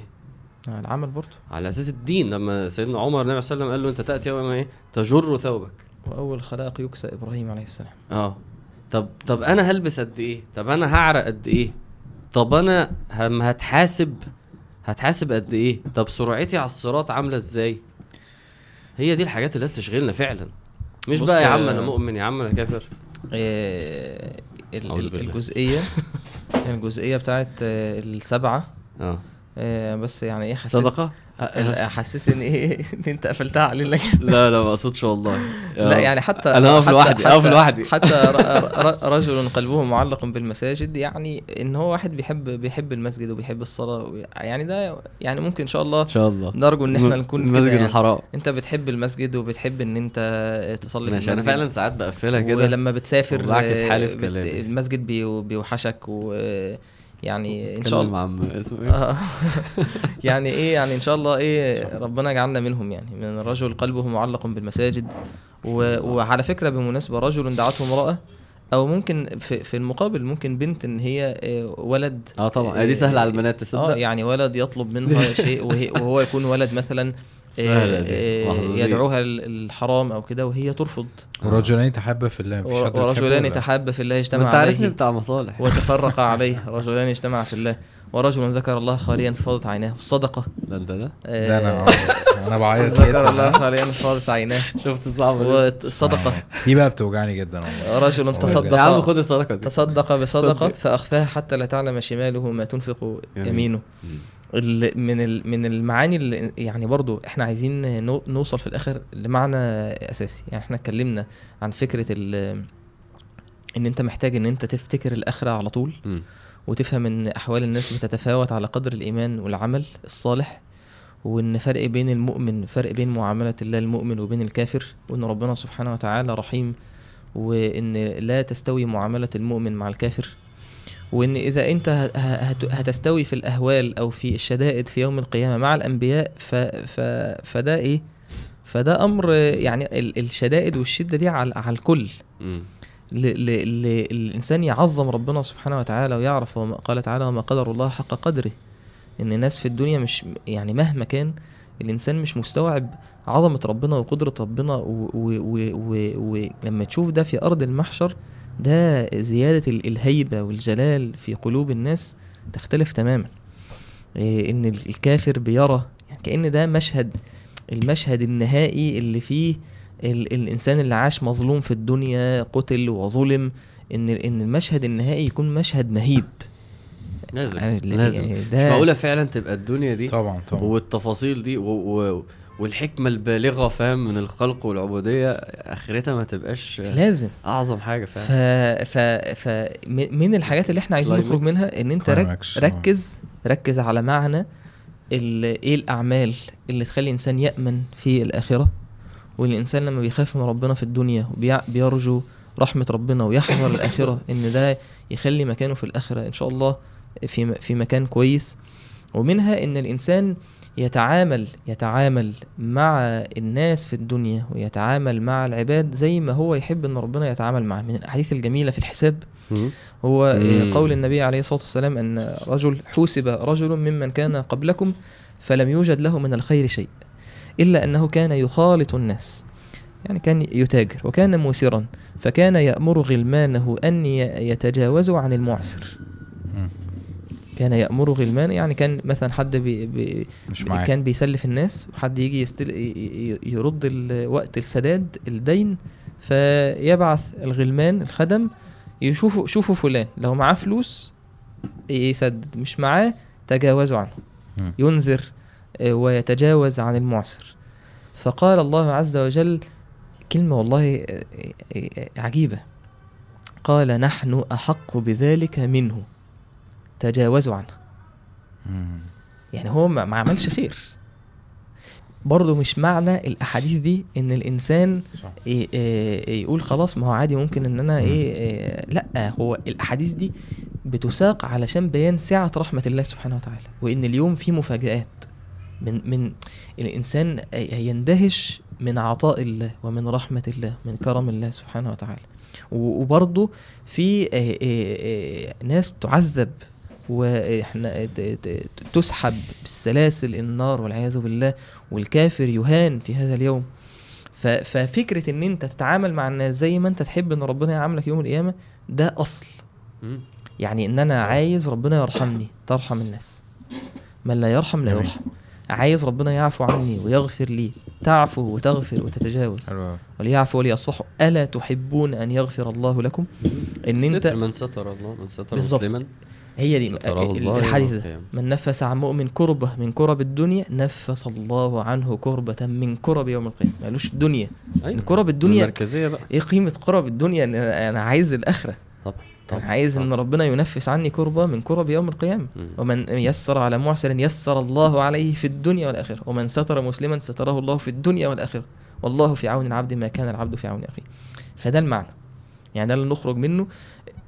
آه، العمل برضه. على أساس الدين. لما سيدنا عمر النبي صلى الله عليه وسلم قال له أنت تأتي يوم إيه؟ تجر ثوبك. وأول خلائق يكسى إبراهيم عليه السلام. آه. طب طب أنا هلبس قد إيه؟ طب أنا هعرق قد إيه؟ طب أنا هم هتحاسب؟ هتحاسب قد إيه؟ طب سرعتي على الصراط عاملة إزاي؟ هي دي الحاجات اللي لازم تشغلنا فعلا. مش بقى يا عم آه، أنا مؤمن يا عم أنا كافر. الجزئية. الجزئية بتاعت آه، السبعة. آه. آه، بس يعني إيه حسيت صدقة؟ حسيت ان إيه ان أنت قفلتها عليه لك. لا لا ما اقصدش والله. لا يعني حتى أنا اقف لوحدي اقف لوحدي. حتى رجل قلبه معلق بالمساجد يعني إن هو واحد بيحب بيحب المسجد وبيحب الصلاة يعني ده يعني ممكن إن شاء الله إن شاء الله. نرجو إن إحنا نكون المسجد يعني. الحرام. أنت بتحب المسجد وبتحب إن أنت تصلي في ماشي أنا فعلا ساعات بقفلها كده ولما بتسافر وبعكس آه، حالي في كلامي. المسجد بي- بيوحشك و يعني إن شاء الله. عم اسمه إيه؟ آه. يعني إيه يعني إن شاء الله إيه ربنا يجعلنا منهم يعني من الرجل قلبه معلق بالمساجد. و... وعلى فكرة بالمناسبه رجل دعته امرأة أو ممكن في, في المقابل ممكن بنت إن هي آه، ولد. آه طبعا. دي سهلة على البنات آه تصدق يعني ولد يطلب منها شيء وهو يكون ولد مثلا. آه،. آه،. يدعوها ال- الحرام أو كده وهي ترفض. ورجلين تحبا في الله مفيش حد بتحبه ورجلان؟ تحابا في الله اجتمع انت عارفني عليه. بتاع مصالح. وتفرق عليه. رجلان اجتمع في الله. ورجل ذكر الله خاليا ففاضت عيناه. الصدقه ده انت ده؟ آه، ده أنا أنا بعيط ذكر الله خاليا ففاضت عيناه. شفت صعب والصدقه دي بقى بتوجعني جدا والله. رجل يا عم تصدق خد الصدقة دي. تصدق بصدقة صدق. فاخفاها حتى لا تعلم شماله ما تنفق يمين. يمينه. من ال- من المعاني اللي يعني برضو إحنا عايزين نو- نوصل في الآخر لمعنى أساسي يعني إحنا اتكلمنا عن فكرة ال- إن أنت محتاج إن أنت تفتكر الآخرة على طول مم. وتفهم إن أحوال الناس بتتفاوت على قدر الإيمان والعمل الصالح وإن فرق بين المؤمن فرق بين معاملة الله المؤمن وبين الكافر وإن ربنا سبحانه وتعالى رحيم وإن لا تستوي معاملة المؤمن مع الكافر وإن إذا أنت هتستوي في الأهوال أو في الشدائد في يوم القيامة مع الأنبياء ف ف فده إيه؟ فده أمر يعني ال- الشدائد والشدة دي على على الكل. الإنسان يعظم ربنا سبحانه وتعالى ويعرف وما قال تعالى وما قدر الله حق قدره. إن الناس في الدنيا مش يعني مهما كان الإنسان مش مستوعب عظمة ربنا وقدرة ربنا ولما تشوف ده في أرض المحشر ده زيادة ال- الهيبة والجلال في قلوب الناس تختلف تماما. إيه، إن ال- الكافر بيرى يعني كأن ده مشهد المشهد النهائي اللي فيه ال الإنسان اللي عاش مظلوم في الدنيا قتل وظلم إن إن المشهد النهائي يكون مشهد مهيب. لازم يعني لازم. يعني مش معقولة فعلا تبقى الدنيا دي طبعا طبعا. والتفاصيل دي و... و... والحكمة البالغة فاهم من الخلق والعبودية آخرتها ما تبقاش لازم. أعظم حاجة ف فاهم. ف ف م- من الحاجات اللي إحنا عايزين نخرج. منها إن أنت رك آه. ركز ركز على معنى ال- إيه الأعمال اللي تخلي الانسان يأمن في الآخرة. والإنسان لما بيخاف من ربنا في الدنيا وبيرجو رحمة ربنا ويحذر الآخرة إن ده يخلي مكانه في الآخرة إن شاء الله في م- في مكان كويس. ومنها إن الإنسان يتعامل يتعامل مع الناس في الدنيا ويتعامل مع العباد زي ما هو يحب إن ربنا يتعامل معه من الأحاديث الجميلة في الحساب. هو مم. قول النبي عليه الصلاة والسلام أن رجل حوسب رجل ممن كان قبلكم فلم يوجد له من الخير شيء إلا أنه كان يخالط الناس يعني كان يتاجر وكان موسرا فكان يأمر غلمانه أن يتجاوزوا عن المعسر. كان يأمر غلمان يعني كان مثلا حد بي بي مش معاك. كان بيسلف الناس وحد يجي يستل يرد وقت السداد الدين فيبعث الغلمان الخدم يشوفوا شوفوا فلان لو معاه فلوس يسدد مش معاه تجاوزوا عنه. ينذر آه، ويتجاوز عن المعسر. فقال الله عز وجل كلمة والله آه، آه، عجيبة. قال نحن أحق بذلك منه. تجاوزوا عنه. مم. يعني هو ما عملش خير. برضه مش معنى الأحاديث دي إن الإنسان. ي- إيه يقول خلاص ما هو عادي ممكن إن أنا إيه, إيه لأ هو الأحاديث دي بتساق علشان بيان سعة رحمة الله سبحانه وتعالى وإن اليوم فيه مفاجآت. من من الإنسان يندهش من عطاء الله ومن رحمة الله من كرم الله سبحانه وتعالى. وبرضه في إيه إيه إيه ناس تعذب وإحنا تسحب بالسلاسل النار والعياذ بالله والكافر يهان في هذا اليوم ففكرة إن أنت تتعامل مع الناس زي ما أنت تحب إن ربنا يعاملك يوم القيامة ده أصل. يعني إن أنا عايز ربنا يرحمني ترحم الناس من لا يرحم لا. يرحم عايز ربنا يعفو عني ويغفر لي تعفو وتغفر وتتجاوز. وليعفو وليصفحوا ألا تحبون أن يغفر الله لكم إن أنت من ستر الله من ستر. مسلما هي دي. الحديث. من نفس عن مؤمن كربة من كرب الدنيا نفس الله عنه كربة من كرب يوم القيامة. مالوش دنيا أيوة. إن كرب الدنيا المركزية بقى. إيه قيمة كرب الدنيا؟ إن أنا عايز الآخرة. طبعا أنا طبعا عايز إن طبعاً. ربنا ينفس عني كربة من كرب يوم القيامة. ومن يسر على معسر يسر الله عليه في الدنيا والآخرة. ومن ستر مسلما ستره الله في الدنيا والآخرة. والله في عون العبد ما كان العبد في عون أخيه. فده المعنى. يعني ده اللي نخرج منه.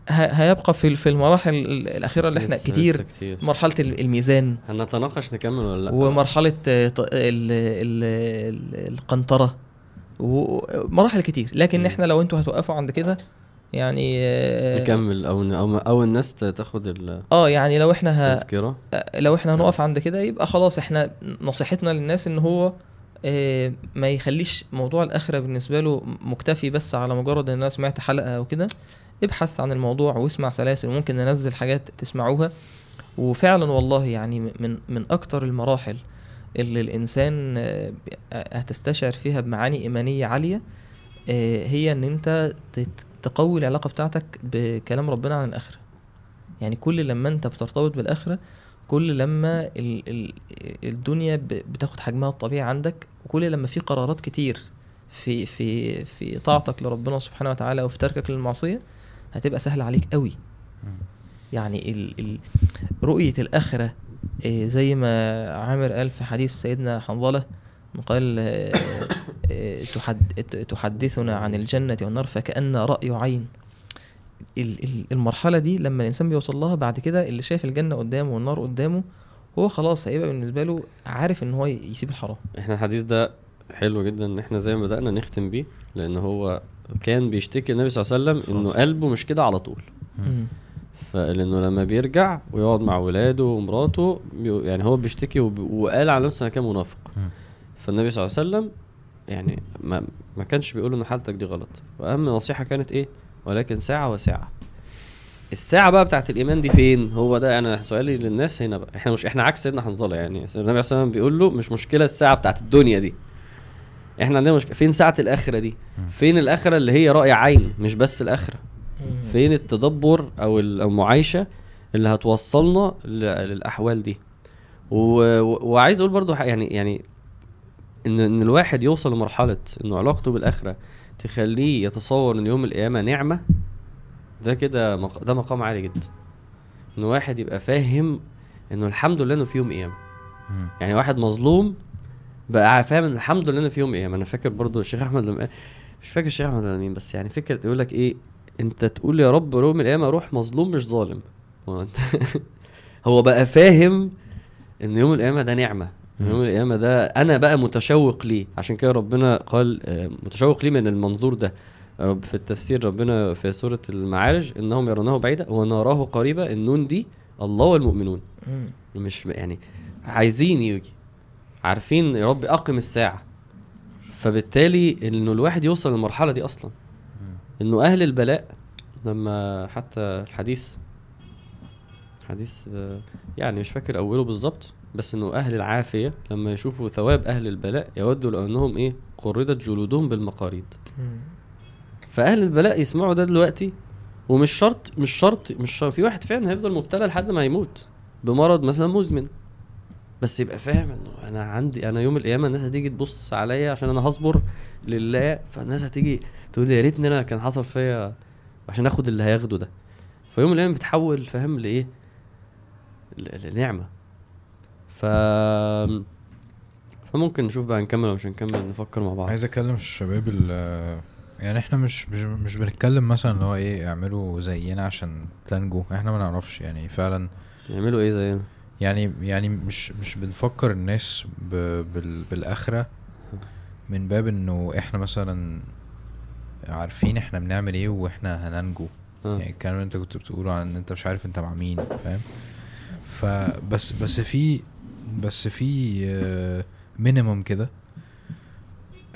هيبقى في في المراحل ال- الأخيرة اللي إحنا لسه- كتير لسه كتير. مرحلة ال- الميزان. هنتناقش نكمل ولا لأ؟ ومرحلة آه، ط- ال- ال- ال- القنطرة. ومراحل كتير. لكن مم. إحنا لو أنتوا هتوقفوا عند كده يعني آه، نكمل أو أو أو الناس تاخد آه يعني لو إحنا ه... التذكره لو إحنا هنقف عند كده يبقى خلاص إحنا نصيحتنا للناس إن هو آه، ما يخليش موضوع الآخرة بالنسبة له مكتفي بس على مجرد إن أنا سمعت حلقة أو كده. ابحث عن الموضوع واسمع سلاسل وممكن ننزل حاجات تسمعوها. وفعلا والله يعني من من أكتر المراحل اللي الإنسان آه، هتستشعر فيها بمعاني إيمانية عالية آه، هي إن أنت تقوي العلاقة بتاعتك بكلام ربنا عن الآخرة. يعني كل لما أنت بترتبط بالآخرة كل لما ال ال الدنيا بتاخد حجمها الطبيعي عندك وكل لما في قرارات كتير في في في طاعتك لربنا سبحانه وتعالى أو في تركك للمعصية هتبقى سهلة عليك قوي. يعني ال ال رؤية الآخرة آه، زي ما عامر قال في حديث سيدنا حنظلة قال آه، آه، تحد تحدثنا عن الجنة والنار فكأن رأي عين. ال- ال- المرحلة دي لما الإنسان بيوصل لها بعد كده اللي شايف الجنة قدامه والنار قدامه هو خلاص هيبقى بالنسبة له عارف إن هو يسيب الحرام. إحنا الحديث ده حلو جدا إن إحنا زي ما بدأنا نختم بيه لأن هو كان بيشتكي النبي صلى الله عليه وسلم إنه قلبه مش كده على طول. فلأنه لما بيرجع ويقعد مع ولاده ومراته يعني هو بيشتكي وقال على نفسه أنا كان منافق. فالنبي صلى الله عليه وسلم يعني ما, ما كانش بيقول ان حالتك دي غلط. وأهم نصيحة كانت إيه؟ ولكن ساعة وساعة. الساعة بقى بتاعت الإيمان دي فين؟ هو ده أنا سؤالي للناس هنا بقى. إحنا مش إحنا عكس سيدنا حنظلة يعني. النبي صلى الله عليه وسلم بيقول له مش مشكلة الساعة بتاعت الدنيا دي. إحنا عندنا مشكلة فين ساعة الآخرة دي. فين الآخرة اللي هي رأي عين مش بس الآخرة. فين التدبر أو ال- أو المعايشة اللي هتوصلنا للأحوال دي. وعايز أقول برضو ح- يعني يعني ان إن الواحد يوصل لمرحلة إنه علاقته بالآخرة تخليه يتصور إن يوم القيامة نعمة ده كده مق... ده مقام عالي جدا إن واحد يبقى فاهم إنه الحمد لله إنه في يوم قيامة. يعني واحد مظلوم بقى فاهم؟ الحمد لله في يوم قيامه أنا فاكر برضو الشيخ أحمد لما مش فاكر الشيخ أحمد ولا مين بس يعني فكرة يقول لك إيه أنت تقول يا رب يوم القيامة أروح مظلوم مش ظالم. هو بقى فاهم إن يوم القيامة ده نعمة. يوم القيامة ده أنا بقى متشوق ليه. عشان كده ربنا قال آه، متشوق ليه من المنظور ده. رب في التفسير ربنا في سورة المعارج إنهم يرونه بعيدا ونراه قريبا النون دي الله والمؤمنون. مش يعني عايزين يجي. عارفين يا رب أقم الساعة. فبالتالي إنه الواحد يوصل للمرحلة دي أصلا. إنه أهل البلاء لما حتى الحديث حديث آه، يعني مش فاكر أوله بالظبط بس إنه أهل العافية لما يشوفوا ثواب أهل البلاء يودوا لو انهم إيه؟ قردت جلودهم بالمقاريض. فأهل البلاء يسمعوا ده دلوقتي ومش شرط مش شرط مش شرط في واحد فعلا هيفضل مبتلى لحد ما يموت بمرض مثلا مزمن. بس يبقى فاهم إنه أنا عندي أنا يوم القيامة الناس هتيجي تبص عليا عشان أنا هصبر لله فالناس هتيجي تقول لي يا ريتني أنا كان حصل فيا عشان آخد اللي هياخده ده. فيوم القيامة بتحول فاهم لإيه؟ لنعمة. ف فممكن نشوف بقى نكمل ولا مش هنكمل نفكر مع بعض. عايز أكلم الشباب ال يعني إحنا مش مش مش بنتكلم مثلا اللي هو إيه اعملوا زينا عشان تنجوا إحنا ما نعرفش يعني فعلا يعملوا إيه زينا؟ يعني يعني مش مش بنفكر الناس ب بال بالآخرة من باب إنه إحنا مثلا عارفين إحنا بنعمل إيه وإحنا هننجو آه. يعني الكلام اللي أنت كنت بتقوله عن إن أنت مش عارف أنت مع مين فاهم فبس بس في بس في مينيمم كده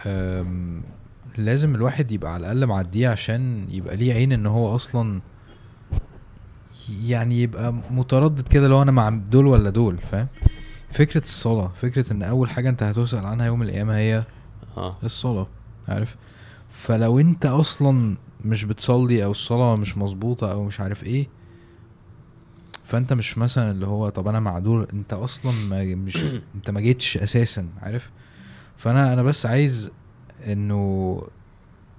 آم، لازم الواحد يبقى على الأقل معديه عشان يبقى ليه عين إن هو أصلا يعني يبقى متردد كده لو أنا مع دول ولا دول فاهم؟ فكرة الصلاة فكرة إن أول حاجة أنت هتسأل عنها يوم القيامة هي آه. الصلاة عارف؟ فلو أنت أصلا مش بتصلي أو الصلاة مش مظبوطة أو مش عارف إيه فأنت مش مثلا اللي هو طب أنا معدول أنت أصلا ما مش أنت ما جيتش أساسا عارف؟ فأنا أنا بس عايز إنه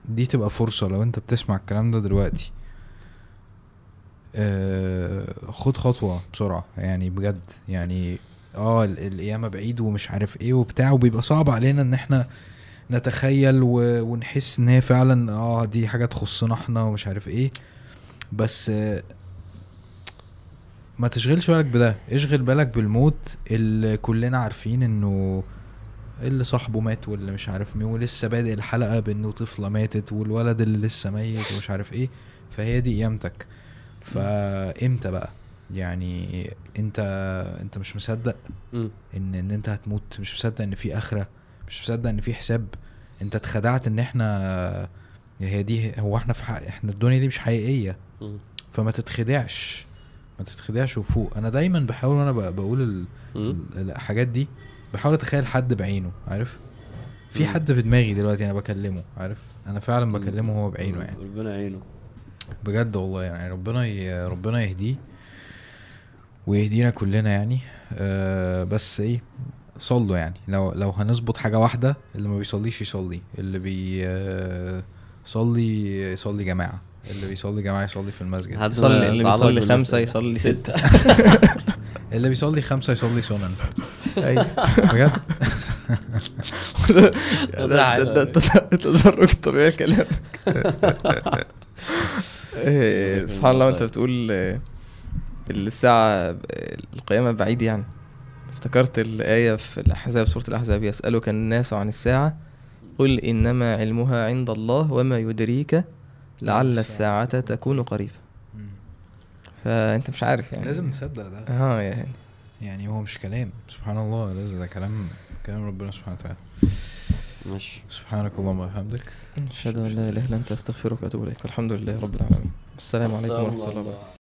دي تبقى فرصة لو أنت بتسمع الكلام ده دلوقتي. خد خطوة بسرعة. يعني بجد يعني آه ال- القيامة بعيد ومش عارف إيه وبتاع وبيبقى صعب علينا إن إحنا نتخيل و... ونحس إن هي فعلا آه دي حاجة تخصنا إحنا ومش عارف إيه. بس آه ما تشغلش بالك بده. اشغل بالك بالموت اللي كلنا عارفين إنه اللي صاحبه مات واللي مش عارف مين ولسه بادئ الحلقة بإنه طفلة ماتت والولد اللي لسه ميت ومش عارف إيه. فهي دي قيامتك. فامتى بقى؟ يعني انت انت مش مصدق. ان ان انت هتموت مش مصدق ان في آخرة مش مصدق ان في حساب. انت اتخدعت ان إحنا هي دي هو إحنا في حق إحنا الدنيا دي مش حقيقية. مم. فما تتخدعش ما تتخدعش وفوق. أنا دايما بحاول وأنا بقول الحاجات دي بحاول اتخيل حد بعينه عارف؟ في. حد في دماغي دلوقتي أنا بكلمه عارف؟ أنا فعلا بكلمه هو بعينه يعني. ربنا يعينه. بجد والله يعني ربنا ي... ربنا يهديه ويهدينا كلنا يعني. أه بس إيه صلوا يعني. لو لو هنظبط حاجة واحدة اللي ما بيصليش يصلي. اللي بي آه، صلي يصلي جماعة. اللي بيصلي جماعة يصلي في المسجد. يصلي اللي بيصلي دي. يصلي ستة. اللي بيصلي خمسة يصلي سنن. أيوه بجد؟ ده ده ده ده إيه، سبحان الله وأنت بتقول آه، الساعة آه، القيامة بعيد يعني. افتكرت الآية في الأحزاب سورة الأحزاب يسألك الناس عن الساعة قل إنما علمها عند الله وما يدريك لعل الساعة تكون قريبة. فأنت مش عارف يعني. لازم نصدق ده. آه يعني. يعني هو مش كلام. سبحان الله لازم ده كلام كلام ربنا سبحانه وتعالى. ماشي. سبحانك اللهم وبحمدك. أشهد أن لا إله إلا أنت أستغفرك وأتوب إليك. والحمد لله رب العالمين. السلام عليكم ورحمة الله وبركاته.